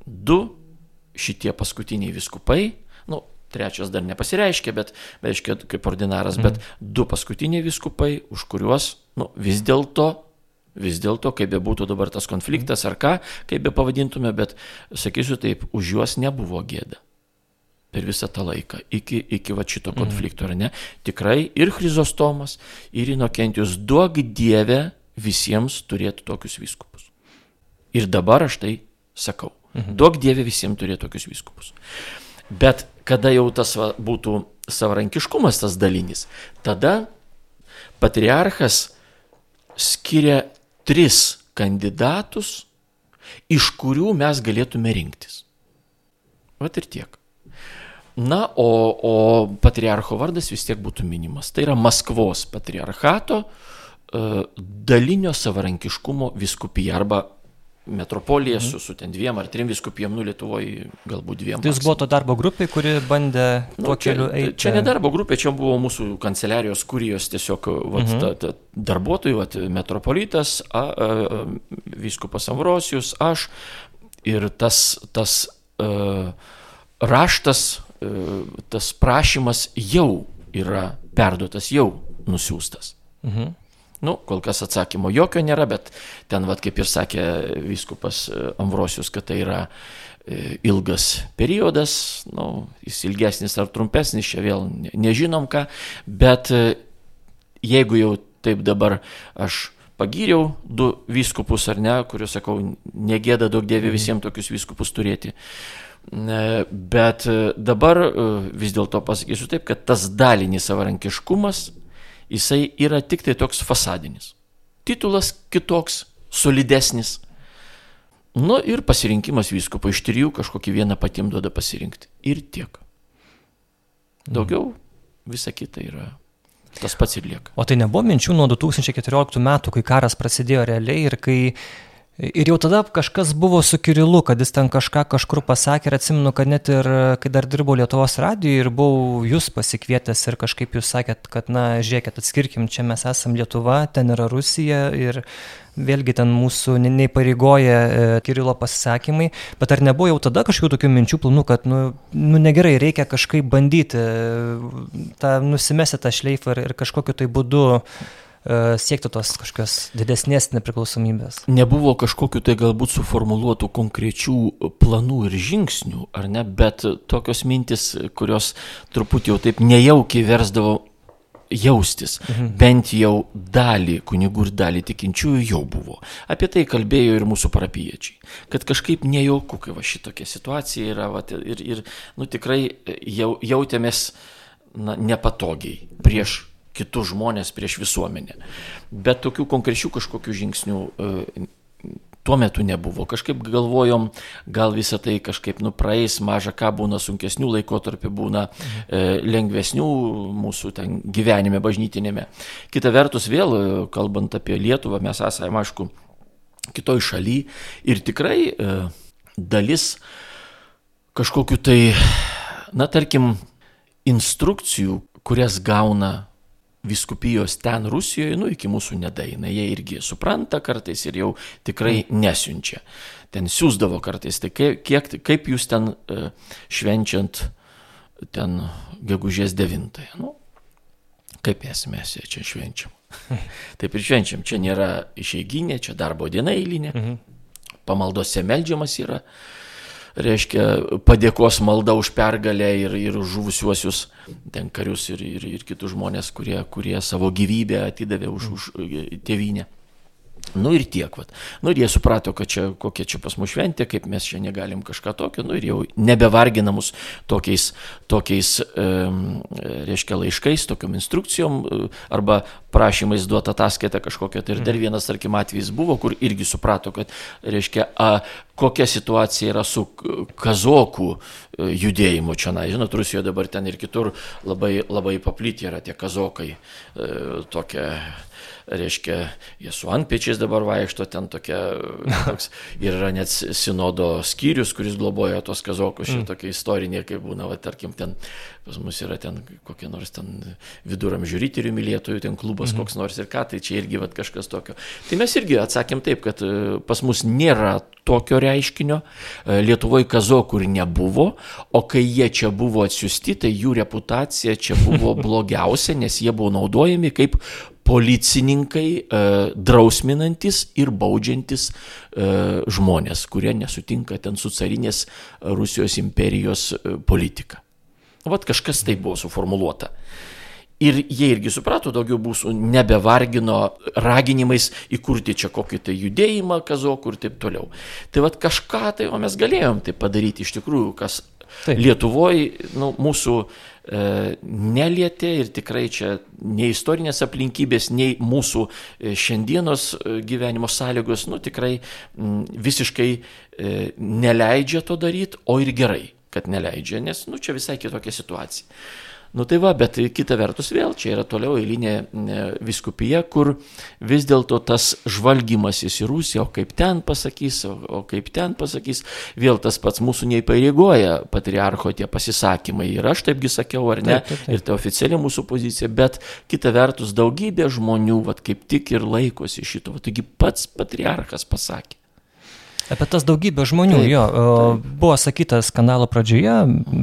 Du šitie paskutiniai viskupai, nu, trečias dar nepasireiškia, bet, reiškia, kaip ordinaras, mm. bet du paskutiniai viskupai, už kuriuos, nu, vis dėlto Vis dėlto, kaip be būtų dabar tas konfliktas ar ką, kaip be pavadintume, bet sakysiu taip, už juos nebuvo gėda. Per visą tą laiką, iki, iki va šito mhm. konflikto, ar ne? Tikrai ir Chrizostomas, ir Inokentijus, duok Dievę visiems turėtų tokius viskupus. Ir dabar aš tai sakau. Mhm. Duok Dieve visiems turėti tokius vyskupus. Bet kada jau tas va, būtų savarankiškumas tas dalinis, tada patriarchas skiria tris kandidatus, iš kurių mes galėtume rinktis. Vat ir tiek. Na, o, o patriarcho vardas vis tiek būtų minimas. Tai yra Maskvos patriarchato uh, dalinio savarankiškumo viskupija arba metropolija mhm. su, su ten dviem ar trim viskupijom, nu Lietuvoje galbūt dviem. Tai jūs buvo to darbo grupė, kuri bandė nu, tuo keliu eiti? Čia ne darbo grupė, čia buvo mūsų kanceliarijos kurijos tiesiog vat, mhm. ta, ta, darbuotojų, vat, metropolitas, a, a, a, viskupas Ambrosijus, aš ir tas, tas a, raštas, a, tas prašymas jau yra perduotas, jau nusiųstas. Mhm. Nu, kol kas atsakymo jokio nėra, bet ten, vad kaip ir sakė viskupas e, Ambrosius, kad tai yra e, ilgas periodas, nu, jis ilgesnis ar trumpesnis, čia vėl nežinom ką, bet e, jeigu jau taip dabar aš pagyriau du vyskupus ar ne, kuriuos sakau, negėda daug dievė mhm. visiems tokius vyskupus turėti. Bet dabar vis dėlto pasakysiu taip, kad tas dalinis savarankiškumas jisai yra tik tai toks fasadinis. Titulas kitoks, solidesnis. Nu ir pasirinkimas vyskupo iš trijų kažkokį vieną patiem duoda pasirinkti. Ir tiek. Daugiau visa kita yra tas pats ir lieka. O tai nebuvo minčių nuo 2014 metų, kai karas prasidėjo realiai ir kai Ir jau tada kažkas buvo su Kirilu, kad jis ten kažką kažkur pasakė ir atsimenu, kad net ir kai dar dirbau Lietuvos radijoje ir buvau jūs pasikvietęs ir kažkaip jūs sakėt, kad na žiūrėkit, atskirkim, čia mes esam Lietuva, ten yra Rusija ir vėlgi ten mūsų neįpareigoja e, Kirilo pasisakymai, bet ar nebuvo jau tada kažkokių tokių minčių planų, kad nu, nu negerai, reikia kažkaip bandyti e, tą nusimesti tą šleifą ir, ir kažkokiu tai būdu siekti tos kažkokios didesnės nepriklausomybės. Nebuvo kažkokiu tai galbūt suformuoluotų konkrečių planų ir žingsnių, ar ne, bet tokios mintis, kurios truputį jau taip nejaukiai versdavo jaustis, mhm. bent jau dalį kunigų ir dalį tikinčiųjų jau buvo. Apie tai kalbėjo ir mūsų parapiečiai, kad kažkaip nejauku, kai va šitokia situacija yra va, ir, ir nu, tikrai jau, jautėmės na, nepatogiai prieš kitus žmonės prieš visuomenę. Bet tokių konkrečių kažkokių žingsnių e, tuo metu nebuvo. Kažkaip galvojom, gal visą tai kažkaip nupraeis, maža ką būna sunkesnių laikotarpių, būna e, lengvesnių mūsų ten gyvenime bažnytinėme. Kita vertus, vėl e, kalbant apie Lietuvą, mes esame, aišku, kitoj šaly ir tikrai e, dalis kažkokiu tai, na tarkim, instrukcijų, kurias gauna viskupijos ten Rusijoje, nu iki mūsų nedaina, jie irgi supranta kartais ir jau tikrai mm. nesiunčia. Ten siūsdavo kartais, tai kaip, kiek, kaip jūs ten uh, švenčiant ten gegužės 9. Nu, kaip mes čia švenčiam. Taip ir švenčiam, čia nėra išeiginė, čia darbo diena eilinė, mhm. pamaldose melžiamas yra. Reiškia, padėkos malda už pergalę ir, ir žuvusiuosius ten karius ir, ir, ir kitus žmonės, kurie, kurie savo gyvybę atidavė už, už tėvynę. Nu ir tiek, vat. Nu ir jie suprato, kad čia kokia čia pas mus šventė, kaip mes čia negalim kažką tokio, nu ir jau nebevargina mus tokiais, tokiais e, reiškia, laiškais, tokiom instrukcijom e, arba prašymais duoti ataskaitą kažkokią. Tai ir dar mhm. vienas, tarkim, atvejis buvo, kur irgi suprato, kad, reiškia, a, kokia situacija yra su kazokų e, judėjimu čia. Na, žinot, Rusijoje dabar ten ir kitur labai, labai paplyti yra tie kazokai. E, tokia reiškia, jie su antpečiais dabar vaikšto, ten tokia, toks, ir yra net sinodo skyrius, kuris globoja tos kazokus, mm. šitokia istorinė, kaip būna, va, tarkim, ten pas mus yra ten kokie nors ten viduramžių ryterių mylėtojų, ten klubas mm. koks nors ir ką, tai čia irgi va, kažkas tokio. Tai mes irgi atsakėm taip, kad e, pas mus nėra tokio reiškinio, e, Lietuvoje kazokų ir nebuvo, o kai jie čia buvo atsiusti, tai jų reputacija čia buvo blogiausia, nes jie buvo naudojami kaip policininkai e, drausminantis ir baudžiantis e, žmonės, kurie nesutinka ten su carinės Rusijos imperijos e, politika. Vat kažkas tai buvo suformuoluota. Ir jie irgi suprato, daugiau mūsų nebevargino raginimais įkurti čia kokį tai judėjimą kazokų ir taip toliau. Tai vad kažką tai, o mes galėjom tai padaryti iš tikrųjų, kas Taip. Lietuvoje nu, mūsų nelietė ir tikrai čia nei istorinės aplinkybės, nei mūsų e, šiandienos e, gyvenimo sąlygos, nu tikrai visiškai e, neleidžia to daryti, o ir gerai, kad neleidžia, nes nu, čia visai kitokia situacija. Nu tai va, bet kita vertus vėl čia yra toliau eilinė viskupija, kur vis dėlto tas žvalgymasis į Rusiją, o kaip ten pasakys, o, o kaip ten pasakys, vėl tas pats mūsų neįpareigoja patriarcho tie pasisakymai. Ir aš taipgi sakiau, ar ne, taip, taip, taip. ir tai oficiali mūsų pozicija, bet kita vertus daugybė žmonių, vad kaip tik ir laikosi šito. Taigi pats patriarchas pasakė. Apie tas daugybę žmonių, taip, jo, taip. buvo sakyta skandalo pradžioje,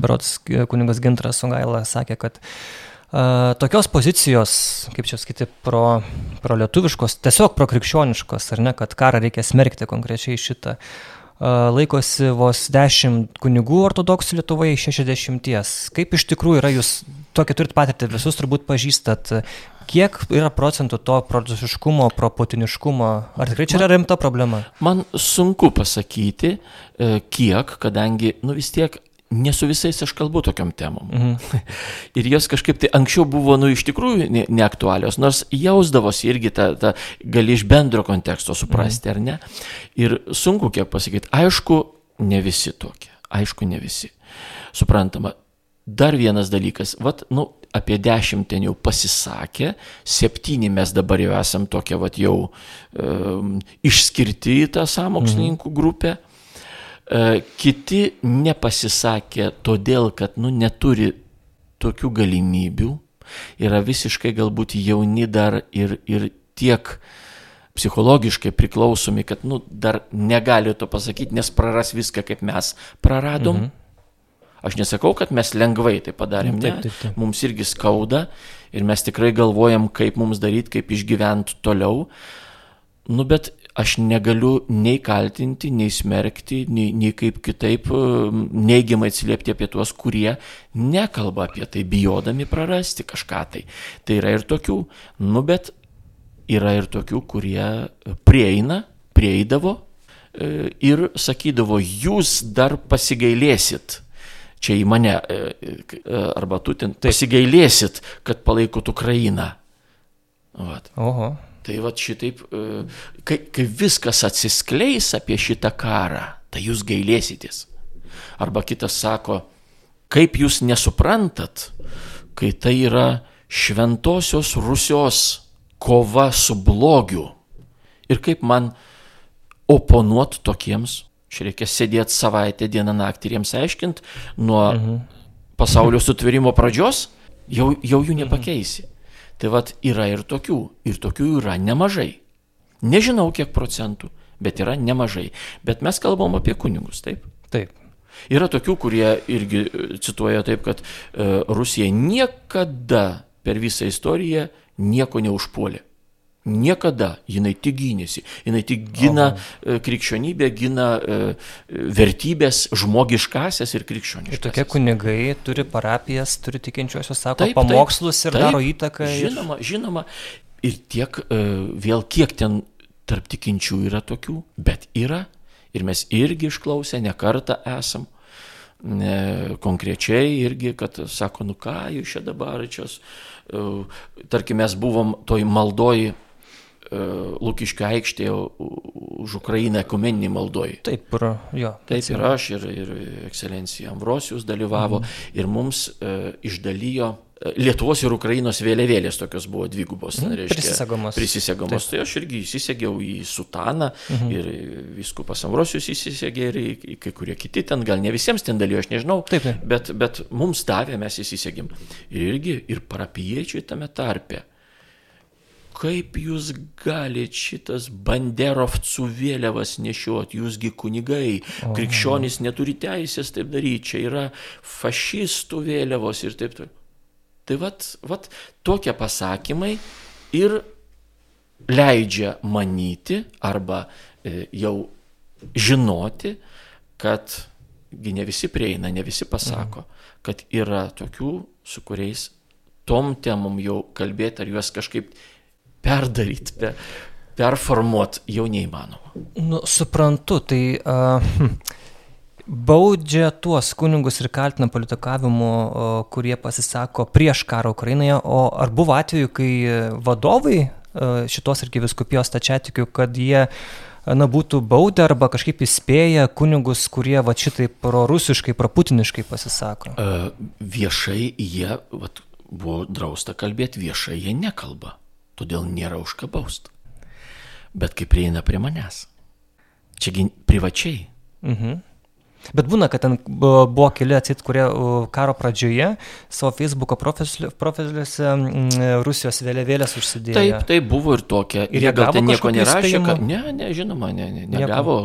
berots kuningas Gintras Sungaila sakė, kad uh, tokios pozicijos, kaip čia sakyti, pro, pro lietuviškos, tiesiog pro krikščioniškos, ar ne, kad karą reikia smerkti konkrečiai šitą, uh, laikosi vos 10 kunigų ortodoksų Lietuvoje iš 60. Kaip iš tikrųjų yra, jūs tokia turit patirtį, visus turbūt pažįstat, Kiek yra procentų to prorusiškumo, proputiniškumo? Ar tikrai čia yra rimta problema? Man sunku pasakyti, e, kiek, kadangi, nu vis tiek ne su visais aš kalbu tokiam temom. Mhm. Ir jos kažkaip tai anksčiau buvo, nu, iš tikrųjų ne, neaktualios, nors jausdavosi irgi tą, tą gali iš bendro konteksto suprasti, mhm. ar ne. Ir sunku kiek pasakyti, aišku, ne visi tokie, aišku, ne visi. Suprantama, dar vienas dalykas, vat, nu, apie dešimt ten jau pasisakė, septyni mes dabar jau esam tokia vat jau e, išskirti į tą samokslininkų mhm. grupę. E, kiti nepasisakė todėl, kad nu, neturi tokių galimybių, yra visiškai galbūt jauni dar ir, ir tiek psichologiškai priklausomi, kad nu, dar negali to pasakyti, nes praras viską, kaip mes praradom. Mhm. Aš nesakau, kad mes lengvai tai padarėm, taip, taip, taip. mums irgi skauda ir mes tikrai galvojam, kaip mums daryti, kaip išgyventi toliau. Nu, bet aš negaliu nei kaltinti, nei smerkti, nei, nei kaip kitaip neigiamai atsiliepti apie tuos, kurie nekalba apie tai, bijodami prarasti kažką tai. Tai yra ir tokių. Nu, bet yra ir tokių, kurie prieina, prieidavo e, ir sakydavo, jūs dar pasigailėsit čia į mane, e, e, arba tu ten pasigailėsit, kad palaikot Ukrainą. Vat. Oho. Tai va šitaip, e, kai, kai viskas atsiskleis apie šitą karą, tai jūs gailėsitės. Arba kitas sako, kaip jūs nesuprantat, kai tai yra šventosios Rusijos kova su blogiu. Ir kaip man oponuot tokiems Čia reikia sėdėti savaitę, dieną, naktį ir jiems aiškint nuo mhm. pasaulio sutvėrimo pradžios, jau, jau jų nepakeisi. Mhm. Tai vad yra ir tokių, ir tokių yra nemažai. Nežinau kiek procentų, bet yra nemažai. Bet mes kalbam apie kunigus, taip? Taip. Yra tokių, kurie irgi cituoja taip, kad e, Rusija niekada per visą istoriją nieko neužpuolė. Niekada jinai tik gynėsi. Jinai tik gina Aha. krikščionybę, gina vertybės žmogiškasias ir krikščioniškas. Ir tokie kunigai turi parapijas, turi tikinčiosius, sako, taip, pamokslus ir taip, daro įtaką. Žinoma, žinoma. Ir tiek, vėl kiek ten tarp tikinčių yra tokių, bet yra. Ir mes irgi išklausę ne kartą esam ne, konkrečiai irgi, kad sako, nu ką jūs čia dabar čia, tarkim, mes buvom toj maldoji Lukiškio aikštėje už Ukrainą ekumeninį maldoj. Taip, ir, jo, Taip ir aš, ir, ir ekscelencija Ambrosijus dalyvavo, mhm. ir mums e, išdalijo Lietuvos ir Ukrainos vėliavėlės tokios buvo dvigubos. Mm, reiškia, prisisegamos. Prisisegamos. Taip. Tai aš irgi įsisegiau į sutaną mm. ir viskupas Ambrosius įsisegė ir kai kurie kiti ten, gal ne visiems ten dalyjo, aš nežinau. Taip, taip. Bet, bet mums davė, mes įsisegėm. Ir irgi ir parapiečiai tame tarpe. Kaip jūs galite šitas banderovcų vėliavas nešioti, jūsgi kunigai, krikščionys neturi teisės taip daryti, čia yra fašistų vėliavos ir taip toliau. Tai vat, vat tokie pasakymai ir leidžia manyti arba e, jau žinoti, kad ne visi prieina, ne visi pasako, mhm. kad yra tokių, su kuriais tom temom jau kalbėti ar juos kažkaip perdaryti, per, performuoti jau neįmanoma. Nu, suprantu, tai uh, baudžia tuos kunigus ir kaltina politikavimu, kurie pasisako prieš karą Ukrainoje, o ar buvo atveju, kai vadovai šitos arkiviskupijos tačiatikių, kad jie na, būtų baudę arba kažkaip įspėję kunigus, kurie va šitaip prorusiškai, proputiniškai pasisako? Uh, viešai jie, va, buvo drausta kalbėti, viešai jie nekalba, todėl nėra už ką bausti. Bet kai prieina prie manęs, čiagi privačiai. Mhm. Bet būna, kad ten buvo keli atsit, kurie karo pradžioje savo Facebook'o profiliuose Rusijos vėliavėlės užsidėjo. Taip, taip, buvo ir tokia. Ir jie gal ten nieko nerašė, kad ne, ne, žinoma, ne, ne, negavo.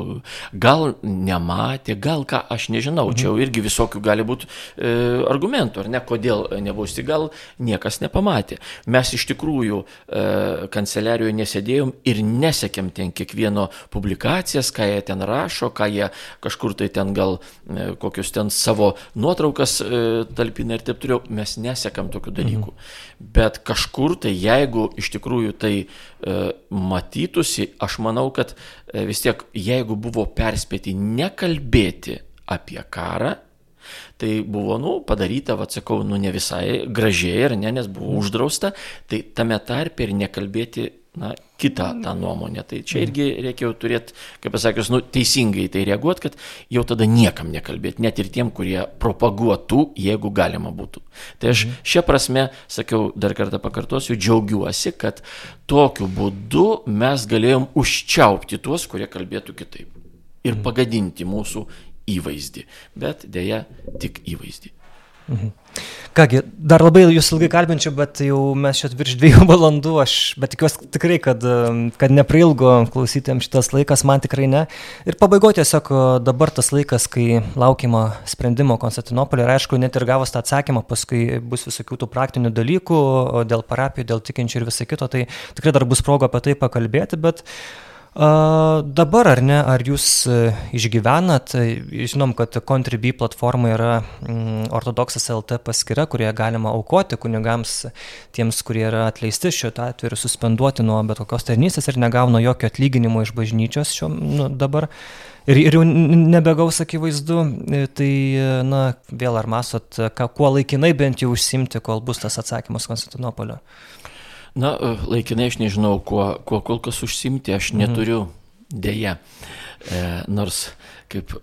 Gal nematė, gal ką, aš nežinau. Mhm. Čia irgi visokių gali būti e, argumentų, ar ne, kodėl nebūsti, gal niekas nepamatė. Mes iš tikrųjų e, kanceliarijoje nesėdėjom ir nesekėm ten kiekvieno publikacijas, ką jie ten rašo, ką jie kažkur tai ten gal gal e, kokius ten savo nuotraukas e, talpina ir taip toliau, mes nesekam tokių dalykų. Mhm. Bet kažkur tai, jeigu iš tikrųjų tai e, matytųsi, aš manau, kad vis tiek, jeigu buvo perspėti nekalbėti apie karą, Tai buvo, nu, padaryta, atsakau, nu, ne visai gražiai, ar ne, nes buvo mhm. uždrausta, tai tame tarpe ir nekalbėti na, kitą tą nuomonę. Tai čia mhm. irgi reikėjo turėti, kaip pasakius, nu, teisingai tai reaguoti, kad jau tada niekam nekalbėti, net ir tiem, kurie propaguotų, jeigu galima būtų. Tai aš mhm. šią prasme, sakiau, dar kartą pakartosiu, džiaugiuosi, kad tokiu būdu mes galėjom užčiaupti tuos, kurie kalbėtų kitaip. Ir pagadinti mūsų įvaizdį. Bet dėja, tik įvaizdį. Mhm. Kągi, dar labai jūs ilgai kalbinčiau, bet jau mes čia virš dviejų valandų, aš bet tikiuosi tikrai, kad, kad neprailgo klausytėms šitas laikas, man tikrai ne. Ir pabaigoje tiesiog dabar tas laikas, kai laukiama sprendimo Konstantinopolį ir aišku, net ir gavus tą atsakymą, paskui bus visokių tų praktinių dalykų dėl parapijų, dėl tikinčių ir viso kito, tai tikrai dar bus proga apie tai pakalbėti, bet uh, dabar ar ne, ar jūs e, išgyvenat, e, žinom, kad Contribui platforma yra mm, ortodoksas LT paskira, kurioje galima aukoti kunigams, tiems, kurie yra atleisti šiuo atveju ir suspenduoti nuo bet kokios tarnystės ir negauna jokio atlyginimo iš bažnyčios šiuo nu, dabar. Ir, ir jau nebegaus akivaizdu, e, tai, na, vėl ar masot, ką, kuo laikinai bent jau užsimti, kol bus tas atsakymas Konstantinopolio? Na, e, laikinai aš nežinau, kuo, kuo kol kas užsimti, aš mhm. neturiu dėja. E, nors, kaip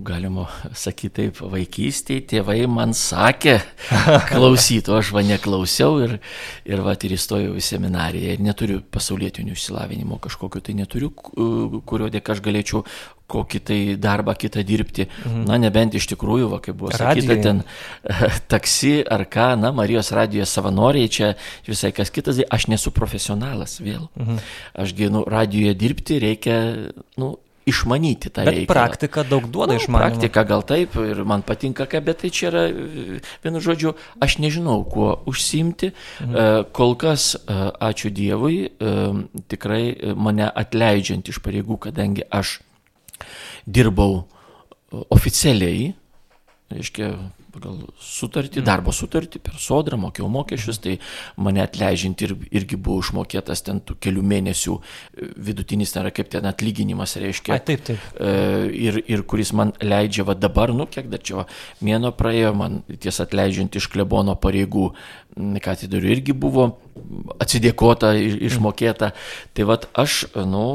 galima sakyti taip, vaikystėje tėvai man sakė klausytų, aš va neklausiau ir, ir va ir įstojau į seminariją neturiu pasaulietinių išsilavinimo kažkokio, tai neturiu, kurio dėka aš galėčiau kokį tai darbą kitą dirbti. Mhm. Na, nebent iš tikrųjų, va, kaip buvo Radijai. sakyta, ten taksi ar ką, na, Marijos radijoje savanoriai, čia visai kas kitas, aš nesu profesionalas vėl. Mhm. Ašgi, nu, radijoje dirbti reikia, nu, išmanyti tą reikalą. praktika daug duoda Nu, išmanymą. Praktika gal taip ir man patinka, ką, bet tai čia yra, e, vienu žodžiu, aš nežinau, kuo užsimti. Mhm. Kol kas, e, ačiū Dievui, e, tikrai e, mane atleidžiant iš pareigų, kadangi aš dirbau e, oficialiai, reiškia, pagal sutartį, darbo sutartį, per sodrą mokėjau mokesčius, tai mane atleidžiant ir, irgi buvo išmokėtas ten tų kelių mėnesių e, vidutinis, yra kaip ten atlyginimas, reiškia. Ai, taip, taip. E, ir, ir kuris man leidžia va dabar, nu kiek dar čia va, mėno praėjo, man ties atleidžiant iš klebono pareigų katedrių irgi buvo atsidėkota, išmokėta. Tai va aš, nu,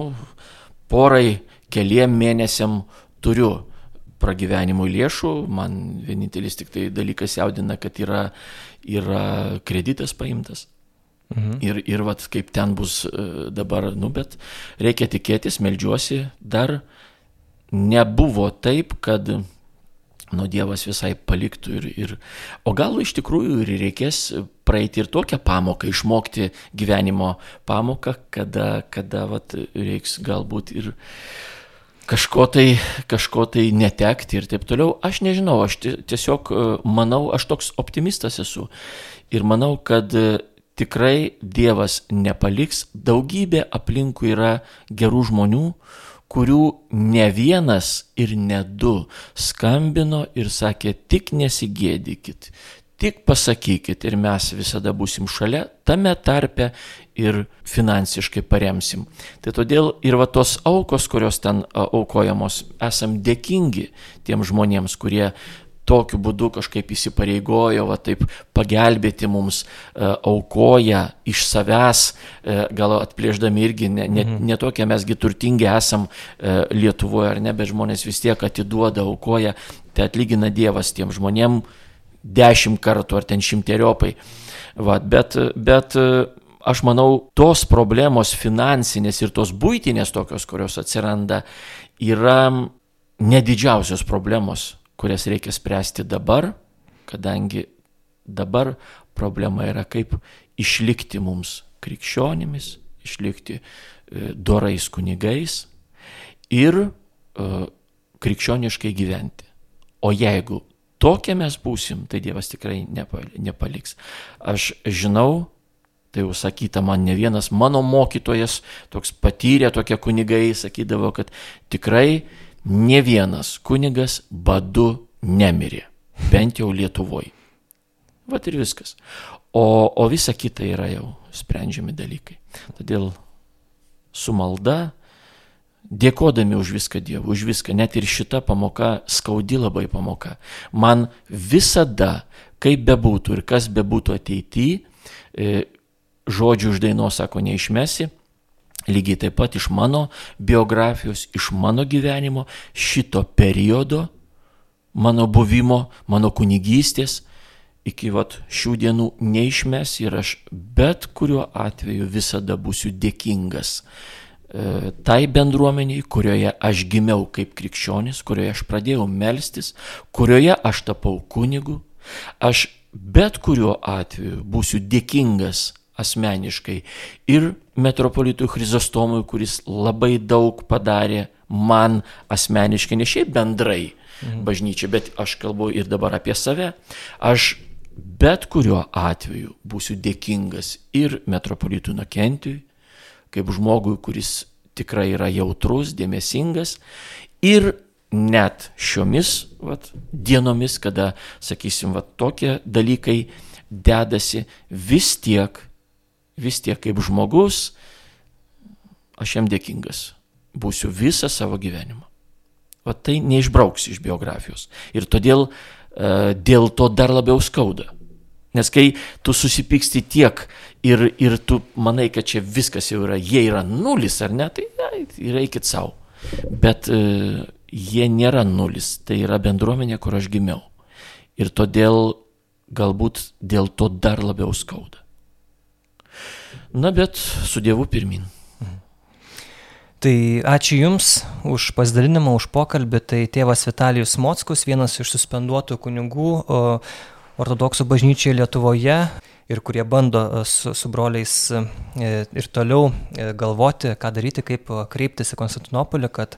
porai, keliem mėnesiam turiu pragyvenimui lėšų, man vienintelis tik tai dalykas jaudina, kad yra, yra kreditas paimtas. Mhm. Ir, ir vat, kaip ten bus e, dabar, nu, bet reikia tikėtis, melžiuosi, dar nebuvo taip, kad nu, Dievas visai paliktų ir, ir... O gal iš tikrųjų ir reikės praeiti ir tokią pamoką, išmokti gyvenimo pamoką, kada, kada vat, reiks galbūt ir kažko tai, kažko tai netekti ir taip toliau. Aš nežinau, aš ti- tiesiog e, manau, aš toks optimistas esu. Ir manau, kad e, tikrai Dievas nepaliks. Daugybė aplinkui yra gerų žmonių, kurių ne vienas ir ne du skambino ir sakė, tik nesigėdykit, tik pasakykit ir mes visada busim šalia, tame tarpe ir finansiškai paremsim. Tai todėl ir va tos aukos, kurios ten aukojamos, esam dėkingi tiem žmonėms, kurie tokiu būdu kažkaip įsipareigojo, va taip pagelbėti mums, aukoja iš savęs, e, gal atplėždami irgi, ne, ne, ne tokie mesgi turtingi esam e, Lietuvoje ar ne, bet žmonės vis tiek atiduoda, aukoja, tai atlygina Dievas tiem žmonėm dešimt kartų ar ten šimteriopai. Va, bet, bet aš manau, tos problemos finansinės ir tos būtinės tokios, kurios atsiranda, yra nedidžiausios problemos, kurias reikia spręsti dabar, kadangi dabar problema yra kaip išlikti mums krikščionimis, išlikti e, dorais kunigais ir e, krikščioniškai gyventi. O jeigu tokie mes būsim, tai Dievas tikrai nepa- nepaliks. Aš žinau, tai jau sakyta man ne vienas mano mokytojas, toks patyrė tokie kunigai, sakydavo, kad tikrai ne vienas kunigas badu nemirė, bent jau Lietuvoje. Vat ir viskas. O, o visa kita yra jau sprendžiami dalykai. Todėl su malda, dėkodami už viską Dievui, už viską, net ir šita pamoka, skaudi labai pamoka. Man visada, kaip bebūtų ir kas bebūtų ateityje, žodžių iš dainos sako neišmesi, lygiai taip pat iš mano biografijos, iš mano gyvenimo, šito periodo, mano buvimo, mano kunigystės, iki vat, šių dienų neišmes ir aš bet kuriuo atveju visada būsiu dėkingas tai bendruomeniai, kurioje aš gimiau kaip krikščionis, kurioje aš pradėjau melstis, kurioje aš tapau kunigu. Aš bet kuriuo atveju būsiu dėkingas asmeniškai ir metropolitui Chrizostomui, kuris labai daug padarė man asmeniškai, ne šiaip bendrai mhm. bažnyčia, bet aš kalbu ir dabar apie save. Aš bet kuriuo atveju būsiu dėkingas ir metropolitui Nokentijui, kaip žmogui, kuris tikrai yra jautrus, dėmesingas ir net šiomis vat, dienomis, kada, sakysim, vat, tokie dalykai dedasi, vis tiek, vis tiek kaip žmogus, aš jam dėkingas. Būsiu visą savo gyvenimą. O tai neišbrauks iš biografijos. Ir todėl uh, dėl to dar labiau skauda. Nes kai tu susipyksti tiek ir, ir tu manai, kad čia viskas jau yra, jie yra nulis ar ne, tai ja, reikit savo. Bet uh, jie nėra nulis, tai yra bendruomenė, kur aš gimiau. Ir todėl galbūt dėl to dar labiau skauda. Na bet su Dievu pirmin. Tai ačiū Jums už pasidalinimą, už pokalbį. Tai tėvas Vitalijus Mockus, vienas iš suspenduotų kunigų ortodoksų bažnyčiai Lietuvoje ir kurie bando e, su, su broliais e, ir toliau e, galvoti, ką daryti, kaip kreiptis į Konstantinopolį, kad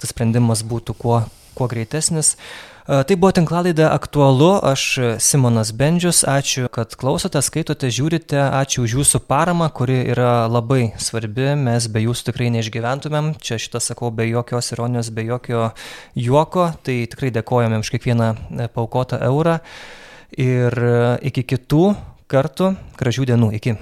tas sprendimas būtų kuo, kuo greitesnis. Tai buvo tinklalaidė aktualu, aš Simonas Bendžius, ačiū, kad klausote, skaitote, žiūrite, ačiū už jūsų paramą, kuri yra labai svarbi, mes be jūsų tikrai neišgyventumėm, čia šitą sakau be jokios ironijos, be jokio juoko, tai tikrai dėkojame už kiekvieną paukotą eurą ir iki kitų kartų, gražių dienų, iki.